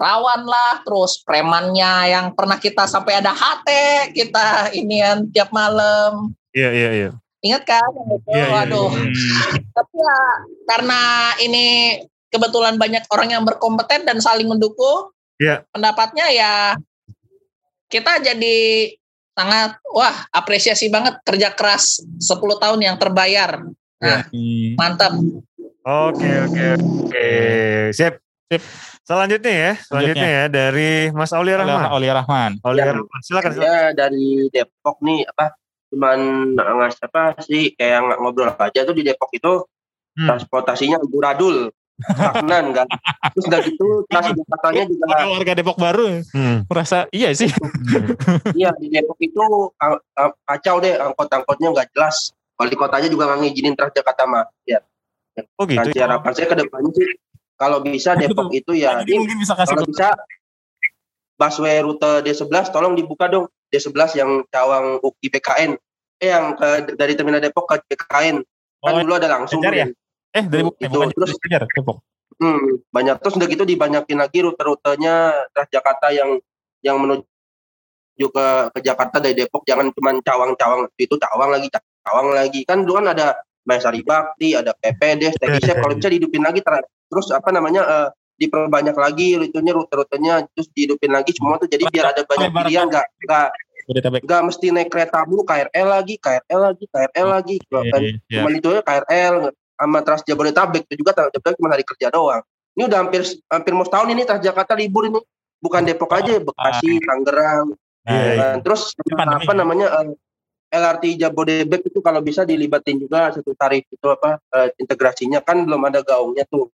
rawan lah terus premannya yang pernah kita sampai ada HT kita ini yang tiap malam. Iya iya iya. Ingat kan? Yeah, waduh yeah, yeah. tapi ya karena ini kebetulan banyak orang yang berkompeten dan saling mendukung yeah. pendapatnya ya kita jadi sangat wah apresiasi banget kerja keras 10 tahun yang terbayar nah yeah. mantap oke oke oke siap Sip. Selanjutnya ya, selanjutnya, ya dari Mas Aulia Rahman. Aulia Rahman. Aulia ya, Rahman. Silakan, silakan. Ya dari Depok nih apa cuman ngas apa sih kayak ngobrol aja tuh di Depok itu hmm. transportasinya buradul stagnan kan? Terus udah gitu transportasinya juga Ada warga Depok baru hmm. merasa iya sih. Iya di Depok itu kacau deh angkot-angkotnya nggak jelas. Wali kotanya juga nggak ngizinin Transjakarta mah ya Oh gitu. Nanti ya? harapan saya ke depannya sih kalau bisa Depok itu ya ini, mungkin bisa kasih kalau bisa busway rute D11 tolong dibuka dong. D11 yang Cawang UKI PKN eh yang ke, dari terminal Depok ke PKN kan oh, dulu ada langsung ya? Eh dari itu, eh, terus kejar, Depok. Hmm, banyak. Terus udah gitu dibanyakin lagi rute-rutenya Transjakarta yang yang menuju ke ke Jakarta dari Depok. Jangan cuma Cawang-Cawang itu Cawang lagi Cawang lagi. Kan dulu kan ada Maesari Bakti ada PPD Stegi kalau bisa dihidupin lagi terus apa namanya uh, diperbanyak lagi rutenya rute-rutenya terus dihidupin lagi semua tuh. Jadi biar ada banyak pilihan nggak nggak nggak mesti naik kereta dulu KRL lagi KRL lagi KRL oh, lagi. iya, kan iya, iya. cuma itu ya KRL sama Trans Jabodetabek. Itu juga Trans Jabodetabek cuma hari kerja doang. Ini udah hampir hampir mau setahun ini Transjakarta libur ini. Bukan Depok aja Bekasi ah. Tangerang. Nah, iya, iya. terus apa namanya uh, eh, LRT Jabodebek itu kalau bisa dilibatin juga satu tarif itu apa uh, integrasinya. Kan belum ada gaungnya tuh.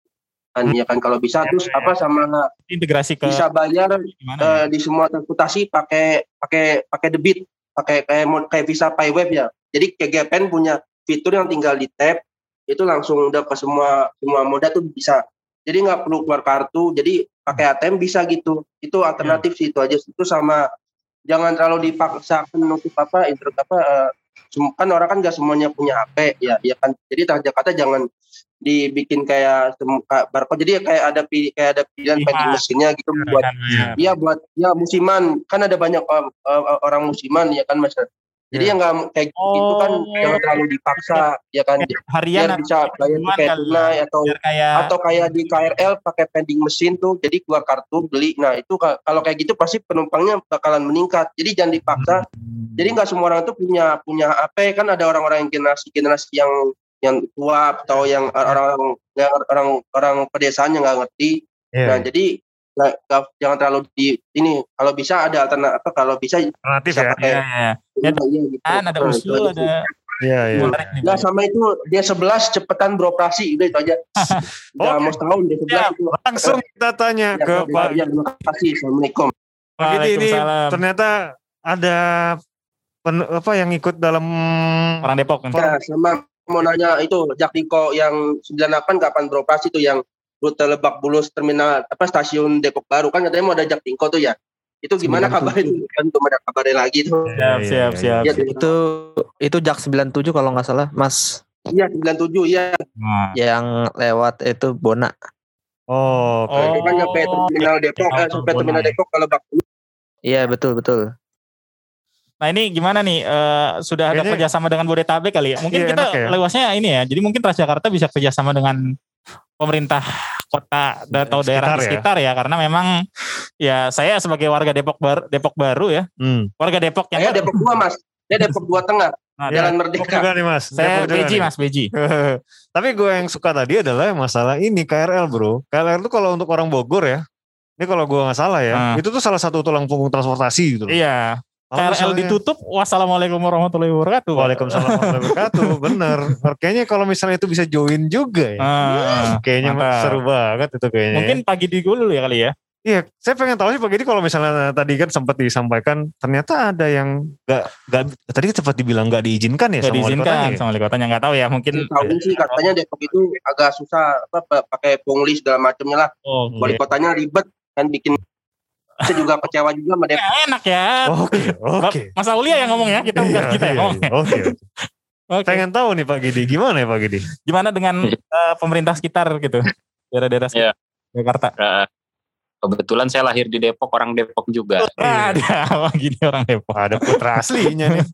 Kan hmm. ya kan? Kalau bisa terus apa sama integrasi ke bisa bayar uh, di semua transportasi pakai pakai pakai debit. Pakai kayak kayak visa pay web ya. Jadi KGPN punya fitur yang tinggal di tap itu langsung udah ke semua semua moda tuh bisa. Jadi nggak perlu keluar kartu jadi pakai ATM bisa gitu. Itu alternatif ya. sih itu aja. Itu sama jangan terlalu dipaksa menutup apa intro apa uh, kan orang kan nggak semuanya punya HP ya ya kan. Jadi Jakarta jangan dibikin kayak barcode. Jadi kayak ada kayak ada pilihan vending mesinnya gitu iya, buat iya. iya buat ya musiman. Kan ada banyak uh, uh, orang musiman ya kan mas jadi yang nggak kayak oh, gitu kan jangan terlalu dipaksa ya kan? Harian biar bisa bayar kayak tunai atau kayak... atau kayak di KRL pakai vending mesin tuh jadi keluar kartu beli. Nah itu kalau kayak gitu pasti penumpangnya bakalan meningkat. Jadi jangan dipaksa. Hmm. jadi nggak semua orang tuh punya punya apa kan ada orang-orang yang generasi generasi yang yang tua atau yang orang-orang yang orang orang pedesaan yang nggak ngerti. Yeah. Nah jadi gak, jangan terlalu di ini kalau bisa ada alternatif kalau bisa alternatif ya. Pakai, ya, ya. ya, ya gitu. Kan ada usul ada Iya, iya. Nah, sama itu dia sebelas cepetan beroperasi, udah itu aja. Udah okay. mau setahun dia sebelas ya, itu. Langsung kita tanya ya, ke Pak. Ya, terima kasih. Assalamualaikum. Pak ini ternyata ada pen, apa yang ikut dalam orang Depok kan? Ya, sama mau nanya itu Jaklingko yang 98 kapan beroperasi tuh yang rute Lebak Bulus terminal apa stasiun Depok Baru kan katanya mau ada Jaklingko tuh ya. Itu gimana kabarnya? Kan belum ada kabarnya lagi tuh. Siap, siap, siap. Ya, itu itu Jak 97 kalau nggak salah, Mas. Iya, 97 iya. Nah. Yang lewat itu Bona. Oh, oke. Okay. Oh, kan nyampe terminal Depok, eh, sampai terminal Depok kalau Lebak Bulus. Iya, betul, betul. Nah ini gimana nih? Uh, sudah ada Kayaknya, kerjasama dengan Bodetabek kali ya? Mungkin iya, kita ya. luasnya ini ya. Jadi mungkin Transjakarta bisa kerjasama dengan pemerintah kota atau daerah sekitar, sekitar ya. ya karena memang ya saya sebagai warga Depok Baru Depok Baru ya. Hmm. Warga Depok yang Saya Depok 2 Mas. Saya Depok 2 Tengah. Nah, Jalan Merdeka. Juga nih Mas. Saya Beji Mas Beji. Tapi gue yang suka tadi adalah masalah ini KRL bro. KRL itu kalau untuk orang Bogor ya. Ini kalau gue nggak salah ya. Hmm. Itu tuh salah satu tulang punggung transportasi gitu. Iya. KRL misalnya, ditutup, wassalamualaikum warahmatullahi wabarakatuh. Waalaikumsalam warahmatullahi wabarakatuh, bener. Kayaknya kalau misalnya itu bisa join juga ya. Ah, kayaknya mantap. seru banget itu kayaknya. Mungkin ya. pagi di dulu ya kali ya. Iya, saya pengen tahu sih Pak Gedi kalau misalnya tadi kan sempat disampaikan ternyata ada yang gak, gak tadi sempat dibilang gak diizinkan ya gak sama diizinkan wali kotanya. sama wali kotanya nggak tahu ya mungkin tahu sih katanya Depok itu agak susah apa pakai pungli segala macamnya lah. Oh, wali iya. kotanya ribet kan bikin saya juga kecewa juga sama Depok. Ya, enak ya. Oke, okay, oke. Okay. Mas Aulia yang ngomong ya, kita bukan iya, kita yang ngomong. Oke. Okay. okay. Pengen tahu nih Pak Gidi, gimana ya Pak Gidi? Gimana dengan uh, pemerintah sekitar gitu? Daerah-daerah sekitar yeah. Jakarta. Uh, kebetulan saya lahir di Depok, orang Depok juga. Oh, ada, wah gini orang Depok. Ada putra aslinya nih.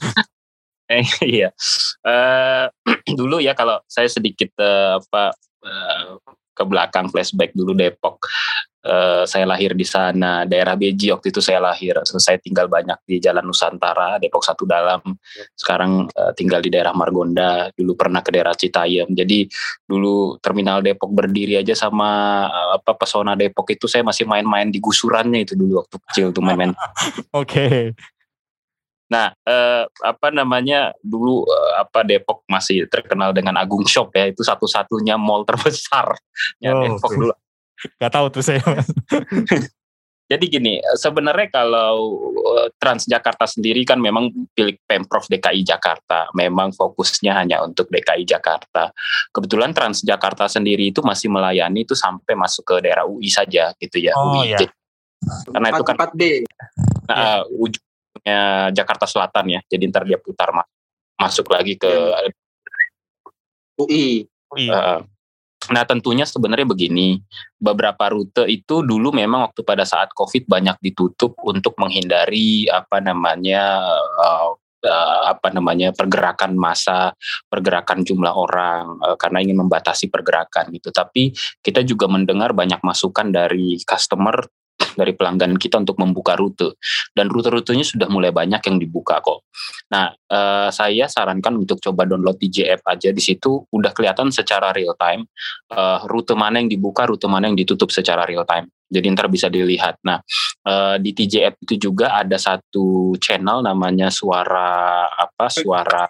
eh, iya. Uh, dulu ya kalau saya sedikit uh, apa uh, ke belakang flashback dulu Depok. Uh, saya lahir di sana, daerah Beji waktu itu saya lahir. Saya tinggal banyak di Jalan Nusantara, Depok Satu Dalam. Sekarang uh, tinggal di daerah Margonda. Dulu pernah ke daerah Citayam. Jadi dulu terminal Depok berdiri aja sama uh, apa pesona Depok itu saya masih main-main di gusurannya itu dulu waktu kecil tuh main-main. Oke. okay. Nah, eh, apa namanya dulu eh, apa Depok masih terkenal dengan Agung Shop ya itu satu-satunya mall terbesar ya oh, Depok dulu. Gak tahu tuh saya. Jadi gini, sebenarnya kalau eh, Transjakarta sendiri kan memang pilih Pemprov DKI Jakarta, memang fokusnya hanya untuk DKI Jakarta. Kebetulan Transjakarta sendiri itu masih melayani itu sampai masuk ke daerah UI saja gitu ya. Oh, UI. Iya. karena itu kan 4B. Nah, ya. ujungnya Jakarta Selatan ya. Jadi ntar dia putar masuk lagi ke UI. UI. Uh, Nah tentunya sebenarnya begini, beberapa rute itu dulu memang waktu pada saat COVID banyak ditutup untuk menghindari apa namanya uh, uh, apa namanya pergerakan massa, pergerakan jumlah orang uh, karena ingin membatasi pergerakan gitu. Tapi kita juga mendengar banyak masukan dari customer dari pelanggan kita untuk membuka rute dan rute-rutenya sudah mulai banyak yang dibuka kok. Nah, uh, saya sarankan untuk coba download TJ app aja di situ udah kelihatan secara real time uh, rute mana yang dibuka, rute mana yang ditutup secara real time. Jadi ntar bisa dilihat. Nah, uh, di app itu juga ada satu channel namanya suara apa? Suara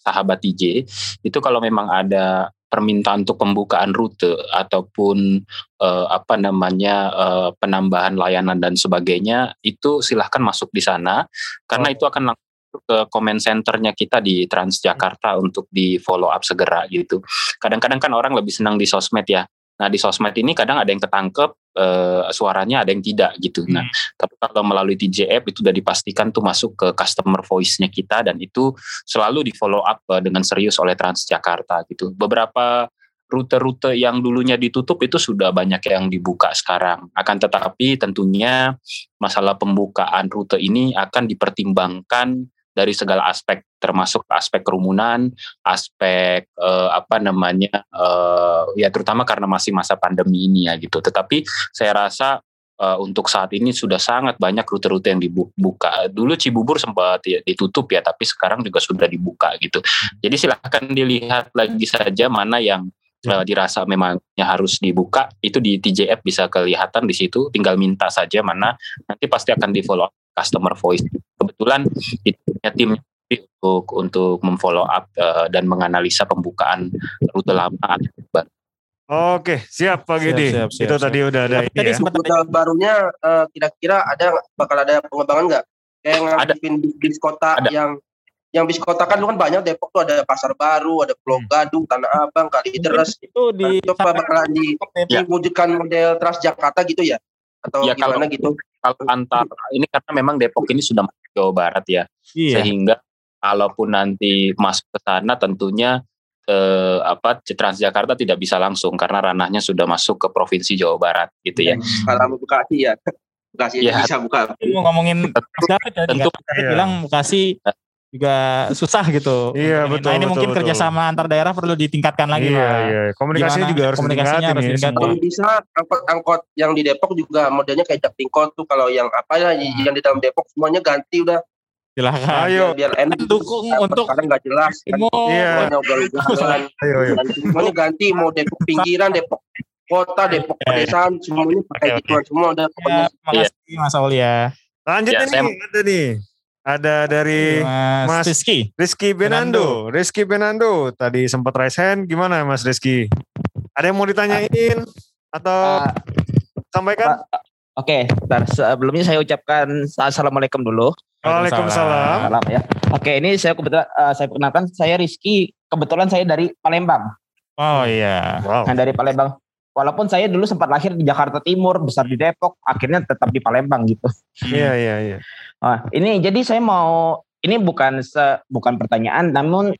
sahabat TJ. Itu kalau memang ada permintaan untuk pembukaan rute ataupun uh, apa namanya uh, penambahan layanan dan sebagainya itu silahkan masuk di sana karena oh. itu akan langsung ke comment centernya kita di Transjakarta untuk di follow up segera gitu. Kadang-kadang kan orang lebih senang di sosmed ya. Nah di sosmed ini kadang ada yang ketangkep uh, suaranya ada yang tidak gitu. Nah, hmm. Nah tapi kalau melalui TJ app itu sudah dipastikan tuh masuk ke customer voice-nya kita dan itu selalu di follow up uh, dengan serius oleh Transjakarta gitu. Beberapa rute-rute yang dulunya ditutup itu sudah banyak yang dibuka sekarang. Akan tetapi tentunya masalah pembukaan rute ini akan dipertimbangkan dari segala aspek termasuk aspek kerumunan, aspek uh, apa namanya uh, ya terutama karena masih masa pandemi ini ya gitu. Tetapi saya rasa uh, untuk saat ini sudah sangat banyak rute-rute yang dibuka. Dulu Cibubur sempat ya, ditutup ya, tapi sekarang juga sudah dibuka gitu. Jadi silahkan dilihat lagi saja mana yang uh, dirasa memangnya harus dibuka itu di TJF bisa kelihatan di situ tinggal minta saja mana nanti pasti akan di follow customer voice kebetulan itu tim untuk untuk memfollow up uh, dan menganalisa pembukaan rute lama Oke, siap Pak. Siap, siap, Itu siap. tadi udah ada ini ya. Rute barunya uh, kira-kira ada bakal ada pengembangan nggak? Kayak ngaktifin bis kota ada. yang yang bis kota kan lu kan banyak Depok tuh ada pasar baru, ada Pulau hmm. Gadung, Tanah Abang, Kalideres. Itu di nah, coba bakalan di, ya. diwujudkan model Transjakarta gitu ya? Atau ya, gimana kalau, gitu? Kalau antar ini karena memang Depok ini sudah Jawa Barat ya. Iya. Sehingga kalaupun nanti masuk ke sana tentunya eh, apa Transjakarta tidak bisa langsung karena ranahnya sudah masuk ke provinsi Jawa Barat gitu ya. Kalau Bekasi ya. Bekasi ya. bisa buka. Mau ngomongin ya, tentu ya. bilang Bekasi juga susah gitu. Iya betul. Nah ini betul, mungkin betul. kerjasama antar daerah perlu ditingkatkan lagi Iya Pak. iya. Komunikasinya Gimana? juga harus komunikasinya harus ditingkatin ditingkatin. Kalau bisa angkot-angkot yang di Depok juga modelnya kayak Jaktingkot tuh kalau yang apa ya yang di dalam Depok semuanya ganti udah Silahkan. Ayo. biar, enak Dukung Apa untuk sekarang nggak jelas kan. Iya. semuanya ugal-ugalan Ayo ayo. ganti semuanya ganti mau Depok pinggiran Depok kota Depok Iya. pedesaan semuanya pakai oke. gituan semua udah pokoknya Ya, makasih Mas Aulia. Lanjut Ya, nih, saya- ada nih. Ada dari Mas, Mas Rizky. Rizky Benando. Rizky Benando. Tadi sempat raise hand. Gimana Mas Rizky? Ada yang mau ditanyain? Atau Ah, sampaikan? Oke, bentar. sebelumnya saya ucapkan assalamualaikum dulu. Waalaikumsalam. Salam ya. Oke, ini saya kebetulan eh, saya perkenalkan saya Rizky. Kebetulan saya dari Palembang. Oh iya. Wow. Nah, dari Palembang. Walaupun saya dulu sempat lahir di Jakarta Timur, besar di Depok, akhirnya tetap di Palembang gitu. Iya iya iya. Nah, ini jadi saya mau ini bukan se, bukan pertanyaan, namun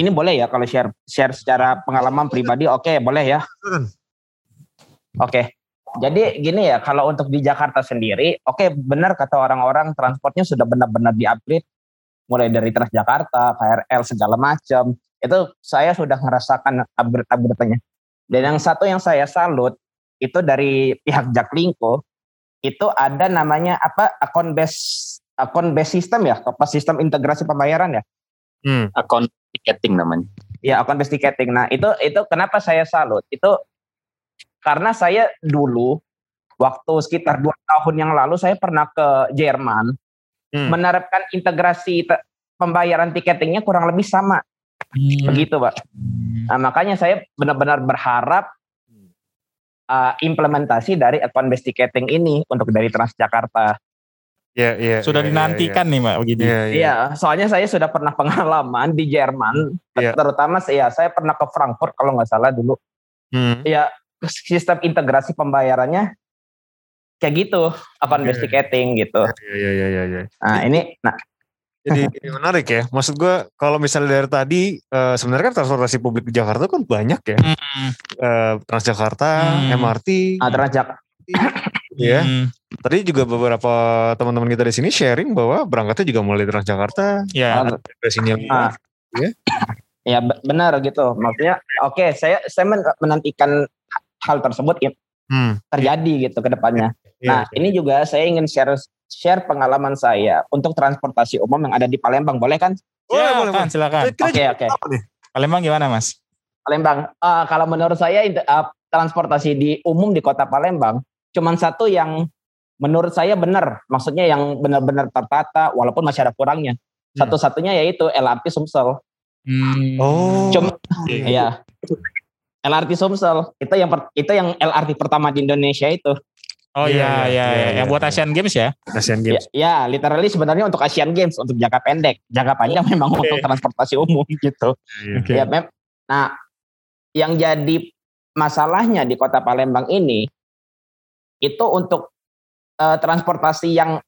ini boleh ya kalau share share secara pengalaman pribadi, oke boleh ya. Oke. Jadi gini ya, kalau untuk di Jakarta sendiri, oke benar kata orang-orang transportnya sudah benar-benar di-upgrade mulai dari Transjakarta, KRL segala macam. Itu saya sudah merasakan upgrade-upgrade-nya. Dan yang satu yang saya salut itu dari pihak Jaklingko itu ada namanya apa akun base akun base system ya, apa sistem integrasi pembayaran ya? Hmm. Akun ticketing namanya. Ya, akun base ticketing. Nah, itu itu kenapa saya salut? Itu karena saya dulu waktu sekitar dua tahun yang lalu saya pernah ke Jerman Hmm. menerapkan integrasi te- pembayaran tiketingnya kurang lebih sama begitu pak nah, makanya saya benar-benar berharap uh, implementasi dari account based ticketing ini untuk dari Transjakarta Iya iya. Sudah iya, iya, dinantikan nih Mbak begini. Iya iya. Iya, soalnya saya sudah pernah pengalaman di Jerman, Iya. terutama saya saya pernah ke Frankfurt kalau nggak salah dulu. Hmm. Ya, sistem integrasi pembayarannya kayak gitu, account based ticketing gitu. Iya iya iya iya. Nah, ini nah Jadi ini menarik ya. Maksud gue kalau misalnya dari tadi eh, sebenarnya kan transportasi publik di Jakarta kan banyak ya. Hmm. Eh, Transjakarta, Hmm. MRT, ah, Transjak ya. Hmm. Tadi juga beberapa teman-teman kita di sini sharing bahwa berangkatnya juga mulai Transjakarta, Ya. integrasinya ah, ya. ya be- benar gitu. Maksudnya oke, saya saya men- menantikan hal tersebut ya, Hmm. terjadi gitu ke depannya. Iya, Nah, ini juga saya ingin share share pengalaman saya untuk transportasi umum yang ada di Palembang, boleh kan? Boleh, boleh, Silakan, silakan. Oke, oke. nih. Palembang gimana Mas? Palembang. Eh, kalau menurut saya eh, transportasi di umum di kota Palembang cuman satu yang menurut saya benar, maksudnya yang benar-benar tertata walaupun masih ada kurangnya. Satu-satunya yaitu LRT Sumsel. Hmm. Oh. Cuma iya. LRT Sumsel itu yang per- itu yang LRT pertama di Indonesia itu. Oh Iya, iya, iya, iya, iya, yang iya. buat Asian Games ya? Asian Ya, Games. ya, literally sebenarnya untuk Asian Games untuk jangka pendek, jangka panjang memang untuk transportasi umum gitu. Iya. Oke. Ya, mem- nah, yang jadi masalahnya di kota Palembang ini itu untuk eh, transportasi yang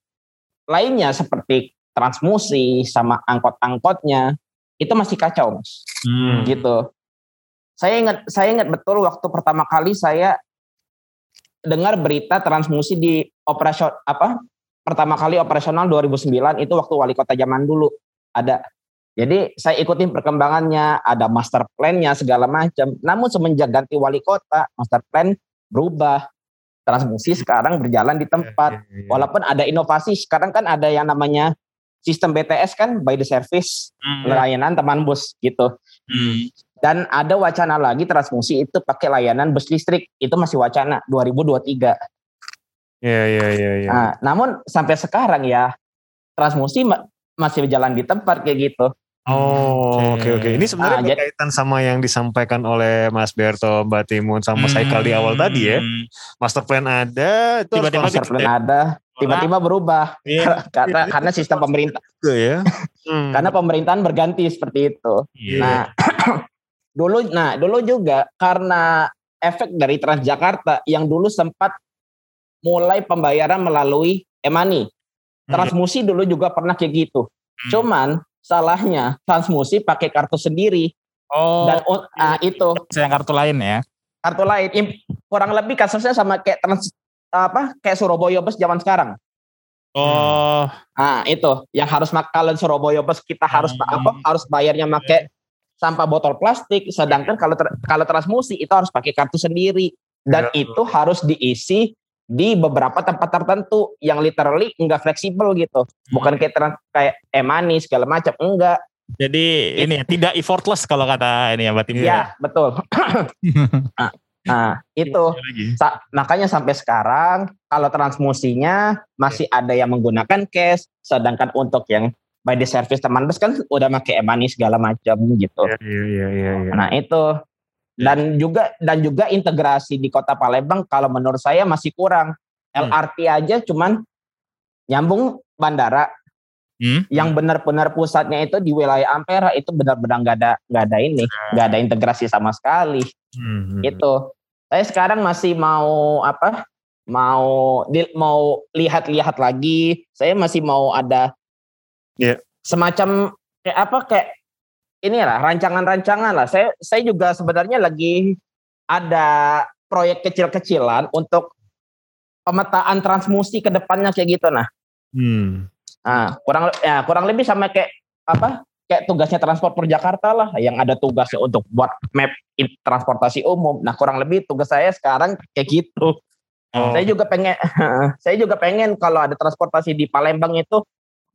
lainnya seperti transmusi sama angkot-angkotnya itu masih kacau, Mas. Hmm. Gitu. Saya ingat saya ingat betul waktu pertama kali saya dengar berita transmusi di operasi apa? Pertama kali operasional 2009 itu waktu wali kota zaman dulu ada jadi saya ikutin perkembangannya, ada master plan-nya segala macam. Namun semenjak ganti wali kota, master plan berubah. Transmusi sekarang berjalan di tempat. Iya, iya. Walaupun ada inovasi, sekarang kan ada yang namanya sistem BTS kan, by the service, Hmm. layanan teman bus gitu. Hmm. Dan ada wacana lagi transmusi itu pakai layanan bus listrik. Itu masih wacana 2023. Iya iya iya iya. Nah, namun sampai sekarang ya transmusi ma- masih berjalan di tempat kayak gitu. Oh, oke oke. Ini sebenarnya Ah, jadi- berkaitan sama yang disampaikan oleh Mas Berto, Mbak Timun, sama Saikal di awal tadi ya. Hmm. Master plan ada, Tiba-tiba Master konsisten plan ada, tiba-tiba berubah Iya. karena karena sistem pemerintah juga ya. Hmm. karena pemerintahan berganti seperti itu. Iya. Nah, dulu nah dulu juga karena efek dari Transjakarta yang dulu sempat mulai pembayaran melalui e-money. Transmusi dulu juga pernah kayak gitu. Hmm. Cuman salahnya Transmusi pakai kartu sendiri Oh, dan ah, itu yang kartu lain ya? kartu lain kurang lebih kasusnya sama kayak trans apa kayak Surabaya bus zaman sekarang. Oh, ah itu yang harus kalau Surabaya bus kita harus hmm. apa harus bayarnya pakai sampah botol plastik, sedangkan kalau ter, kalau transmusi itu harus pakai kartu sendiri dan ya. itu harus diisi di beberapa tempat tertentu yang literally enggak fleksibel gitu, bukan kayak trans, kayak emani segala macam enggak. Jadi ini ya, tidak effortless kalau kata ini ya Mbak Tim. Iya, betul. nah, Nah, itu sa makanya sampai sekarang kalau transmusinya masih ada yang menggunakan cash, sedangkan untuk yang by the service teman bus kan udah pakai e-money segala macam gitu. Iya, iya, iya, iya, iya. Nah, itu dan juga dan juga integrasi di Kota Palembang kalau menurut saya masih kurang. Hmm. LRT aja cuman nyambung bandara. Hmm. Yang benar-benar pusatnya itu di wilayah Ampera itu benar-benar nggak ada nggak ada ini, nggak ada integrasi sama sekali. Hmm. Itu saya sekarang masih mau apa mau di, mau lihat-lihat lagi saya masih mau ada yeah. semacam kayak apa kayak ini lah rancangan-rancangan lah saya saya juga sebenarnya lagi ada proyek kecil-kecilan untuk pemetaan transmusi ke depannya kayak gitu nah hmm. nah kurang ya kurang lebih sama kayak apa kayak tugasnya transport per Jakarta lah yang ada tugasnya untuk buat map transportasi umum. Nah kurang lebih tugas saya sekarang kayak gitu. Oh. Saya juga pengen, saya juga pengen kalau ada transportasi di Palembang itu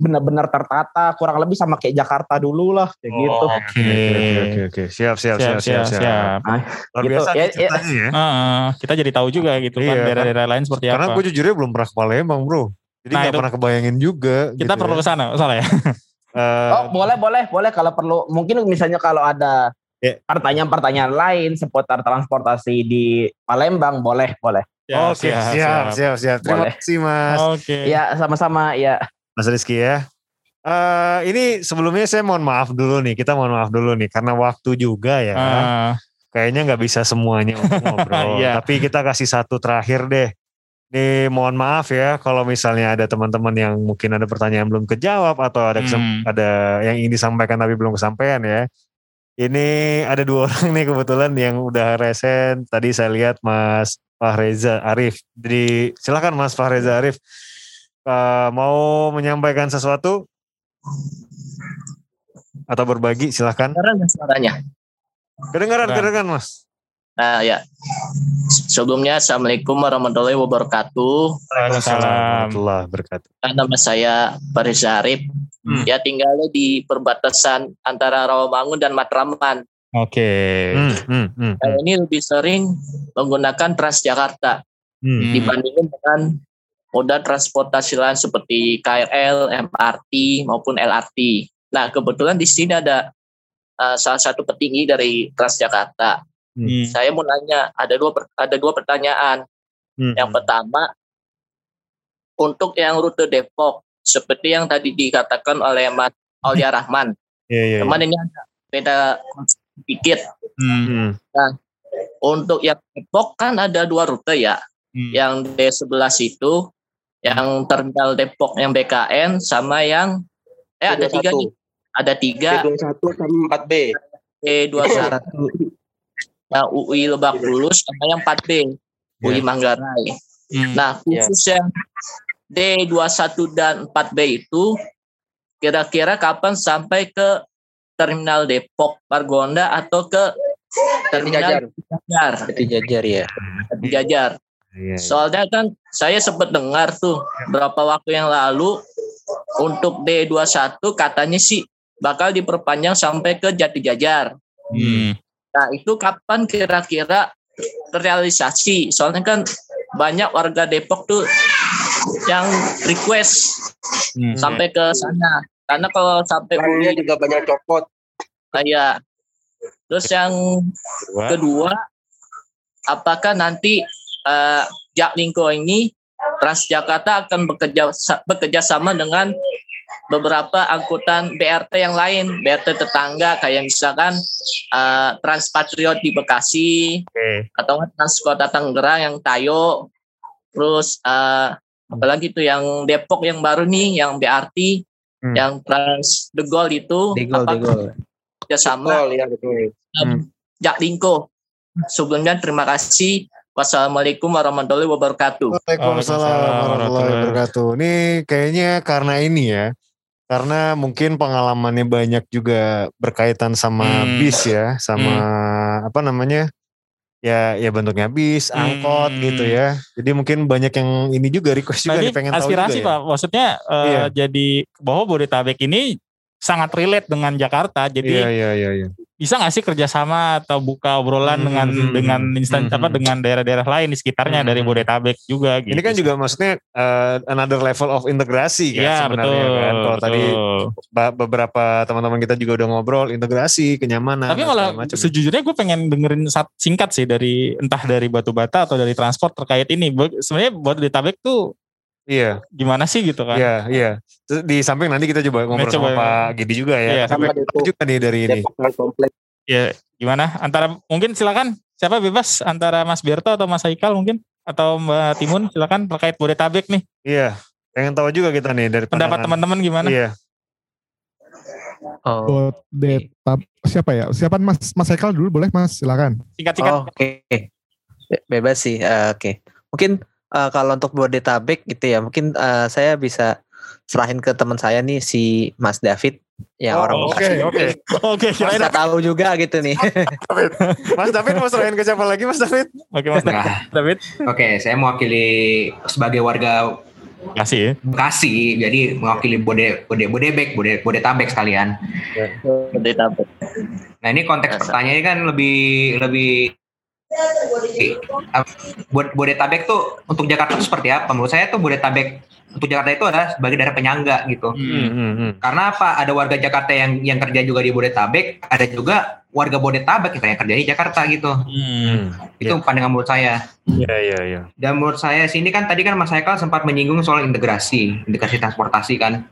benar-benar tertata, kurang lebih sama kayak Jakarta dulu lah, kayak oh, gitu. Oke, oke, oke, siap, siap, siap, siap, siap. siap. Nah, Luar gitu, biasa ya, ya. ya. Uh, kita jadi tahu juga gitu kan iya, kan daerah-daerah lain seperti karena apa. Karena gue jujurnya belum pernah ke Palembang, bro. Jadi nah, gak pernah kebayangin juga. Kita gitu perlu ya. ke sana, soalnya. Uh, oh boleh boleh boleh kalau perlu mungkin misalnya kalau ada ya. pertanyaan-pertanyaan lain seputar transportasi di Palembang boleh boleh. Ya, Oke siap siap siap, siap. Terima kasih mas. Oke. Ya sama-sama ya. Mas Rizky ya. Uh, ini sebelumnya saya mohon maaf dulu nih kita mohon maaf dulu nih karena waktu juga ya. Uh. Kayaknya nggak bisa semuanya ngobrol. yeah. Tapi kita kasih satu terakhir deh ini mohon maaf ya kalau misalnya ada teman-teman yang mungkin ada pertanyaan belum kejawab atau ada hmm. ada yang ingin disampaikan tapi belum kesampaian ya. Ini ada dua orang nih kebetulan yang udah resen. Tadi saya lihat Mas Fahreza Arif. Jadi silakan Mas Fahreza Arif uh, mau menyampaikan sesuatu atau berbagi silakan. Kedengaran suaranya? Kedengaran, kedengaran Mas. Nah ya, sebelumnya Assalamualaikum warahmatullahi wabarakatuh. Waalaikumsalam warahmatullahi wabarakatuh. Nama saya Faris Arif. Hmm. Ya tinggal di perbatasan antara Rawamangun dan Matraman. Oke. Okay. Hmm, hmm, hmm, Saya ini lebih sering menggunakan Transjakarta hmm. dibandingkan dengan moda transportasi lain seperti KRL, MRT maupun LRT. Nah kebetulan di sini ada uh, salah satu petinggi dari Transjakarta Hmm. Saya mau nanya, ada dua ada dua pertanyaan. Hmm. Yang pertama, untuk yang rute Depok, seperti yang tadi dikatakan oleh Mas Aulia Rahman, yeah, yeah, teman yeah. ini ada beda sedikit. Hmm. Nah, untuk yang Depok kan ada dua rute ya, hmm. yang D11 itu, yang terminal Depok yang BKN sama yang eh ada tiga nih, ada tiga. D21 sama 4B. D21 Nah, UI Lebak Bulus sama yang 4B, yeah. UI Manggarai. Hmm. Nah, ya. khusus yeah. yang D21 dan 4B itu kira-kira kapan sampai ke terminal Depok Margonda atau ke terminal Jajar? Jajar ya. Jajar. Yeah, yeah. Soalnya kan saya sempat dengar tuh berapa waktu yang lalu untuk D21 katanya sih bakal diperpanjang sampai ke Jati Jajar. Hmm. Nah itu kapan kira-kira terrealisasi? Soalnya kan banyak warga Depok tuh yang request hmm. sampai ke sana. Karena kalau sampai Uli juga banyak copot. Kayak terus yang kedua, apakah nanti uh, Jaklingko ini Transjakarta akan bekerja bekerja sama dengan beberapa angkutan BRT yang lain, BRT tetangga kayak misalkan uh, Transpatriot di Bekasi okay. atau Transkota Tangerang yang Tayo, terus uh, apalagi itu yang Depok yang baru nih yang BRT, hmm. yang Trans The Gold itu The Gold, apa kerjasama ya betul. Um, hmm. Jaklingko. Sebelumnya terima kasih Wassalamualaikum warahmatullahi wabarakatuh. Waalaikumsalam warahmatullahi wabarakatuh. Ini kayaknya karena ini ya, karena mungkin pengalamannya banyak juga berkaitan sama hmm. bis ya, sama hmm. apa namanya? Ya, ya bentuknya bis, angkot hmm. gitu ya. Jadi mungkin banyak yang ini juga request juga nih pengen aspirasi tahu juga Pak, ya. maksudnya uh, iya. jadi bahwa Bodetabek ini sangat relate dengan Jakarta. Jadi iya, iya, iya, iya bisa nggak sih kerjasama atau buka obrolan hmm, dengan hmm, dengan instan hmm, apa hmm. dengan daerah-daerah lain di sekitarnya hmm. dari Bodetabek juga gitu. Ini kan juga maksudnya uh, another level of integrasi kan ya, sebenarnya betul, kan. Kalau tadi beberapa teman-teman kita juga udah ngobrol integrasi, kenyamanan. Tapi malah sejujurnya gue pengen dengerin singkat sih dari entah dari batu bata atau dari transport terkait ini. Sebenarnya Bodetabek tuh Iya. Gimana sih gitu kan? Iya, iya. Terus di samping nanti kita coba ngobrol coba, sama Pak Gidi juga ya. Iya, sampai juga nih dari ini. Iya, gimana? Antara mungkin silakan siapa bebas antara Mas Berto atau Mas Haikal mungkin atau Mbak Timun silakan terkait Bodetabek nih. Iya. Pengen tahu juga kita nih dari pendapat teman-teman gimana? Iya. Oh. Bodetabek siapa ya? Siapa Mas Mas Haikal dulu boleh Mas silakan. Singkat-singkat. Oh, Oke. Okay. Bebas sih. Uh, Oke. Okay. Mungkin uh, kalau untuk Bodetabek gitu ya, mungkin uh, saya bisa serahin ke teman saya nih si Mas David ya oh, orang Oke oke oke. Kita tahu juga gitu nih. Mas David mau serahin ke siapa lagi Mas David? Oke Mas nah, David. Oke saya mewakili sebagai warga Bekasi ya? Bekasi, jadi mewakili Bode Bode Bodebek, Bode Bodetabek sekalian. Bodetabek. Nah ini konteks pertanyaannya kan lebih lebih Bodetabek tuh untuk Jakarta tuh seperti apa? Menurut saya tuh Bodetabek untuk Jakarta itu adalah sebagai daerah penyangga gitu. Hmm, hmm, hmm. Karena apa? Ada warga Jakarta yang yang kerja juga di Bodetabek, ada juga warga Bodetabek yang kerja di Jakarta gitu. Hmm, itu yeah. pandangan menurut saya. Iya yeah, iya yeah, iya. Yeah. Dan menurut saya sini kan tadi kan Mas Haikal sempat menyinggung soal integrasi, integrasi transportasi kan.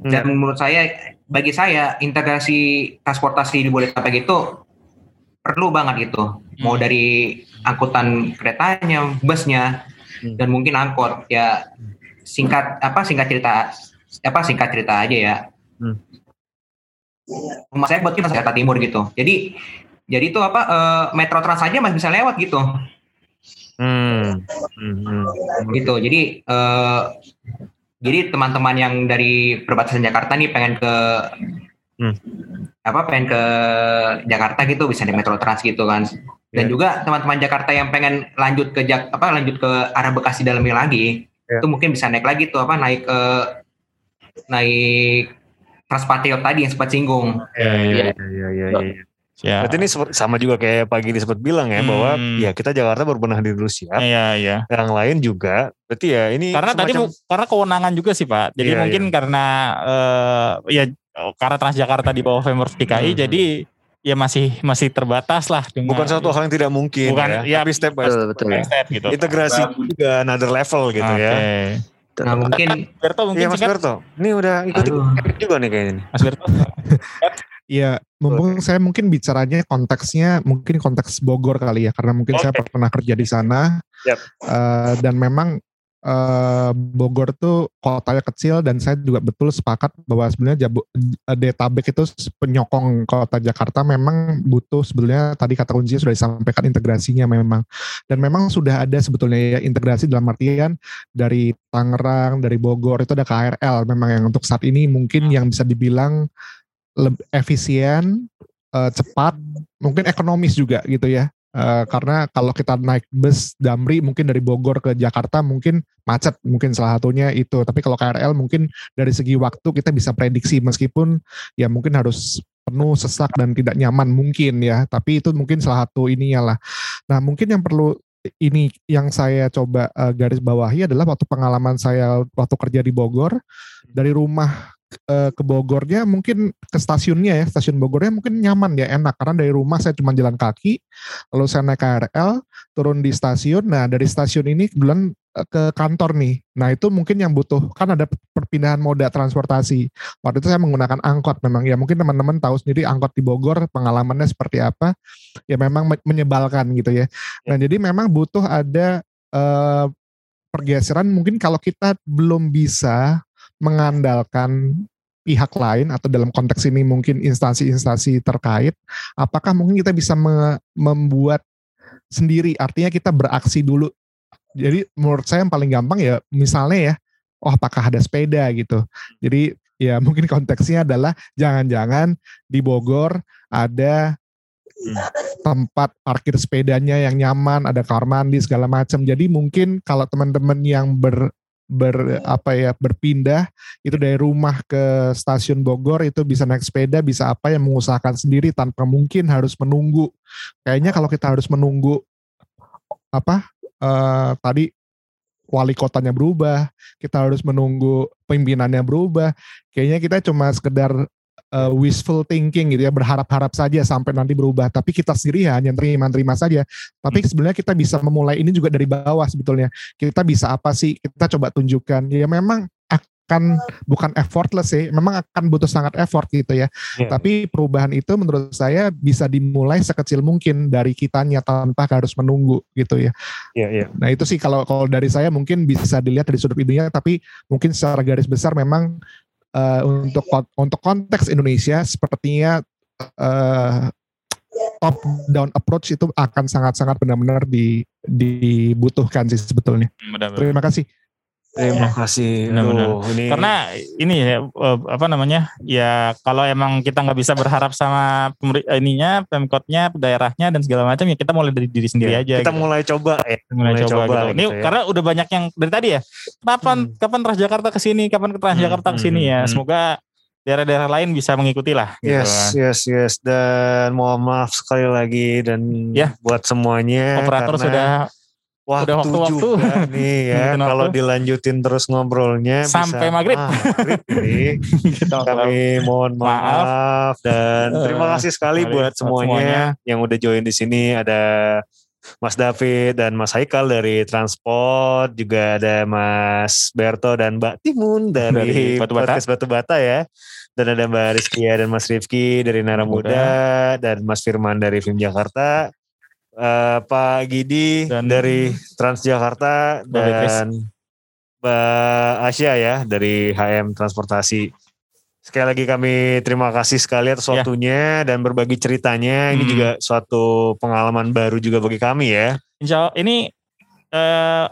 Dan hmm. menurut saya bagi saya integrasi transportasi di Bodetabek itu perlu banget itu hmm. mau dari angkutan keretanya busnya hmm. dan mungkin angkot ya singkat apa singkat cerita apa singkat cerita aja ya hmm. rumah saya buat kita Jakarta Timur gitu jadi jadi itu apa uh, Metro Trans aja masih bisa lewat gitu hmm. Hmm. hmm. gitu jadi uh, jadi teman-teman yang dari perbatasan Jakarta nih pengen ke hmm. apa pengen ke Jakarta gitu bisa di Metro Trans gitu kan dan yeah. juga teman-teman Jakarta yang pengen lanjut ke Jak apa lanjut ke arah Bekasi dalamnya lagi yeah. itu mungkin bisa naik lagi tuh apa naik ke naik Transpatriot tadi yang sempat singgung. Iya iya iya iya. Ya. Ya. Berarti ini sama juga kayak pagi disebut bilang ya hmm. bahwa ya kita Jakarta berbenah diri dulu siap. Iya iya. Yang lain juga. Berarti ya ini karena semacam, tadi karena kewenangan juga sih Pak. Jadi iya, mungkin iya. karena uh, ya karena Transjakarta di bawah Pemprov DKI hmm. jadi ya masih masih terbatas lah dengan bukan suatu hal yang tidak mungkin bukan, ya, ya tapi step by step, betul, betul. step gitu. Integrasi nah, juga another level gitu okay. ya nah mungkin Berto mungkin ya Mas Berto. Ini udah ikut juga nih kayaknya nih. Mas Berto. Iya, mumpung saya mungkin bicaranya konteksnya mungkin konteks Bogor kali ya, karena mungkin okay. saya pernah kerja di sana. Yep. uh, dan memang uh, Bogor tuh kotanya kecil dan saya juga betul sepakat bahwa sebenarnya Detabek itu penyokong kota Jakarta memang butuh sebenarnya tadi kata kuncinya sudah disampaikan integrasinya memang. Dan memang sudah ada sebetulnya ya integrasi dalam artian dari Tangerang dari Bogor itu ada KRL memang yang untuk saat ini mungkin yang bisa dibilang lebih efisien uh, cepat mungkin ekonomis juga gitu ya Uh, karena kalau kita naik bus Damri mungkin dari Bogor ke Jakarta mungkin macet mungkin salah satunya itu. Tapi kalau KRL mungkin dari segi waktu kita bisa prediksi meskipun ya mungkin harus penuh sesak dan tidak nyaman mungkin ya. Tapi itu mungkin salah satu ininya lah. Nah mungkin yang perlu ini yang saya coba uh, garis bawahi adalah waktu pengalaman saya waktu kerja di Bogor. Dari rumah uh, ke Bogornya mungkin ke stasiunnya ya stasiun Bogornya mungkin nyaman ya enak. Karena dari rumah saya cuma jalan kaki lalu saya naik KRL turun di stasiun. Nah dari stasiun ini kebetulan uh, ke kantor nih. Nah itu mungkin yang butuh kan ada perpindahan moda transportasi. Waktu itu saya menggunakan angkot memang. Ya mungkin teman-teman tahu sendiri angkot di Bogor pengalamannya seperti apa. Ya memang menyebalkan gitu ya. Nah jadi memang butuh ada uh, pergeseran. Mungkin kalau kita belum bisa mengandalkan pihak lain atau dalam konteks ini mungkin instansi-instansi terkait, apakah mungkin kita bisa me membuat sendiri? Artinya kita beraksi dulu. Jadi menurut saya yang paling gampang ya misalnya ya oh apakah ada sepeda gitu. Jadi ya mungkin konteksnya adalah jangan-jangan di Bogor ada tempat parkir sepedanya yang nyaman, ada kamar mandi segala macam. Jadi mungkin kalau teman-teman yang ber ber apa ya berpindah itu dari rumah ke stasiun Bogor itu bisa naik sepeda bisa apa yang mengusahakan sendiri tanpa mungkin harus menunggu. Kayaknya kalau kita harus menunggu apa uh, tadi wali kotanya berubah kita harus menunggu pimpinannya berubah kayaknya kita cuma sekedar uh, wishful thinking gitu ya berharap-harap saja sampai nanti berubah tapi kita sendiri ya hanya terima-terima saja tapi hmm. sebenarnya kita bisa memulai ini juga dari bawah sebetulnya kita bisa apa sih kita coba tunjukkan ya memang akan bukan effortless sih, memang akan butuh sangat effort gitu ya. Yeah. Tapi perubahan itu menurut saya bisa dimulai sekecil mungkin dari kitanya tanpa harus menunggu gitu ya. Yeah, yeah. Nah itu sih kalau kalau dari saya mungkin bisa dilihat dari sudut itunya, tapi mungkin secara garis besar memang uh, untuk untuk konteks Indonesia sepertinya uh, top down approach itu akan sangat-sangat benar-benar di, dibutuhkan sih sebetulnya. Benar, benar. Terima kasih. Terima ya, kasih. Benar, benar. ini... Karena ini ya eh, apa namanya ya kalau emang kita nggak bisa berharap sama ininya pemkotnya daerahnya dan segala macam ya kita mulai dari diri sendiri ya, aja. Kita gitu. mulai coba ya. Mulai, mulai coba. coba gitu. Ini ya. karena udah banyak yang dari tadi ya. Kapan hmm. kapan Transjakarta ke sini, kapan ke Transjakarta hmm, ke sini hmm, ya. Hmm. Semoga daerah-daerah lain bisa mengikuti lah. Gitu. Yes, yes, yes. Dan mohon maaf sekali lagi dan ya buat semuanya. Operator karena... sudah Waktu Udah waktu-waktu. nih ya. Kalau dilanjutin terus ngobrolnya sampai bisa, maghrib. Maghrib nih. Gitu, Kami mohon maaf, maaf dan terima kasih sekali buat semuanya, semuanya. yang udah join di sini. Ada Mas David dan Mas Haikal dari Transport, juga ada Mas Berto dan Mbak Timun dari, dari Batu Bata. Batu Bata ya. Dan ada Mbak Rizkia dan Mas Rifki dari Nara Muda dan Mas Firman dari Film Jakarta uh, Pak Gidi dan dari Transjakarta dan Mbak Asia ya dari HM Transportasi. Sekali lagi kami terima kasih sekali atas ya. waktunya ya. dan berbagi ceritanya. Hmm. Ini juga suatu pengalaman baru juga bagi kami ya. Insya Allah ini uh,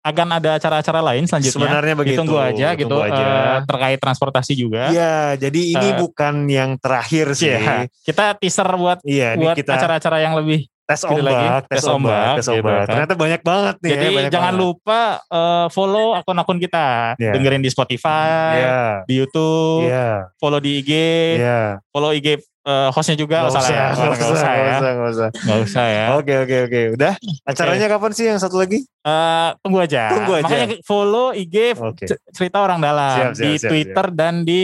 akan ada acara-acara lain selanjutnya. Sebenarnya begitu. Tunggu aja gitu aja. Uh, terkait transportasi juga. Iya, jadi ini uh, bukan yang terakhir sih. Iya, kita teaser buat iya, buat acara-acara yang lebih tes ombak, lagi, tes, ombak, tes ombak. Gitu kan. Ternyata banyak banget nih. Jadi ya, jangan banget. lupa uh, follow akun-akun kita, yeah. dengerin di Spotify, yeah. di YouTube, yeah. follow di IG, yeah. follow IG uh, hostnya juga nggak usah, ya. Nggak usah, usah, ya. Nggak usah, nggak usah ya. Oke, oke, oke. Udah. Acaranya okay. kapan sih yang satu lagi? Uh, tunggu aja. Tunggu aja. Makanya follow IG okay. cerita orang dalam siap, siap, di siap, Twitter siap. dan di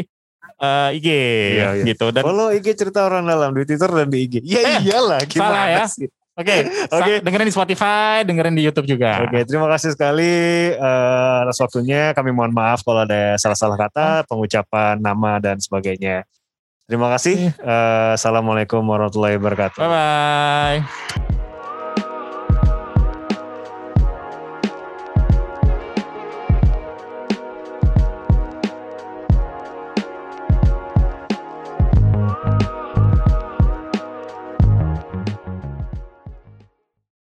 uh, IG iya, iya. gitu dan follow IG cerita orang dalam di Twitter dan di IG. Iya eh, iyalah gimana salah ya. Sih? Oke, okay. oke. Okay. Dengerin di Spotify, dengerin di YouTube juga. Oke, okay, terima kasih sekali uh, atas waktunya. Kami mohon maaf kalau ada salah-salah kata, oh. pengucapan nama dan sebagainya. Terima kasih. Uh, Assalamualaikum warahmatullahi wabarakatuh. Bye bye.